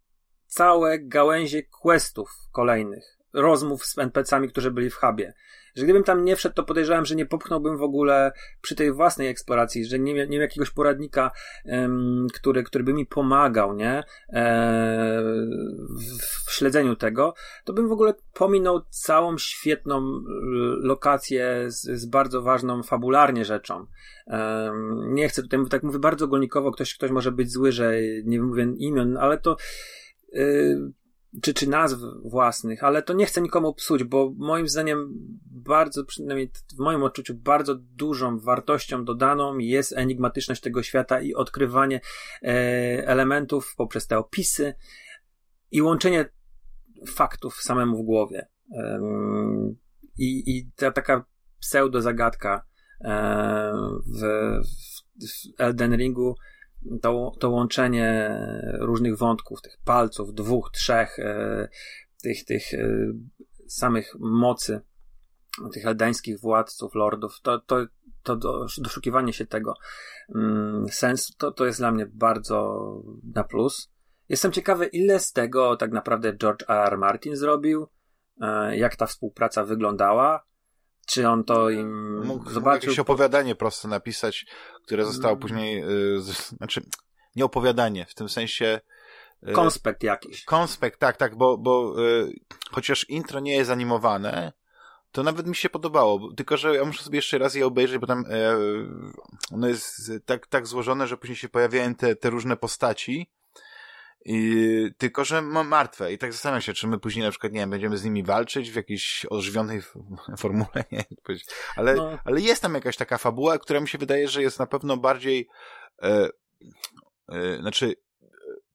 S2: całe gałęzie questów kolejnych, rozmów z NPC-ami, którzy byli w hubie że gdybym tam nie wszedł, to podejrzewam, że nie popchnąłbym w ogóle przy tej własnej eksploracji, że nie, nie miał jakiegoś poradnika, um, który, który by mi pomagał, nie? E, w, w śledzeniu tego, to bym w ogóle pominął całą świetną lokację z, z bardzo ważną fabularnie rzeczą. Um, nie chcę tutaj, tak mówię bardzo ogólnikowo, ktoś, ktoś może być zły, że nie mówię imion, ale to yy, czy, czy nazw własnych, ale to nie chcę nikomu psuć, bo moim zdaniem bardzo, przynajmniej w moim odczuciu, bardzo dużą wartością dodaną jest enigmatyczność tego świata i odkrywanie e, elementów poprzez te opisy i łączenie faktów samemu w głowie. E, I, i ta taka pseudo-zagadka e, w, w Elden Ringu to, to łączenie różnych wątków, tych palców, dwóch, trzech, e, tych, tych e, samych mocy, tych eldańskich władców, lordów, to, to, to doszukiwanie się tego mm, sensu, to, to jest dla mnie bardzo na plus. Jestem ciekawy, ile z tego tak naprawdę George R. R. Martin zrobił, e, jak ta współpraca wyglądała, czy on to im
S1: mógł, zobaczył? Mógł jakieś opowiadanie prosto napisać, które zostało później, y, z, znaczy, nie opowiadanie, w tym sensie...
S2: Y, konspekt jakiś.
S1: Konspekt, tak, tak, bo, bo y, chociaż intro nie jest animowane, to nawet mi się podobało, tylko że ja muszę sobie jeszcze raz je obejrzeć, bo tam e, ono jest tak, tak złożone, że później się pojawiają te, te różne postaci, i, tylko, że mam martwe i tak zastanawiam się, czy my później na przykład, nie wiem, będziemy z nimi walczyć w jakiejś ożywionej formule, nie ale, no. ale jest tam jakaś taka fabuła, która mi się wydaje, że jest na pewno bardziej, e, e, znaczy,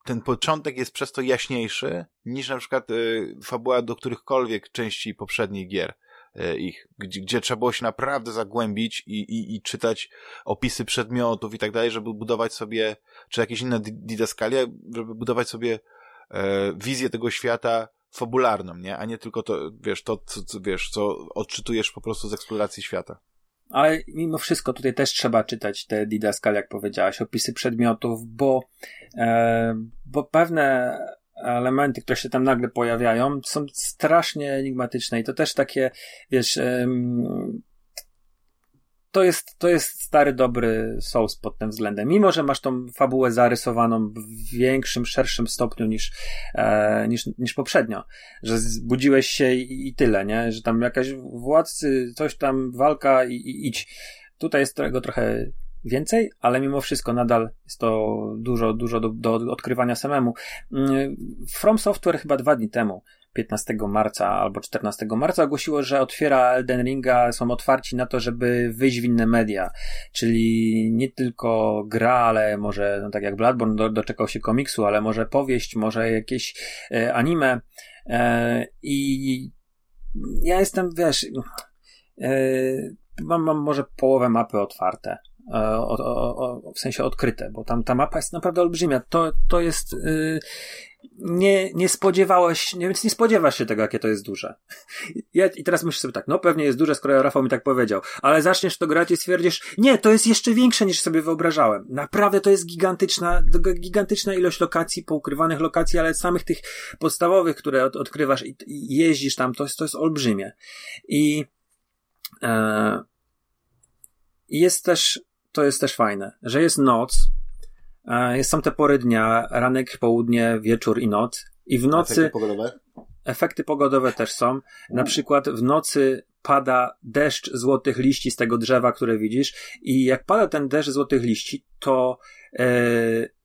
S1: ten początek jest przez to jaśniejszy niż na przykład e, fabuła do którychkolwiek części poprzednich gier. E, ich, gdzie, gdzie trzeba było się naprawdę zagłębić i, i, i czytać opisy przedmiotów i tak dalej, żeby budować sobie, czy jakieś inne didaskalia, żeby budować sobie e, wizję tego świata fabularną, nie? A nie tylko to, wiesz, to, co, co, wiesz, co odczytujesz po prostu z eksploracji świata.
S2: Ale mimo wszystko tutaj też trzeba czytać te didaskal, jak powiedziałaś, opisy przedmiotów, bo, e, bo pewne elementy, które się tam nagle pojawiają, są strasznie enigmatyczne i to też takie, wiesz, to jest, to jest stary, dobry Souls pod tym względem. Mimo, że masz tą fabułę zarysowaną w większym, szerszym stopniu niż, e, niż, niż poprzednio, że zbudziłeś się i, i, tyle, nie? Że tam jakaś władcy, coś tam, walka i, i idź. Tutaj jest tego trochę więcej, ale mimo wszystko nadal jest to dużo, dużo do, do odkrywania samemu. Mm, From Software chyba dwa dni temu 15 marca albo 14 marca ogłosiło, że otwiera Elden Ringa, są otwarci na to, żeby wyjść w inne media. Czyli nie tylko gra, ale może, no tak jak Bloodborne do, doczekał się komiksu, ale może powieść, może jakieś e, anime. E, I ja jestem, wiesz, e, mam, mam może połowę mapy otwarte. E, o, o, w sensie odkryte, bo tam ta mapa jest naprawdę olbrzymia. To, to jest. Yy, nie, nie spodziewałeś, więc nie spodziewasz się tego, jakie to jest duże. Ja, I teraz myślisz sobie tak, no pewnie jest duże, skoro Rafał mi tak powiedział, ale zaczniesz to grać i stwierdzisz, nie, to jest jeszcze większe niż sobie wyobrażałem. Naprawdę to jest gigantyczna, gigantyczna ilość lokacji, poukrywanych lokacji, ale samych tych podstawowych, które od, odkrywasz i, i, jeździsz tam, to jest, to jest olbrzymie. I e, jest też to jest też fajne, że jest noc, e, jest są te pory dnia, ranek, południe, wieczór i noc. I w nocy.
S1: Efekty pogodowe?
S2: Efekty pogodowe też są. Na przykład w nocy pada deszcz złotych liści z tego drzewa, które widzisz, i jak pada ten deszcz złotych liści, to, e,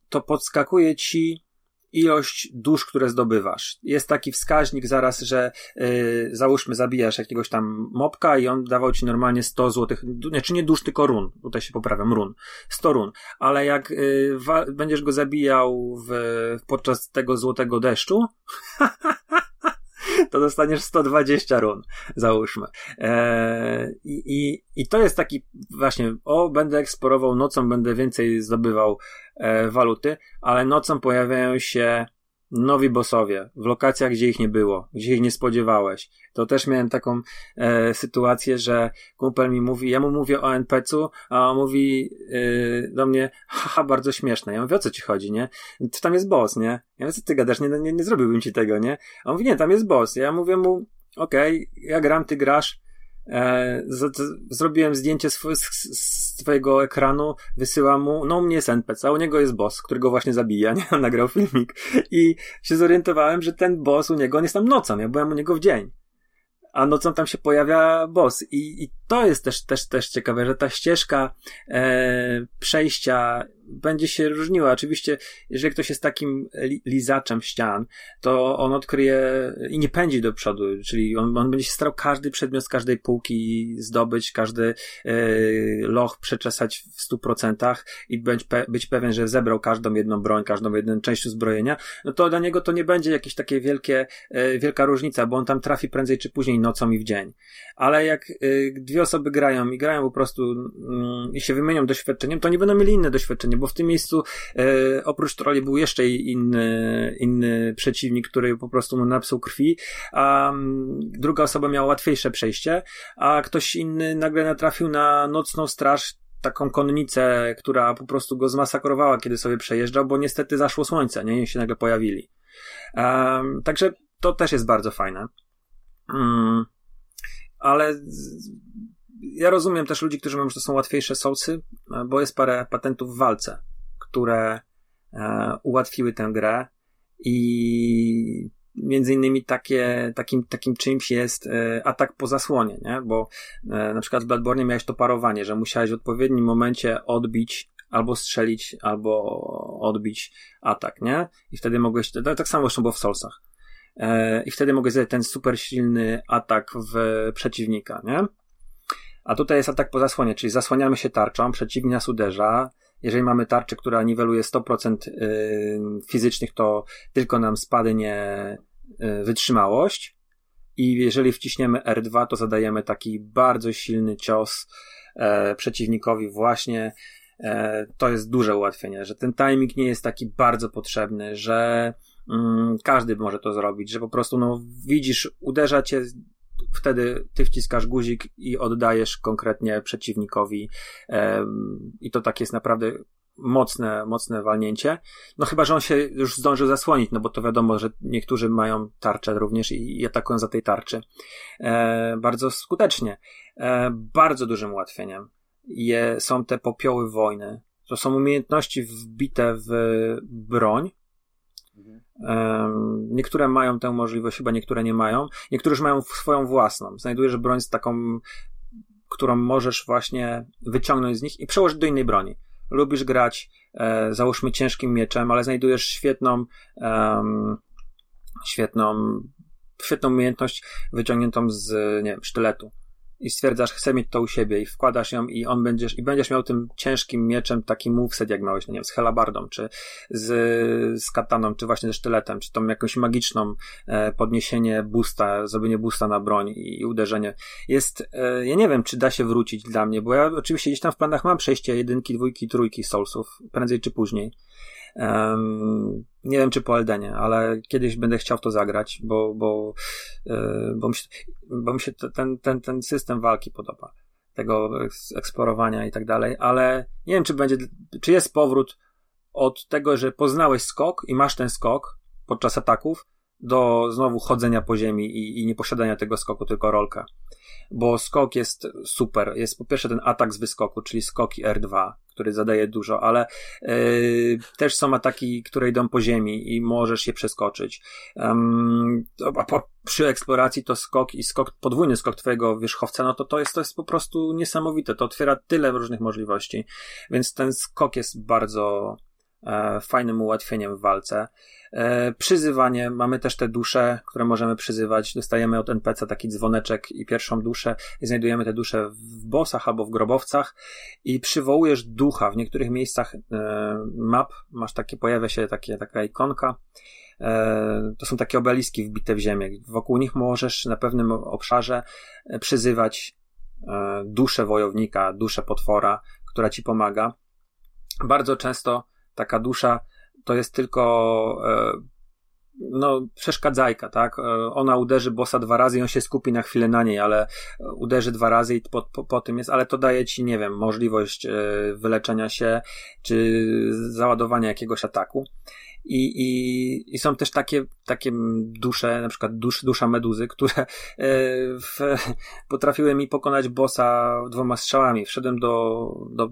S2: to podskakuje ci ilość dusz, które zdobywasz. Jest taki wskaźnik zaraz, że yy, załóżmy zabijasz jakiegoś tam mopka i on dawał ci normalnie 100 złotych, znaczy nie dusz, tylko run. Tutaj się poprawiam, run. 100 run. Ale jak yy, będziesz go zabijał w, podczas tego złotego deszczu, to dostaniesz 120 run, załóżmy. Eee, i, I to jest taki właśnie, o, będę eksplorował nocą, będę więcej zdobywał e, waluty, ale nocą pojawiają się nowi bossowie w lokacjach, gdzie ich nie było, gdzie ich nie spodziewałeś. To też miałem taką e, sytuację, że kumpel mi mówi, ja mu mówię o NPC-u, a on mówi e, do mnie, haha, bardzo śmieszne. Ja mówię, o co ci chodzi, nie? To tam jest boss, nie? Ja mówię, co ty gadasz, nie, nie, nie zrobiłbym ci tego, nie? A on mówi, nie, tam jest boss. Ja mówię mu, okej, okay, ja gram, ty grasz, E, zrobiłem zdjęcie z, z twojego ekranu, wysyłam mu, no u mnie jest NPC, a u niego jest boss, którego właśnie zabija, nie? On nagrał filmik i się zorientowałem, że ten boss u niego, on jest tam nocą, ja byłem u niego w dzień a nocą tam się pojawia boss. I, i to jest też, też, też ciekawe, że ta ścieżka e, przejścia będzie się różniła. Oczywiście, jeżeli ktoś jest takim li, lizaczem ścian, to on odkryje i nie pędzi do przodu, czyli on, on będzie się starał każdy przedmiot z każdej półki zdobyć, każdy e, loch przeczesać w stu procentach i być, pe, być pewien, że zebrał każdą jedną broń, każdą jedną część uzbrojenia, no to dla niego to nie będzie jakieś takie wielkie, e, wielka różnica, bo on tam trafi prędzej czy później nocą i w dzień. Ale jak y, dwie osoby grają i grają po prostu y, i się wymienią doświadczeniem, to nie będą mieli inne doświadczenie, bo w tym miejscu y, oprócz troli był jeszcze inny, inny przeciwnik, który po prostu mu napsuł krwi, a druga osoba miała łatwiejsze przejście, a ktoś inny nagle natrafił na nocną straż, taką konnicę, która po prostu go zmasakrowała, kiedy sobie przejeżdżał, bo niestety zaszło słońce, nie? I się nagle pojawili. Um, także to też jest bardzo fajne. Um, ale ja rozumiem też ludzi, którzy mówią, że to są łatwiejsze sousy, bo jest parę patentów w walce, które e, ułatwiły tę grę i między innymi takie, takim, takim czymś jest e, atak po zasłonie, nie? Bo e, na przykład w Bloodborne miałeś to parowanie, że musiałeś w odpowiednim momencie odbić albo strzelić, albo odbić atak, nie? I wtedy mogłeś, tak samo zresztą było w Soulsach. E, i wtedy mogę zrobić ten super silny atak w przeciwnika, nie? A tutaj jest atak po zasłonie, czyli zasłaniamy się tarczą, przeciwnik nas uderza. Jeżeli mamy tarczę, która niweluje 100% y, fizycznych, to tylko nam spadnie y, wytrzymałość. i jeżeli wciśniemy R2, to zadajemy taki bardzo silny cios e, przeciwnikowi właśnie. E, to jest duże ułatwienie, że ten timing nie jest taki bardzo potrzebny, że mm, każdy może to zrobić, że po prostu no, widzisz, uderza cię wtedy ty wciskasz guzik i oddajesz konkretnie przeciwnikowi i to tak jest naprawdę mocne, mocne walnięcie. No chyba, że on się już zdążył zasłonić, no bo to wiadomo, że niektórzy mają tarczę również i, i atakują za tej tarczy. E, bardzo skutecznie. E, bardzo dużym ułatwieniem je, są te popioły wojny. To są umiejętności wbite w broń, Niektóre mają tę możliwość, chyba niektóre nie mają. Niektórzy już mają swoją własną. Znajdujesz broń z taką, którą możesz właśnie wyciągnąć z nich i przełożyć do innej broni. Lubisz grać, e, załóżmy ciężkim mieczem, ale znajdujesz świetną, świetną, świetną umiejętność wyciągniętą z, nie wiem, sztyletu i stwierdzasz, chcę mieć to u siebie i wkładasz ją i on będziesz, i będziesz miał tym ciężkim mieczem taki moveset, jak miałeś, no nie wiem, z helabardą, czy z, z kataną, czy właśnie ze sztyletem, czy tą jakąś magiczną e, podniesienie boosta, zrobienie boosta na broń i, i uderzenie. Jest, e, ja nie wiem, czy da się wrócić dla mnie, bo ja oczywiście gdzieś tam w planach mam przejście jedynki, dwójki, trójki Soulsów, prędzej czy później. Um, nie wiem, czy po Eldenie, ale kiedyś będę chciał to zagrać, bo, bo, yy, bo mi się, bo mi się ten, ten, ten system walki podoba. Tego eksplorowania i tak dalej, ale nie wiem, czy będzie, czy jest powrót od tego, że poznałeś skok i masz ten skok podczas ataków, do znowu chodzenia po ziemi i, i nieposiadania tego skoku, tylko rolka. Bo skok jest super. Jest po pierwsze ten atak z wyskoku, czyli skoki R2, który zadaje dużo, ale yy, też są ataki, które idą po ziemi i możesz je przeskoczyć. Um, a po, przy eksploracji to skok i skok, podwójny skok twojego wierzchowca, no to to jest, to jest po prostu niesamowite. To otwiera tyle różnych możliwości. Więc ten skok jest bardzo fajnym ułatwieniem w walce. E, przyzywanie, mamy też te dusze, które możemy przyzywać. Dostajemy od NPC taki dzwoneczek i pierwszą duszę i znajdujemy te dusze w bossach albo w grobowcach i przywołujesz ducha. W niektórych miejscach e, map masz takie, pojawia się takie, taka ikonka. E, to są takie obeliski wbite w ziemię. Wokół nich możesz na pewnym obszarze przyzywać duszę wojownika, duszę potwora, która ci pomaga. Bardzo często taka dusza to jest tylko e, no, przeszkadzajka, tak? E, ona uderzy bossa dwa razy i on się skupi na chwilę na niej, ale uderzy dwa razy i po, po, po tym jest, ale to daje ci, nie wiem, możliwość e, wyleczenia się, czy załadowania jakiegoś ataku. I, i, I są też takie, takie dusze, na przykład dusz, dusza meduzy, które w, potrafiły mi pokonać bossa dwoma strzałami. Wszedłem do, do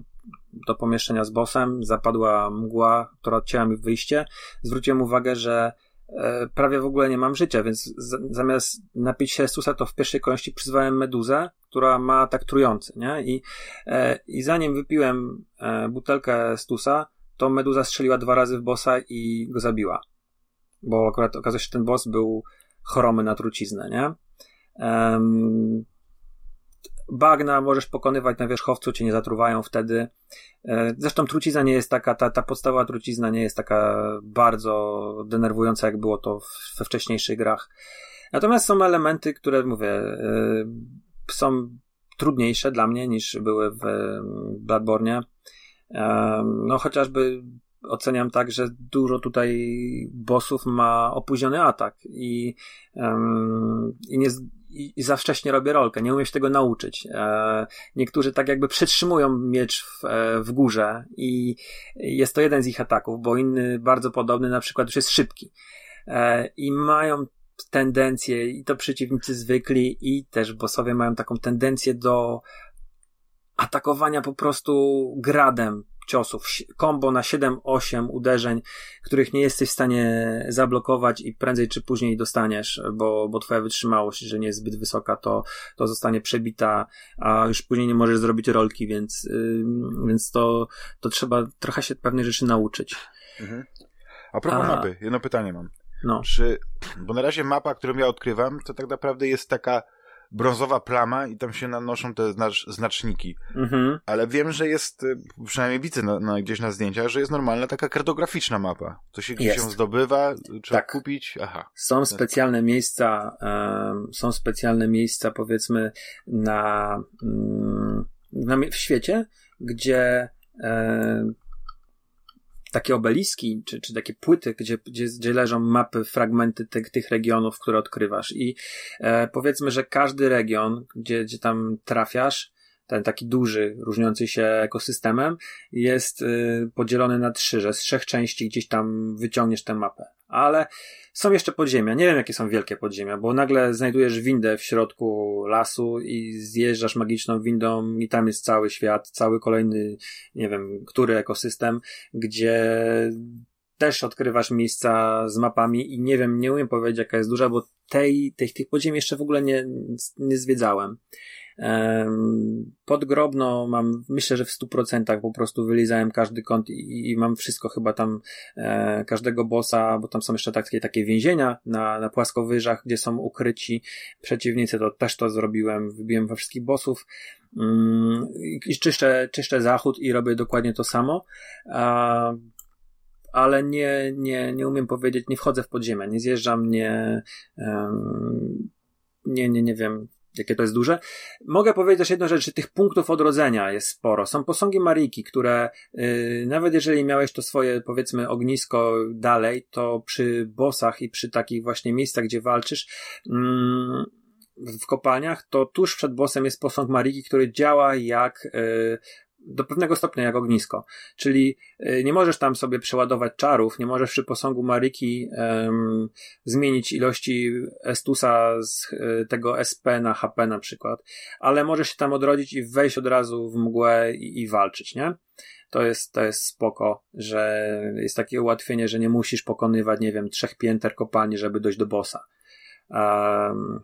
S2: do pomieszczenia z bossem, zapadła mgła, która odcięła mi wyjście. Zwróciłem uwagę, że e, prawie w ogóle nie mam życia, więc zamiast napić się Estusa, to w pierwszej kolejności przyzwałem meduzę, która ma tak trujący, nie? I, e, i zanim wypiłem e, butelkę Estusa, to meduza strzeliła dwa razy w bossa i go zabiła. Bo akurat okazuje się, że ten boss był choromy na truciznę, nie? Um, bagna możesz pokonywać na wierzchowcu, cię nie zatruwają wtedy. E, zresztą trucizna nie jest taka, ta, ta podstawowa trucizna nie jest taka bardzo denerwująca, jak było to we wcześniejszych grach. Natomiast są elementy, które mówię, e, są trudniejsze dla mnie niż były w. E, no chociażby oceniam tak, że dużo tutaj bossów ma opóźniony atak i, um, i nie, i, za wcześnie robię rolkę, nie umiem się tego nauczyć. E, niektórzy tak jakby przytrzymują miecz w, e, w górze i jest to jeden z ich ataków, bo inny bardzo podobny na przykład już jest szybki. E, I mają tendencję, i to przeciwnicy zwykli, i też bossowie mają taką tendencję do atakowania po prostu gradem, ciosów, kombo na 7-8 uderzeń, których nie jesteś w stanie zablokować i prędzej czy później dostaniesz, bo, bo twoja wytrzymałość, że nie jest zbyt wysoka, to, to zostanie przebita, a już później nie możesz zrobić rolki, więc, yy, więc to, to trzeba trochę się pewnych rzeczy nauczyć. Mhm.
S1: A propos a... mapy, jedno pytanie mam. No. Czy, bo na razie mapa, którą ja odkrywam, to tak naprawdę jest taka brązowa plama i tam się nanoszą te znacz, znaczniki. Mhm. Ale wiem, że jest, y, przynajmniej widzę na, na, gdzieś na zdjęciach, że jest normalna taka kartograficzna mapa. To się gdzieś ją zdobywa, trzeba tak. kupić, aha.
S2: Są specjalne miejsca, um, są specjalne miejsca powiedzmy na, um, na w świecie, gdzie um, takie obeliski, czy, czy takie płyty, gdzie, gdzie, gdzie leżą mapy, fragmenty tych, tych regionów, które odkrywasz. I e, powiedzmy, że każdy region, gdzie, gdzie tam trafiasz, ten taki duży, różniący się ekosystemem, jest y, podzielony na trzy, że z trzech części gdzieś tam wyciągniesz tę mapę. Ale są jeszcze podziemia. Nie wiem, jakie są wielkie podziemia, bo nagle znajdujesz windę w środku lasu i zjeżdżasz magiczną windą i tam jest cały świat, cały kolejny, nie wiem, który ekosystem, gdzie też odkrywasz miejsca z mapami i nie wiem, nie umiem powiedzieć, jaka jest duża, bo tej, tej, tych podziemi jeszcze w ogóle nie, nie zwiedzałem. Podgrobno mam, myślę, że w 100% po prostu wylizałem każdy kąt i, i mam wszystko chyba tam, e, każdego bossa, bo tam są jeszcze takie, takie więzienia na, na płaskowyżach, gdzie są ukryci przeciwnicy, to też to zrobiłem, wybiłem we wszystkich bossów. Mm, i czyszczę, czyszczę zachód i robię dokładnie to samo. A, ale nie, nie, nie umiem powiedzieć, nie wchodzę w podziemia, nie zjeżdżam, nie, um, nie, nie, nie wiem, jakie to jest duże. Mogę powiedzieć też jedną rzecz, że tych punktów odrodzenia jest sporo. Są posągi Mariki, które yy, nawet jeżeli miałeś to swoje, powiedzmy, ognisko dalej, to przy bossach i przy takich właśnie miejscach, gdzie walczysz, yy, w kopalniach, to tuż przed bossem jest posąg Mariki, który działa jak yy, do pewnego stopnia jak ognisko. Czyli y, nie możesz tam sobie przeładować czarów, nie możesz przy posągu Maryki um, zmienić ilości Estusa z y, tego SP na HP na przykład, ale możesz się tam odrodzić i wejść od razu w mgłę i, i walczyć, nie? To jest, to jest spoko, że jest takie ułatwienie, że nie musisz pokonywać, nie wiem, trzech pięter kopalni, żeby dojść do bossa. Um,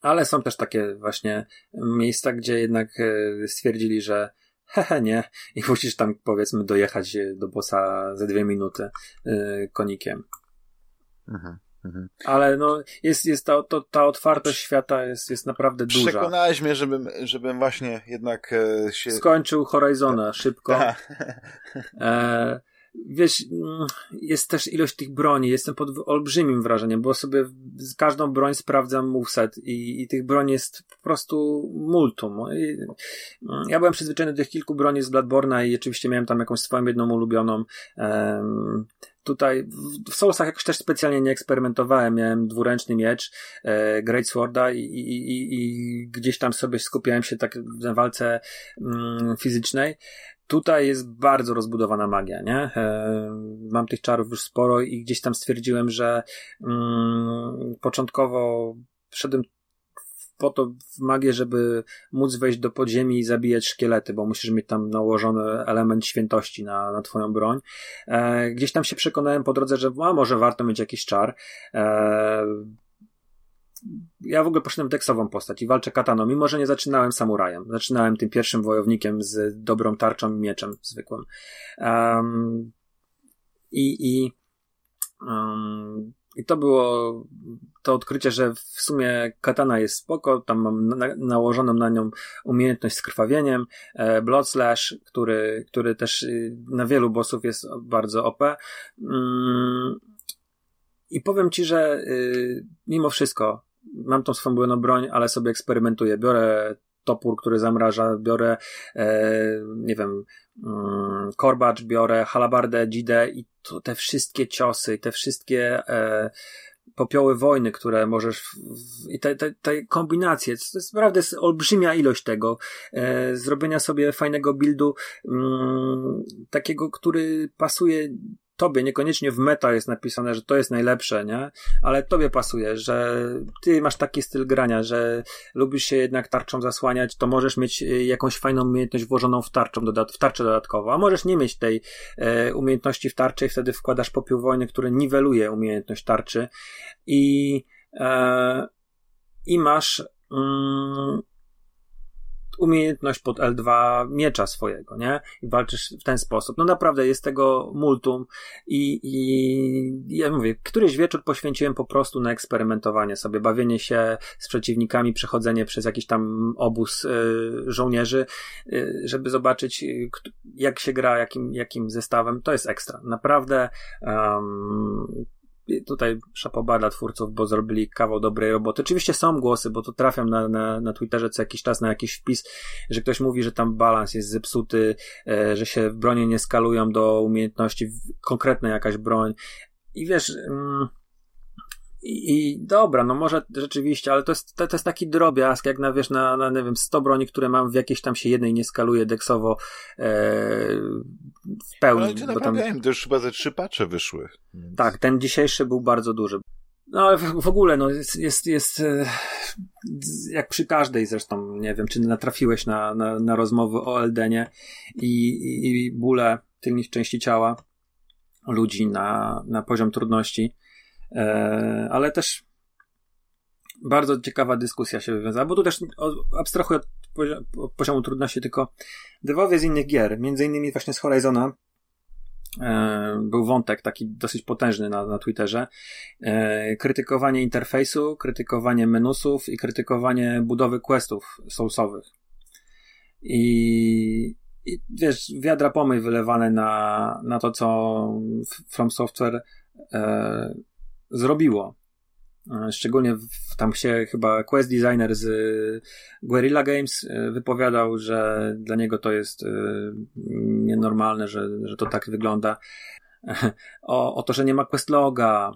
S2: ale są też takie właśnie miejsca, gdzie jednak e, stwierdzili, że hehe nie i musisz tam powiedzmy dojechać do bossa za dwie minuty e, konikiem. Mhm, mhm. Ale no, jest, jest ta, to, ta otwartość świata jest, jest naprawdę duża.
S1: Przekonałeś mnie, żebym, żebym właśnie jednak e, się...
S2: Skończył Horizona szybko. E, wiesz, mm, jest też ilość tych broni, jestem pod olbrzymim wrażeniem, bo sobie z każdą broń sprawdzam moveset i, i tych broni jest po prostu multum. I, mm, ja byłem przyzwyczajony do tych kilku broni z Bloodborne'a i oczywiście miałem tam jakąś swoją jedną ulubioną. Um, tutaj w, w Soulsach jakoś też specjalnie nie eksperymentowałem. Miałem dwuręczny miecz e, Great Sworda i, i, i, i, gdzieś tam sobie skupiałem się tak na walce mm, fizycznej. Tutaj jest bardzo rozbudowana magia, nie? E, mam tych czarów już sporo i gdzieś tam stwierdziłem, że mm, początkowo wszedłem po to w magię, żeby móc wejść do podziemi i zabijać szkielety, bo musisz mieć tam nałożony element świętości na, na twoją broń. E, gdzieś tam się przekonałem po drodze, że a, może warto mieć jakiś czar. E, ja w ogóle poszedłem w deksową postać i walczę kataną, mimo że nie zaczynałem samurajem. Zaczynałem tym pierwszym wojownikiem z dobrą tarczą i mieczem zwykłym. Um, I i um, i to było to odkrycie, że w sumie katana jest spoko, tam mam na, nałożoną na nią umiejętność z krwawieniem, e, Blood Slash, który, który też y, na wielu bossów jest bardzo OP. Mm, I powiem ci, że y, mimo wszystko mam tą swoją ulubioną broń, ale sobie eksperymentuję. Biorę topór, który zamraża, biorę, e, nie wiem, mm, korbacz, biorę halabardę, dzidę i to, te wszystkie ciosy, te wszystkie e, popioły wojny, które możesz w, i te, te, te kombinacje, to jest naprawdę olbrzymia ilość tego, e, zrobienia sobie fajnego buildu, mm, takiego, który pasuje tobie, niekoniecznie w meta jest napisane, że to jest najlepsze, nie? Ale tobie pasuje, że ty masz taki styl grania, że lubisz się jednak tarczą zasłaniać, to możesz mieć y, jakąś fajną umiejętność włożoną w, tarczą, w tarczę dodatkowo, a możesz nie mieć tej e, umiejętności w tarczy i wtedy wkładasz popiół wojny, który niweluje umiejętność tarczy i, e, i masz mm, umiejętność pod L2 miecza swojego, nie? I walczysz w ten sposób. No naprawdę jest tego multum i, i ja mówię, któryś wieczór poświęciłem po prostu na eksperymentowanie sobie, bawienie się z przeciwnikami, przechodzenie przez jakiś tam obóz y, żołnierzy, y, żeby zobaczyć y, jak się gra, jakim, jakim zestawem. To jest ekstra. Naprawdę um, tutaj szapoba dla twórców, bo zrobili kawał dobrej roboty. Oczywiście są głosy, bo to trafiam na, na, na Twitterze co jakiś czas na jakiś wpis, że ktoś mówi, że tam balans jest zepsuty, e, że się bronie nie skalują do umiejętności, konkretna jakaś broń. I wiesz, mm, i, I, dobra, no może rzeczywiście, ale to jest, to, to, jest taki drobiazg, jak na wiesz, na, na nie wiem, 100 broni, które mam w jakiejś tam się jednej nie skaluje deksowo e, w pełni. Ale
S1: naprawiałem, tam... to już chyba ze trzy pacze wyszły.
S2: Więc... Tak, ten dzisiejszy był bardzo duży. No ale w, w ogóle, no jest, jest, jest e, jak przy każdej zresztą, nie wiem, czy natrafiłeś na, na, na rozmowy o Eldenie i, i, i bóle tylnych części ciała ludzi na, na poziom trudności ale też bardzo ciekawa dyskusja się wywiązała, bo tu też abstrahuję od poziomu trudności, tylko dewowie z innych gier, między innymi właśnie z Horizona, e, był wątek taki dosyć potężny na, na Twitterze. E, krytykowanie interfejsu, krytykowanie menusów i krytykowanie budowy questów soulsowych. I, i wiesz, wiadra pomyj wylewane na, na to, co From Software e, zrobiło. E, szczególnie w, tam się chyba quest designer z e, Guerrilla Games e, wypowiadał, że dla niego to jest nienormalne, że, że to tak wygląda. O, o to, że nie ma questloga.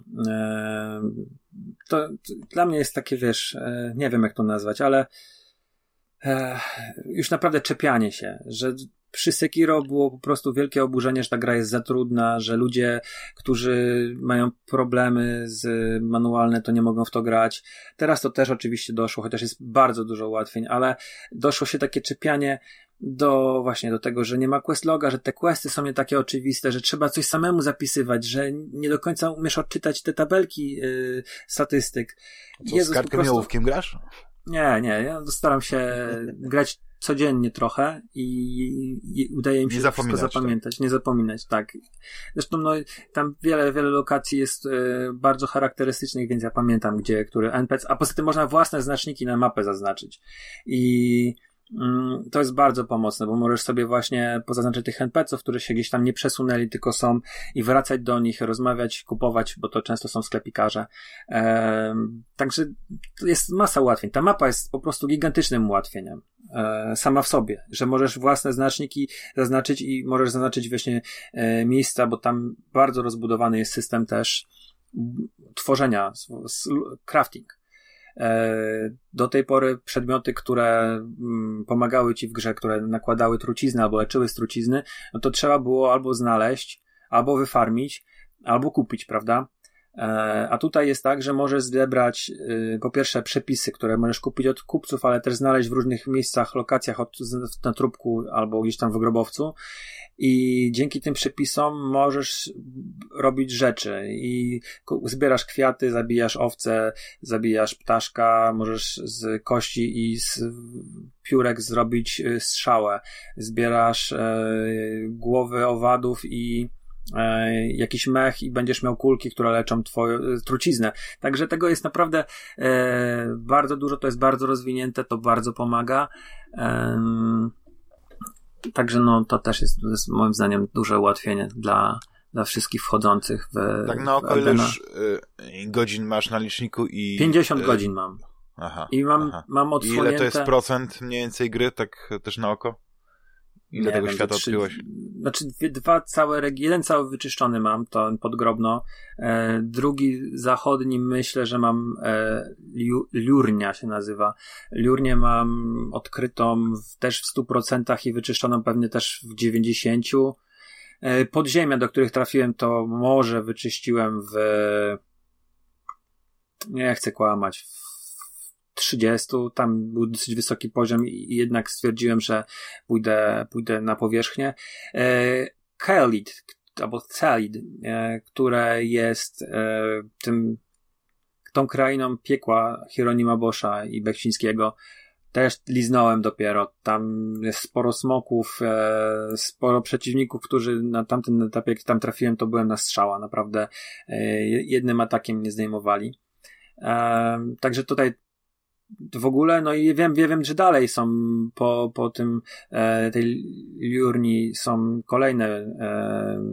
S2: To, to dla mnie jest takie, wiesz, nie wiem jak to nazwać, ale już naprawdę czepianie się, że przy Sekiro było po prostu wielkie oburzenie, że ta gra jest za trudna, że ludzie, którzy mają problemy z manualne, to nie mogą w to grać. Teraz to też oczywiście doszło, chociaż jest bardzo dużo ułatwień, ale doszło się takie czepianie do właśnie do tego, że nie ma questloga, że te questy są nie takie oczywiste, że trzeba coś samemu zapisywać, że nie do końca umiesz odczytać te tabelki yy, statystyk.
S1: Co, Jezus, z kartką prostu... grasz?
S2: Nie, nie, ja staram się grać codziennie trochę i, i udaje mi się wszystko zapamiętać, tak. nie zapominać, tak. Zresztą no, tam wiele, wiele lokacji jest y, bardzo charakterystycznych, więc ja pamiętam, gdzie, który NPC, a poza tym można własne znaczniki na mapę zaznaczyć. I to jest bardzo pomocne, bo możesz sobie właśnie pozaznaczyć tych NPC-ów, którzy się gdzieś tam nie przesunęli, tylko są i wracać do nich, rozmawiać, kupować, bo to często są sklepikarze. Także jest masa ułatwień. Ta mapa jest po prostu gigantycznym ułatwieniem. E, sama w sobie, że możesz własne znaczniki zaznaczyć i możesz zaznaczyć właśnie e, miejsca, bo tam bardzo rozbudowany jest system też tworzenia, crafting do tej pory przedmioty, które mm, pomagały ci w grze, które nakładały trucizny albo leczyły z trucizny, no to trzeba było albo znaleźć, albo wyfarmić, albo kupić, prawda? E, a tutaj jest tak, że możesz zebrać y, po pierwsze przepisy, które możesz kupić od kupców, ale też znaleźć w różnych miejscach, lokacjach od, na trupku albo gdzieś tam w grobowcu. I dzięki tym przepisom możesz robić rzeczy. I zbierasz kwiaty, zabijasz owce, zabijasz ptaszka, możesz z kości i z piórek zrobić y, strzałę, zbierasz e, głowy owadów i jakiś mech i będziesz miał kulki, które leczą twoją e, truciznę. Także tego jest naprawdę e, bardzo dużo, to jest bardzo rozwinięte, to bardzo pomaga. E, Także no, to też jest, jest moim zdaniem duże ułatwienie dla, dla wszystkich wchodzących w.
S1: Tak na oko ile już y, godzin masz na liczniku i.
S2: 50 y, godzin mam. Aha. I mam, aha. mam odsłonięte...
S1: I ile to jest procent mniej więcej gry, tak też na oko? Ile tego wiem, świata trzy, odkryłeś?
S2: Znaczy dwa całe jeden cały wyczyszczony mam, to podgrobno, e, drugi zachodni myślę, że mam e, liu, Liurnia się nazywa. Liurnię mam odkrytą w, też w 100% i wyczyszczoną pewnie też w 90%. E, podziemia, do których trafiłem, to może wyczyściłem w nie chcę kłamać, 30, tam był dosyć wysoki poziom i jednak stwierdziłem, że pójdę, pójdę na powierzchnię. E, Kaelid, albo Thalid, e, które jest e, tym, tą krainą piekła Hieronima Boscha i Beksińskiego, też liznąłem dopiero. Tam jest sporo smoków, sporo przeciwników, którzy na tamtym etapie, jak tam trafiłem, to byłem na strzała. Naprawdę jednym atakiem mnie zdejmowali. Także tutaj w ogóle, no i wiem, wiem, że dalej są po, po tym, e, tej Liurni są kolejne, e,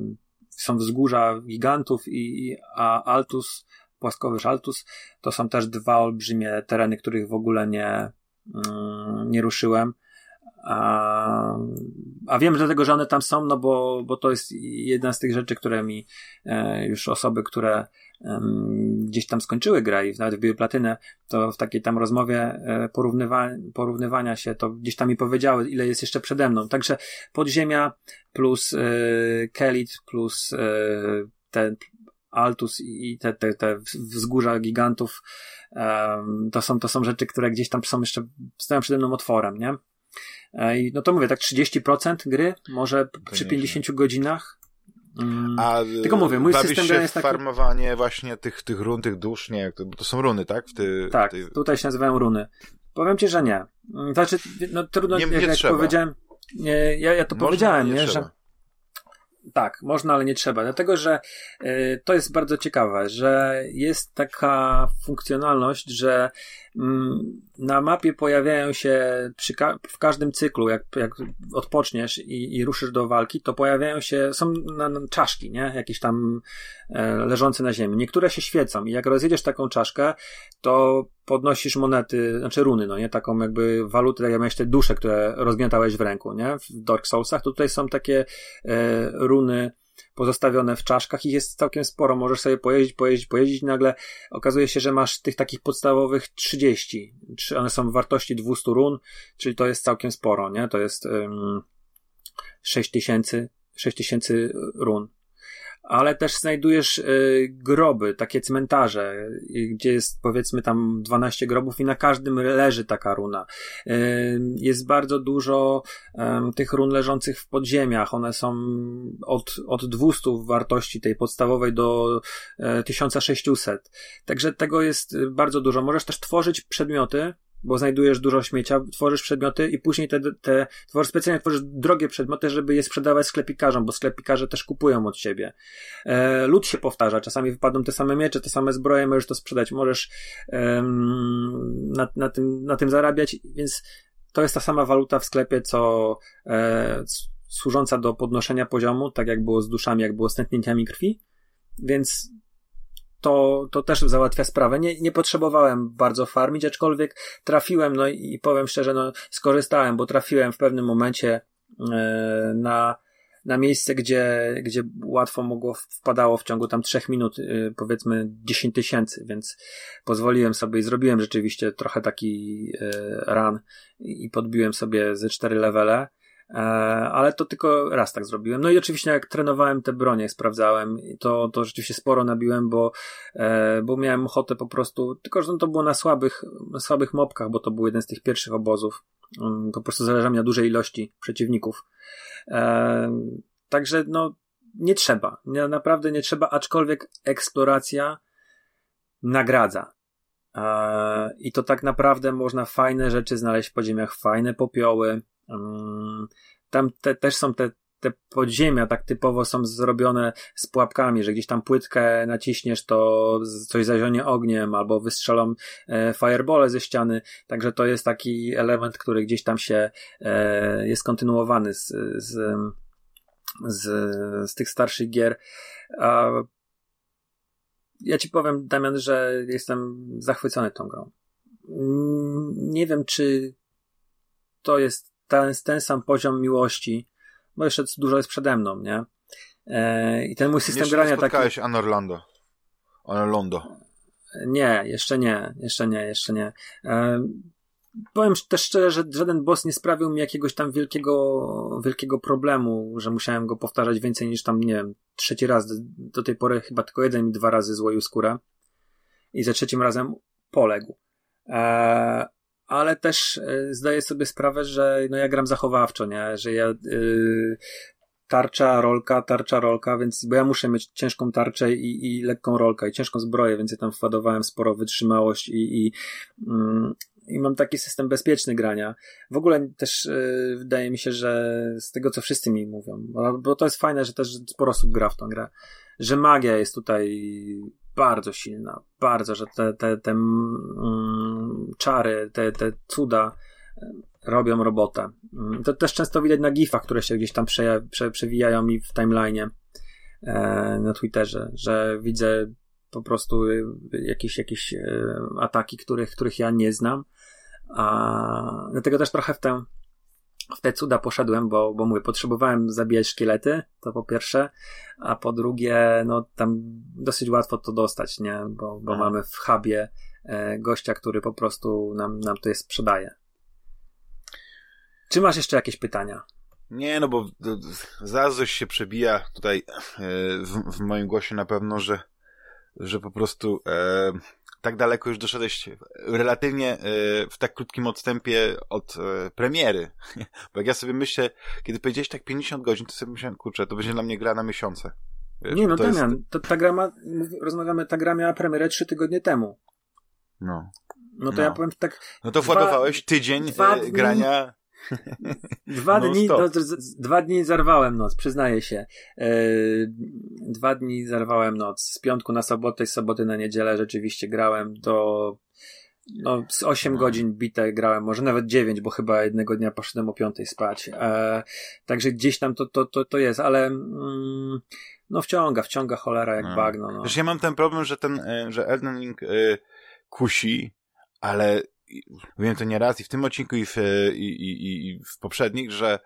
S2: są wzgórza gigantów i, a Altus, płaskowyż Altus, to są też dwa olbrzymie tereny, których w ogóle nie, mm, nie ruszyłem. A, a wiem dlatego, że one tam są, no bo, bo to jest jedna z tych rzeczy, które mi e, już osoby, które gdzieś tam skończyły grę i nawet wbiły platynę, to w takiej tam rozmowie e, porównywa porównywania się, to gdzieś tam mi powiedziały, ile jest jeszcze przede mną. Także podziemia plus e, Kelit plus e, ten Altus i te, te, te wzgórza gigantów, to są, to są rzeczy, które gdzieś tam są jeszcze, stoją przede mną otworem, nie? I no to mówię, tak 30% gry, może przy 50 godzinach,
S1: Mm. A Tylko mówię, mój system się jest taki... farmowanie właśnie tych, tych run, tych dusz, nie, to, to są runy, tak? W ty,
S2: tak, ty... tutaj się nazywają runy. Powiem ci, że nie. Znaczy, no trudno, nie, jak, nie jak powiedziałem, nie, ja, ja to Można, powiedziałem, nie, nie że tak, można, ale nie trzeba. Dlatego, że y, to jest bardzo ciekawe, że jest taka funkcjonalność, że mm, na mapie pojawiają się ka w każdym cyklu, jak, jak odpoczniesz i, i, ruszysz do walki, to pojawiają się, są na, na czaszki, nie? Jakieś tam e, leżące na ziemi. Niektóre się świecą i jak rozjedziesz taką czaszkę, to podnosisz monety, znaczy runy, no nie? Taką jakby walutę, tak jak miałeś te dusze, które rozgniatałeś w ręku, nie? W Dark Soulsach, to tutaj są takie e, runy pozostawione w czaszkach i jest całkiem sporo. Możesz sobie pojeździć, pojeździć, pojeździć. Nagle okazuje się, że masz tych takich podstawowych 30. One są w wartości 200 run, czyli to jest całkiem sporo, nie? To jest um, 6000, 6000 run ale też znajdujesz y, groby, takie cmentarze, gdzie jest powiedzmy tam 12 grobów i na każdym leży taka runa. Y, jest bardzo dużo tych run leżących w podziemiach. One są od, od 200 w wartości tej podstawowej do 1600. E, Także tego jest bardzo dużo. Możesz też tworzyć przedmioty, bo znajdujesz dużo śmiecia, tworzysz przedmioty i później te, te tworzysz, specjalnie tworzysz drogie przedmioty, żeby je sprzedawać sklepikarzom, bo sklepikarze też kupują od ciebie. E, lud się powtarza, czasami wypadną te same miecze, te same zbroje, możesz to sprzedać, możesz na, na, tym, na tym zarabiać, więc to jest ta sama waluta w sklepie, co e, służąca do podnoszenia poziomu, tak jak było z duszami, jak było z tętnięciami krwi, więc to, to też załatwia sprawę. Nie, nie potrzebowałem bardzo farmić, aczkolwiek trafiłem, no i, powiem szczerze, no skorzystałem, bo trafiłem w pewnym momencie e, na, na miejsce, gdzie, gdzie łatwo mogło, wpadało w ciągu tam trzech minut, e, powiedzmy 10 tysięcy, więc pozwoliłem sobie i zrobiłem rzeczywiście trochę taki e, run i podbiłem sobie ze cztery levele. E, ale to tylko raz tak zrobiłem. No i oczywiście jak trenowałem te bronie, sprawdzałem, to, to rzeczywiście sporo nabiłem, bo, e, bo miałem ochotę po prostu, tylko że to było na słabych, słabych mopkach, bo to był jeden z tych pierwszych obozów. Mm, po prostu zależało mi na dużej ilości przeciwników. E, także no, nie trzeba. Naprawdę nie trzeba, aczkolwiek eksploracja nagradza. I to tak naprawdę można fajne rzeczy znaleźć w podziemiach, fajne popioły, tam te, też są te, te podziemia tak typowo są zrobione z pułapkami, że gdzieś tam płytkę naciśniesz, to coś zazionie ogniem, albo wystrzelą e, firebole ze ściany, także to jest taki element, który gdzieś tam się e, jest kontynuowany z, z, z, z tych starszych gier. Ja ci powiem, Damian, że jestem zachwycony tą grą. Mm, nie wiem, czy to jest ten, ten sam poziom miłości, bo jeszcze dużo jest przede mną, nie? E, I ten mój system
S1: jeszcze
S2: grania
S1: taki... spotkałeś Anorlando. Anorlando.
S2: Nie, jeszcze nie, jeszcze nie, jeszcze nie. E, powiem też szczerze, że żaden boss nie sprawił mi jakiegoś tam wielkiego, wielkiego problemu, że musiałem go powtarzać więcej niż tam, nie wiem, trzeci raz. Do tej pory chyba tylko jeden mi dwa razy złoił skórę. I za trzecim razem poległ. E, ale też y, zdaję sobie sprawę, że no ja gram zachowawczo, nie? Że ja y, tarcza, rolka, tarcza, rolka, więc bo ja muszę mieć ciężką tarczę i, i lekką rolkę i ciężką zbroję, więc ja tam wkładowałem sporo wytrzymałość i, i mm, i mam taki system bezpieczny grania. W ogóle też yy, wydaje mi się, że z tego, co wszyscy mi mówią, bo, bo, to jest fajne, że też sporo osób gra w tą grę, że magia jest tutaj bardzo silna, bardzo, że te, te, te mm, czary, te, te cuda robią robotę. Mm, to też często widać na gifach, które się gdzieś tam prze, prze, przewijają mi w timeline'ie e, na Twitterze, że widzę po prostu jakieś, jakieś e, ataki, których, których ja nie znam. A dlatego też trochę w tę w te cuda poszedłem, bo, bo mówię, potrzebowałem zabijać szkielety, to po pierwsze, a po drugie, no tam dosyć łatwo to dostać, nie? Bo, bo mamy w hubie e, gościa, który po prostu nam, nam to jest sprzedaje. Czy masz jeszcze jakieś pytania?
S1: Nie, no bo zaraz coś się przebija tutaj e, w, w moim głosie na pewno, że, że po prostu e, tak daleko już doszedłeś relatywnie e, w tak krótkim odstępie od e, premiery. Bo jak ja sobie myślę, kiedy powiedziałeś tak 50 godzin, to sobie myślałem, kurczę, to będzie dla mnie gra na miesiące.
S2: Wiesz, nie, no to Damian, jest... to, ta gra ma, rozmawiamy, ta gra miała premierę 3 tygodnie temu.
S1: No.
S2: No to no. ja powiem tak.
S1: No to władowałeś tydzień dwa e, grania
S2: Dwa dni, no, dwa dni zarwałem noc, przyznaję się. E, dwa dni zarwałem noc. Z piątku na sobotę, z soboty na niedzielę rzeczywiście grałem do no, z 8 no. godzin bite grałem, może nawet 9, bo chyba jednego dnia poszedłem o 5 spać. E, także gdzieś tam to, to, to, to jest, ale mm, no wciąga, wciąga cholera jak no. bagno. No.
S1: Wiesz, ja mam ten problem, że ten, e, że Elden Ring y, kusi, ale mówiłem to nieraz i w tym odcinku i w, i, i, i w poprzednich, że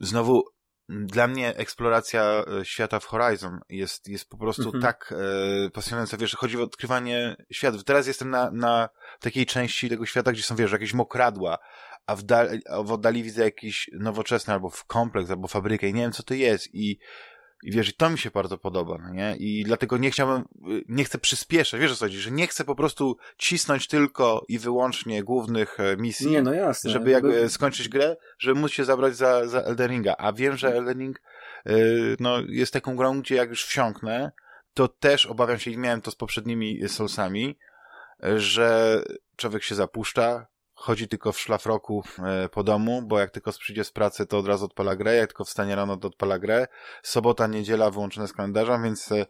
S1: znowu dla mnie eksploracja e, świata w Horizon jest, jest po prostu mhm. tak e, pasjonująca, wiesz, chodzi o odkrywanie światów. Teraz jestem na, na takiej części tego świata, gdzie są, wiesz, jakieś mokradła, a w, dal, a w oddali widzę jakiś nowoczesny albo w kompleks, albo fabrykę i nie wiem, co to jest i i wiesz, i to mi się bardzo podoba, no nie? I dlatego nie chciałbym, y, nie chcę przyspieszać, wiesz o co chodzi, że nie chcę po prostu cisnąć tylko i wyłącznie głównych e, misji.
S2: Nie, no jasne.
S1: Żeby jak By... skończyć grę, żeby móc się zabrać za, za Elderinga. A wiem, że Eldering, yy, no, jest taką grą, gdzie jak już wsiąknę, to też obawiam się, i miałem to z poprzednimi Soulsami, że człowiek się zapuszcza, chodzi tylko w szlafroku e, po domu, bo jak tylko przyjdzie z pracy, to od razu odpala grę, jak tylko wstanie rano, to odpala grę. Sobota, niedziela wyłączone z kalendarza, więc e,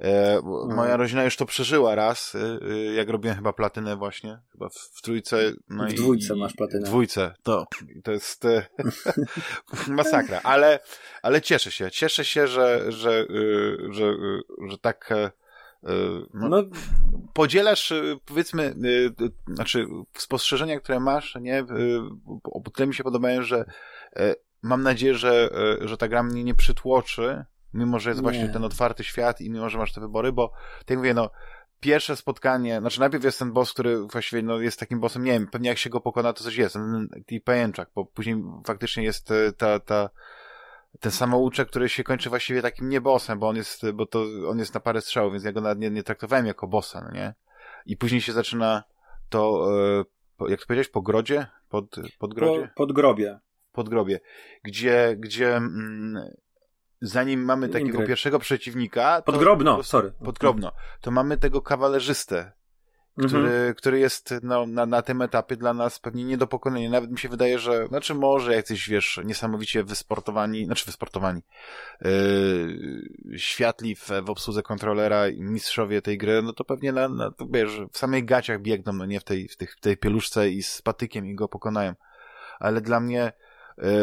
S1: e moja rodzina już to przeżyła raz, jak robiłem chyba platynę właśnie, chyba w, trójce.
S2: No w dwójce i, masz platynę.
S1: W dwójce, to, to jest masakra, ale, ale cieszę się, cieszę się, że, że, że, że, tak no, no, podzielasz, y, powiedzmy, y, znaczy spostrzeżenia, które masz, nie, o tyle mi się podobają, że mam nadzieję, że, że ta gra mnie nie przytłoczy, mimo że jest nie. właśnie ten otwarty świat i mimo że masz te wybory, bo tak jak mówię, no, pierwsze spotkanie, znaczy najpierw jest ten boss, który właściwie no, jest takim bossem, nie wiem, pewnie jak się go pokona, to coś jest, ten, ten pajęczak, bo później faktycznie jest ta, ta ten samouczek, który się kończy właściwie takim niebosem, bo on jest, bo to, on jest na parę strzałów, więc ja go nawet nie, nie traktowałem jako bossa, no nie? I później się zaczyna to, e, jak to powiedziałeś, po grodzie? Pod, pod grodzie?
S2: Po, pod grobie.
S1: Pod grobie. Gdzie, gdzie, mm, zanim mamy takiego Ingrid. pierwszego przeciwnika...
S2: Podgrobno, to, sorry.
S1: Podgrobno. To mamy tego kawalerzystę, który, mhm. który jest no, na, na tym etapie dla nas pewnie nie do pokonania. Nawet mi się wydaje, że, znaczy może jacyś, wiesz, niesamowicie wysportowani, znaczy wysportowani, yy, światli w, w obsłudze kontrolera i mistrzowie tej gry, no to pewnie na, na to, wiesz, w samych gaciach biegną, no nie w tej, w, tych, w tej pieluszce i z patykiem i go pokonają. Ale dla mnie,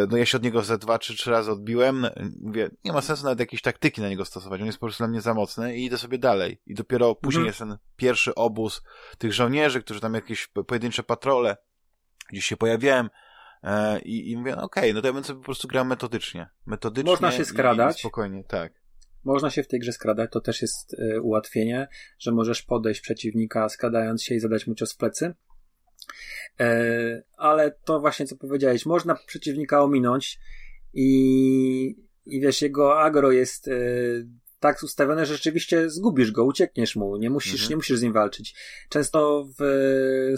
S1: no ja się od niego ze dwa czy trzy razy odbiłem, mówię, nie ma sensu nawet jakieś taktyki na niego stosować, on jest po prostu dla mnie za mocny i idę sobie dalej. I dopiero później mhm. jest ten pierwszy obóz tych żołnierzy, którzy tam jakieś pojedyncze patrole gdzieś się pojawiałem e, i, i mówię, no okej, okay, no to ja bym sobie po prostu grał metodycznie. Metodycznie
S2: Można się skradać.
S1: I, i spokojnie, tak.
S2: Można się w tej grze skradać, to też jest y, ułatwienie, że możesz podejść przeciwnika skradając się i zadać mu cios w plecy E, ale to właśnie co powiedziałeś, można przeciwnika ominąć i, i wiesz, jego agro jest e, tak ustawione, że rzeczywiście zgubisz go, uciekniesz mu, nie musisz, mhm. nie musisz z nim walczyć. Często w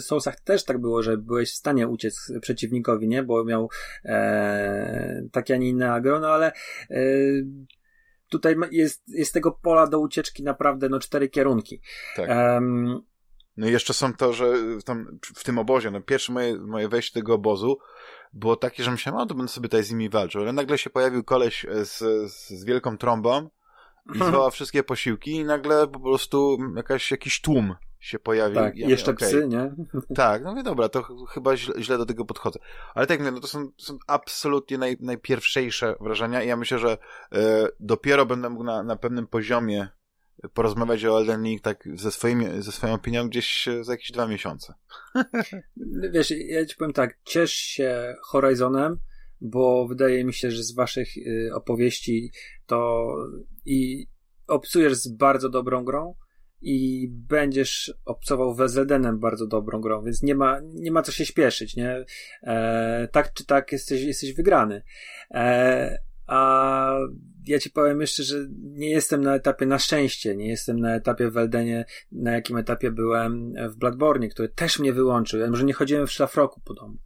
S2: Soulsach też tak było, że byłeś w stanie uciec przeciwnikowi, nie, bo miał e, takie, a nie inne agro, no ale e, tutaj jest, jest tego pola do ucieczki naprawdę no cztery kierunki. Tak. Um,
S1: No i jeszcze są to, że tam w tym obozie, no pierwsze moje, moje wejście do tego obozu było takie, że myślałem, o to będę sobie tutaj z nimi walczył, ale nagle się pojawił koleś z, z wielką trąbą i zwoła wszystkie posiłki i nagle po prostu jakaś, jakiś tłum się pojawił.
S2: Tak,
S1: ja
S2: jeszcze okay. psy, nie?
S1: Tak, no wie dobra, to chyba źle, źle, do tego podchodzę. Ale tak mówię, no to są, są absolutnie naj, najpierwszejsze wrażenia i ja myślę, że e, dopiero będę mógł na, na pewnym poziomie porozmawiać o Elden Ring tak ze, swoimi, ze swoją opinią gdzieś za jakieś dwa miesiące.
S2: Wiesz, ja ci powiem tak, ciesz się Horizonem, bo wydaje mi się, że z waszych y, opowieści to i obcujesz z bardzo dobrą grą i będziesz obcował we Zedenem bardzo dobrą grą, więc nie ma, nie ma co się śpieszyć, nie? E, tak czy tak jesteś, jesteś wygrany. E, a ja ci powiem jeszcze, że nie jestem na etapie, na szczęście, nie jestem na etapie w Eldenie, na jakim etapie byłem w Bloodborne, który też mnie wyłączył. Ja może nie chodziłem w szlafroku po domu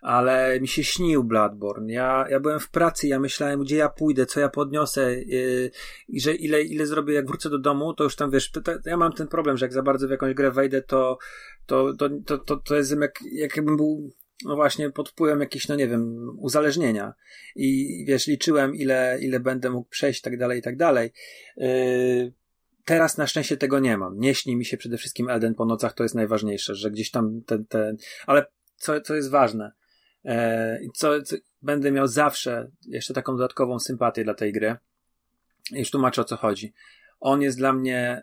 S2: ale mi się śnił Bloodborne. Ja, ja byłem w pracy, ja myślałem, gdzie ja pójdę, co ja podniosę yy, i że ile, ile zrobię, jak wrócę do domu, to już tam wiesz, to, to, ja mam ten problem, że jak za bardzo w jakąś grę wejdę, to, to, to, to, to, to jest jak, jakbym był no właśnie pod wpływem jakiegoś, no nie wiem, uzależnienia. I wiesz, liczyłem, ile, ile będę mógł przejść, tak dalej, i tak dalej. Yy, teraz na szczęście tego nie mam. Nie śni mi się przede wszystkim Elden po nocach, to jest najważniejsze, że gdzieś tam ten, ten, ale co, co jest ważne, E, I co, co, będę miał zawsze jeszcze taką dodatkową sympatię dla tej gry. Już tłumaczę o co chodzi. On jest dla mnie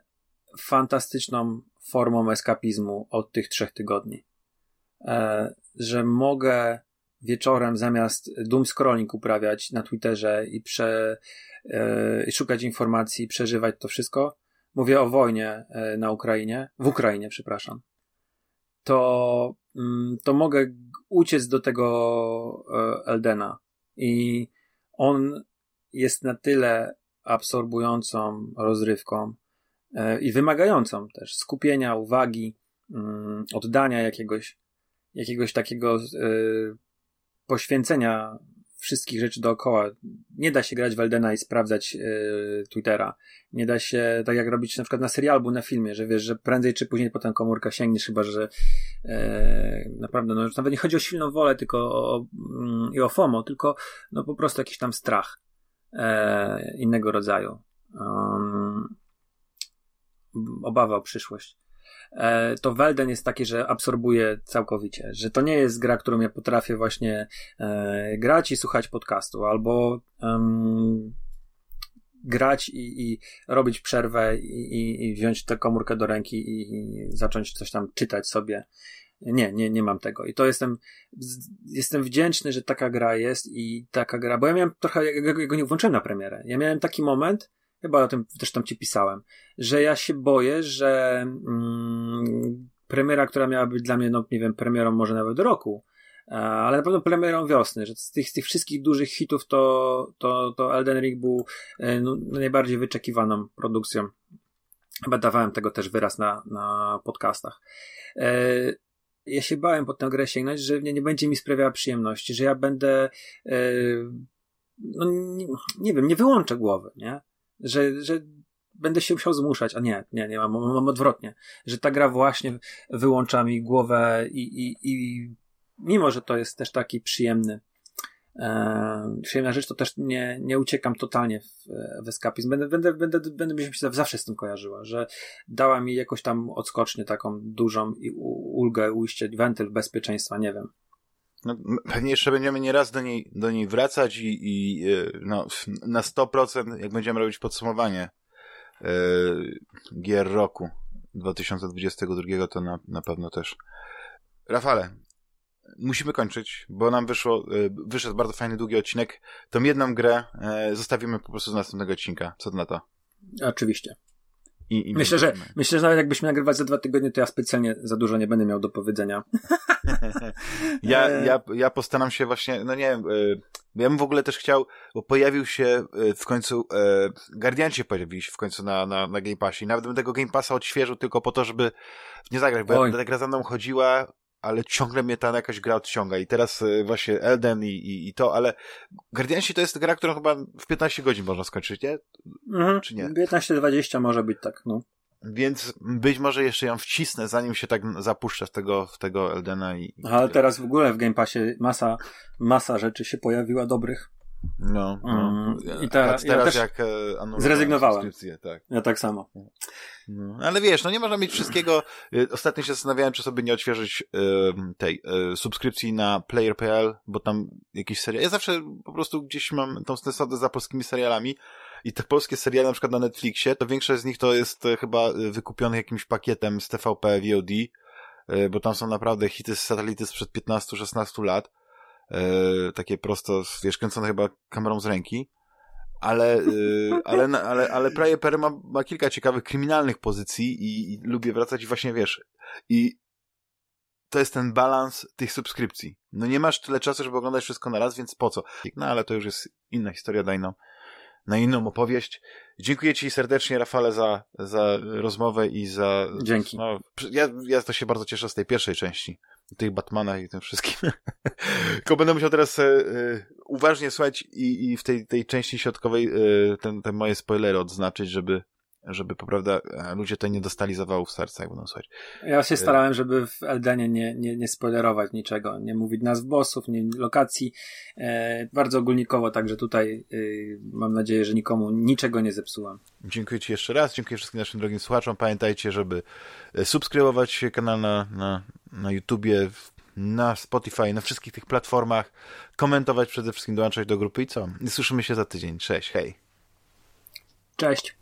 S2: fantastyczną formą eskapizmu od tych trzech tygodni. E, że mogę wieczorem zamiast doom scrolling uprawiać na Twitterze i, prze, e, i szukać informacji, przeżywać to wszystko. Mówię o wojnie na Ukrainie, w Ukrainie, przepraszam. To, mm, to mogę uciec do tego e, Eldena. I on jest na tyle absorbującą rozrywką e, i wymagającą też skupienia, uwagi, mm, oddania jakiegoś, jakiegoś takiego e, poświęcenia wszystkich rzeczy dookoła. Nie da się grać w Eldena i sprawdzać yy, Twittera. Nie da się, tak jak robić na przykład na serialu na filmie, że wiesz, że prędzej czy później potem komórka sięgniesz, chyba że yy, naprawdę, no nawet nie chodzi o silną wolę tylko o, mm, i o FOMO, tylko no po prostu jakiś tam strach innego rodzaju. Um, obawa o przyszłość. E, to Welden jest taki, że absorbuje całkowicie, że to nie jest gra, którą ja potrafię właśnie e, grać i słuchać podcastu, albo um, grać i, i, robić przerwę i, i, wziąć tę komórkę do ręki i, i zacząć coś tam czytać sobie. Nie, nie, nie mam tego. I to jestem, jestem wdzięczny, że taka gra jest i taka gra, bo ja miałem trochę, ja go nie włączyłem na premierę. Ja miałem taki moment, chyba o tym też tam ci pisałem, że ja się boję, że mm, premiera, która miała być dla mnie, no nie wiem, premierą może nawet roku, ale na pewno premierą wiosny, że z tych, z tych wszystkich dużych hitów to, to, to Elden Ring był e, no, najbardziej wyczekiwaną produkcją. Chyba dawałem tego też wyraz na, na podcastach. E, ja się bałem pod tę grę sięgnąć, że nie, nie będzie mi sprawiała przyjemności, że ja będę e, no nie, nie wiem, nie wyłączę głowy, nie? Że, że będę się musiał zmuszać, a nie, nie, nie mam, mam odwrotnie, że ta gra właśnie wyłącza mi głowę i, i, i mimo, że to jest też taki przyjemny e, przyjemna rzecz, to też nie, nie uciekam totalnie w, w eskapizm. Będę, będę, będę, będę mi się zawsze z tym kojarzyła, że dała mi jakoś tam odskocznię taką dużą i ulgę, ujście, wentyl bezpieczeństwa, nie wiem.
S1: No, pewnie jeszcze będziemy nieraz do niej, do niej wracać i, i e, no, na 100% jak będziemy robić podsumowanie yy, gier roku 2022 to na, na pewno też. Rafale, musimy kończyć, bo nam wyszło, yy, wyszedł bardzo fajny, długi odcinek. Tą jedną grę zostawimy po prostu z następnego odcinka. Co na to?
S2: Oczywiście. I, i myślę, że, myślę, że nawet jakbyśmy nagrywać za dwa tygodnie, to ja specjalnie za dużo nie będę miał do powiedzenia.
S1: ja, e. ja, ja postaram się właśnie, no nie wiem, e, ja bym w ogóle też chciał, bo pojawił się e, w końcu, Guardian się pojawił w końcu na, na, na Game Passie i nawet bym tego Game Passa odświeżył tylko po to, żeby nie zagrać, bo Oj. ta gra za mną chodziła ale ciągle mnie ta jakaś gra odciąga. I teraz właśnie Elden i, i, i to, ale Guardiansi to jest gra, którą chyba w 15 godzin można skończyć, nie?
S2: Mhm. Czy nie? 15-20 może być tak, no.
S1: Więc być może jeszcze ją wcisnę, zanim się tak zapuszczę w tego, w tego Eldena i...
S2: Ale teraz w ogóle w Game Passie masa, masa rzeczy się pojawiła dobrych.
S1: No, no.
S2: Mm, I ta,
S1: teraz ja jak
S2: e, zrezygnowałem.
S1: Tak.
S2: Ja tak samo.
S1: No, ale wiesz, no nie można mieć wszystkiego. Y, ostatnio się zastanawiałem, czy sobie nie odświeżyć tej y, subskrypcji na player.pl, bo tam jakieś serial. Ja zawsze po prostu gdzieś mam tą stęszodę za polskimi serialami i te polskie seriale na przykład na Netflixie, to większość z nich to jest e, chyba wykupione jakimś pakietem z TVP VOD, e, bo tam są naprawdę hity z satelity sprzed 15-16 lat e, takie prosto, wiesz, kręcone chyba kamerą z ręki, ale, e, ale, ale, ale Praje Pery ma, ma kilka ciekawych kryminalnych pozycji i, i lubię wracać i właśnie, wiesz, i to jest ten balans tych subskrypcji. No nie masz tyle czasu, żeby oglądać wszystko na raz, więc po co? No ale to już jest inna historia, daj nam na inną opowieść. Dziękuję Ci serdecznie, Rafale, za, za rozmowę i za...
S2: Dzięki.
S1: No, ja, ja to się bardzo cieszę z tej pierwszej części tych Batmana i tym wszystkim. Tylko będę musiał teraz e, uważnie słuchać i, i w tej, tej części środkowej e, ten, te moje spoilery odznaczyć, żeby żeby, prawda, ludzie to nie dostali zawałów serca, jak będą słuchać.
S2: Ja się starałem, żeby w Eldenie nie, nie, nie spoilerować niczego, nie mówić nazw bossów, nie lokacji, e, bardzo ogólnikowo, także tutaj e, mam nadzieję, że nikomu niczego nie zepsułam.
S1: Dziękuję Ci jeszcze raz, dziękuję wszystkim naszym drogim słuchaczom. Pamiętajcie, żeby subskrybować kanał na, na, na YouTubie, na Spotify, na wszystkich tych platformach, komentować przede wszystkim, dołączać do grupy i co? Słyszymy się za tydzień. Cześć, hej.
S2: Cześć.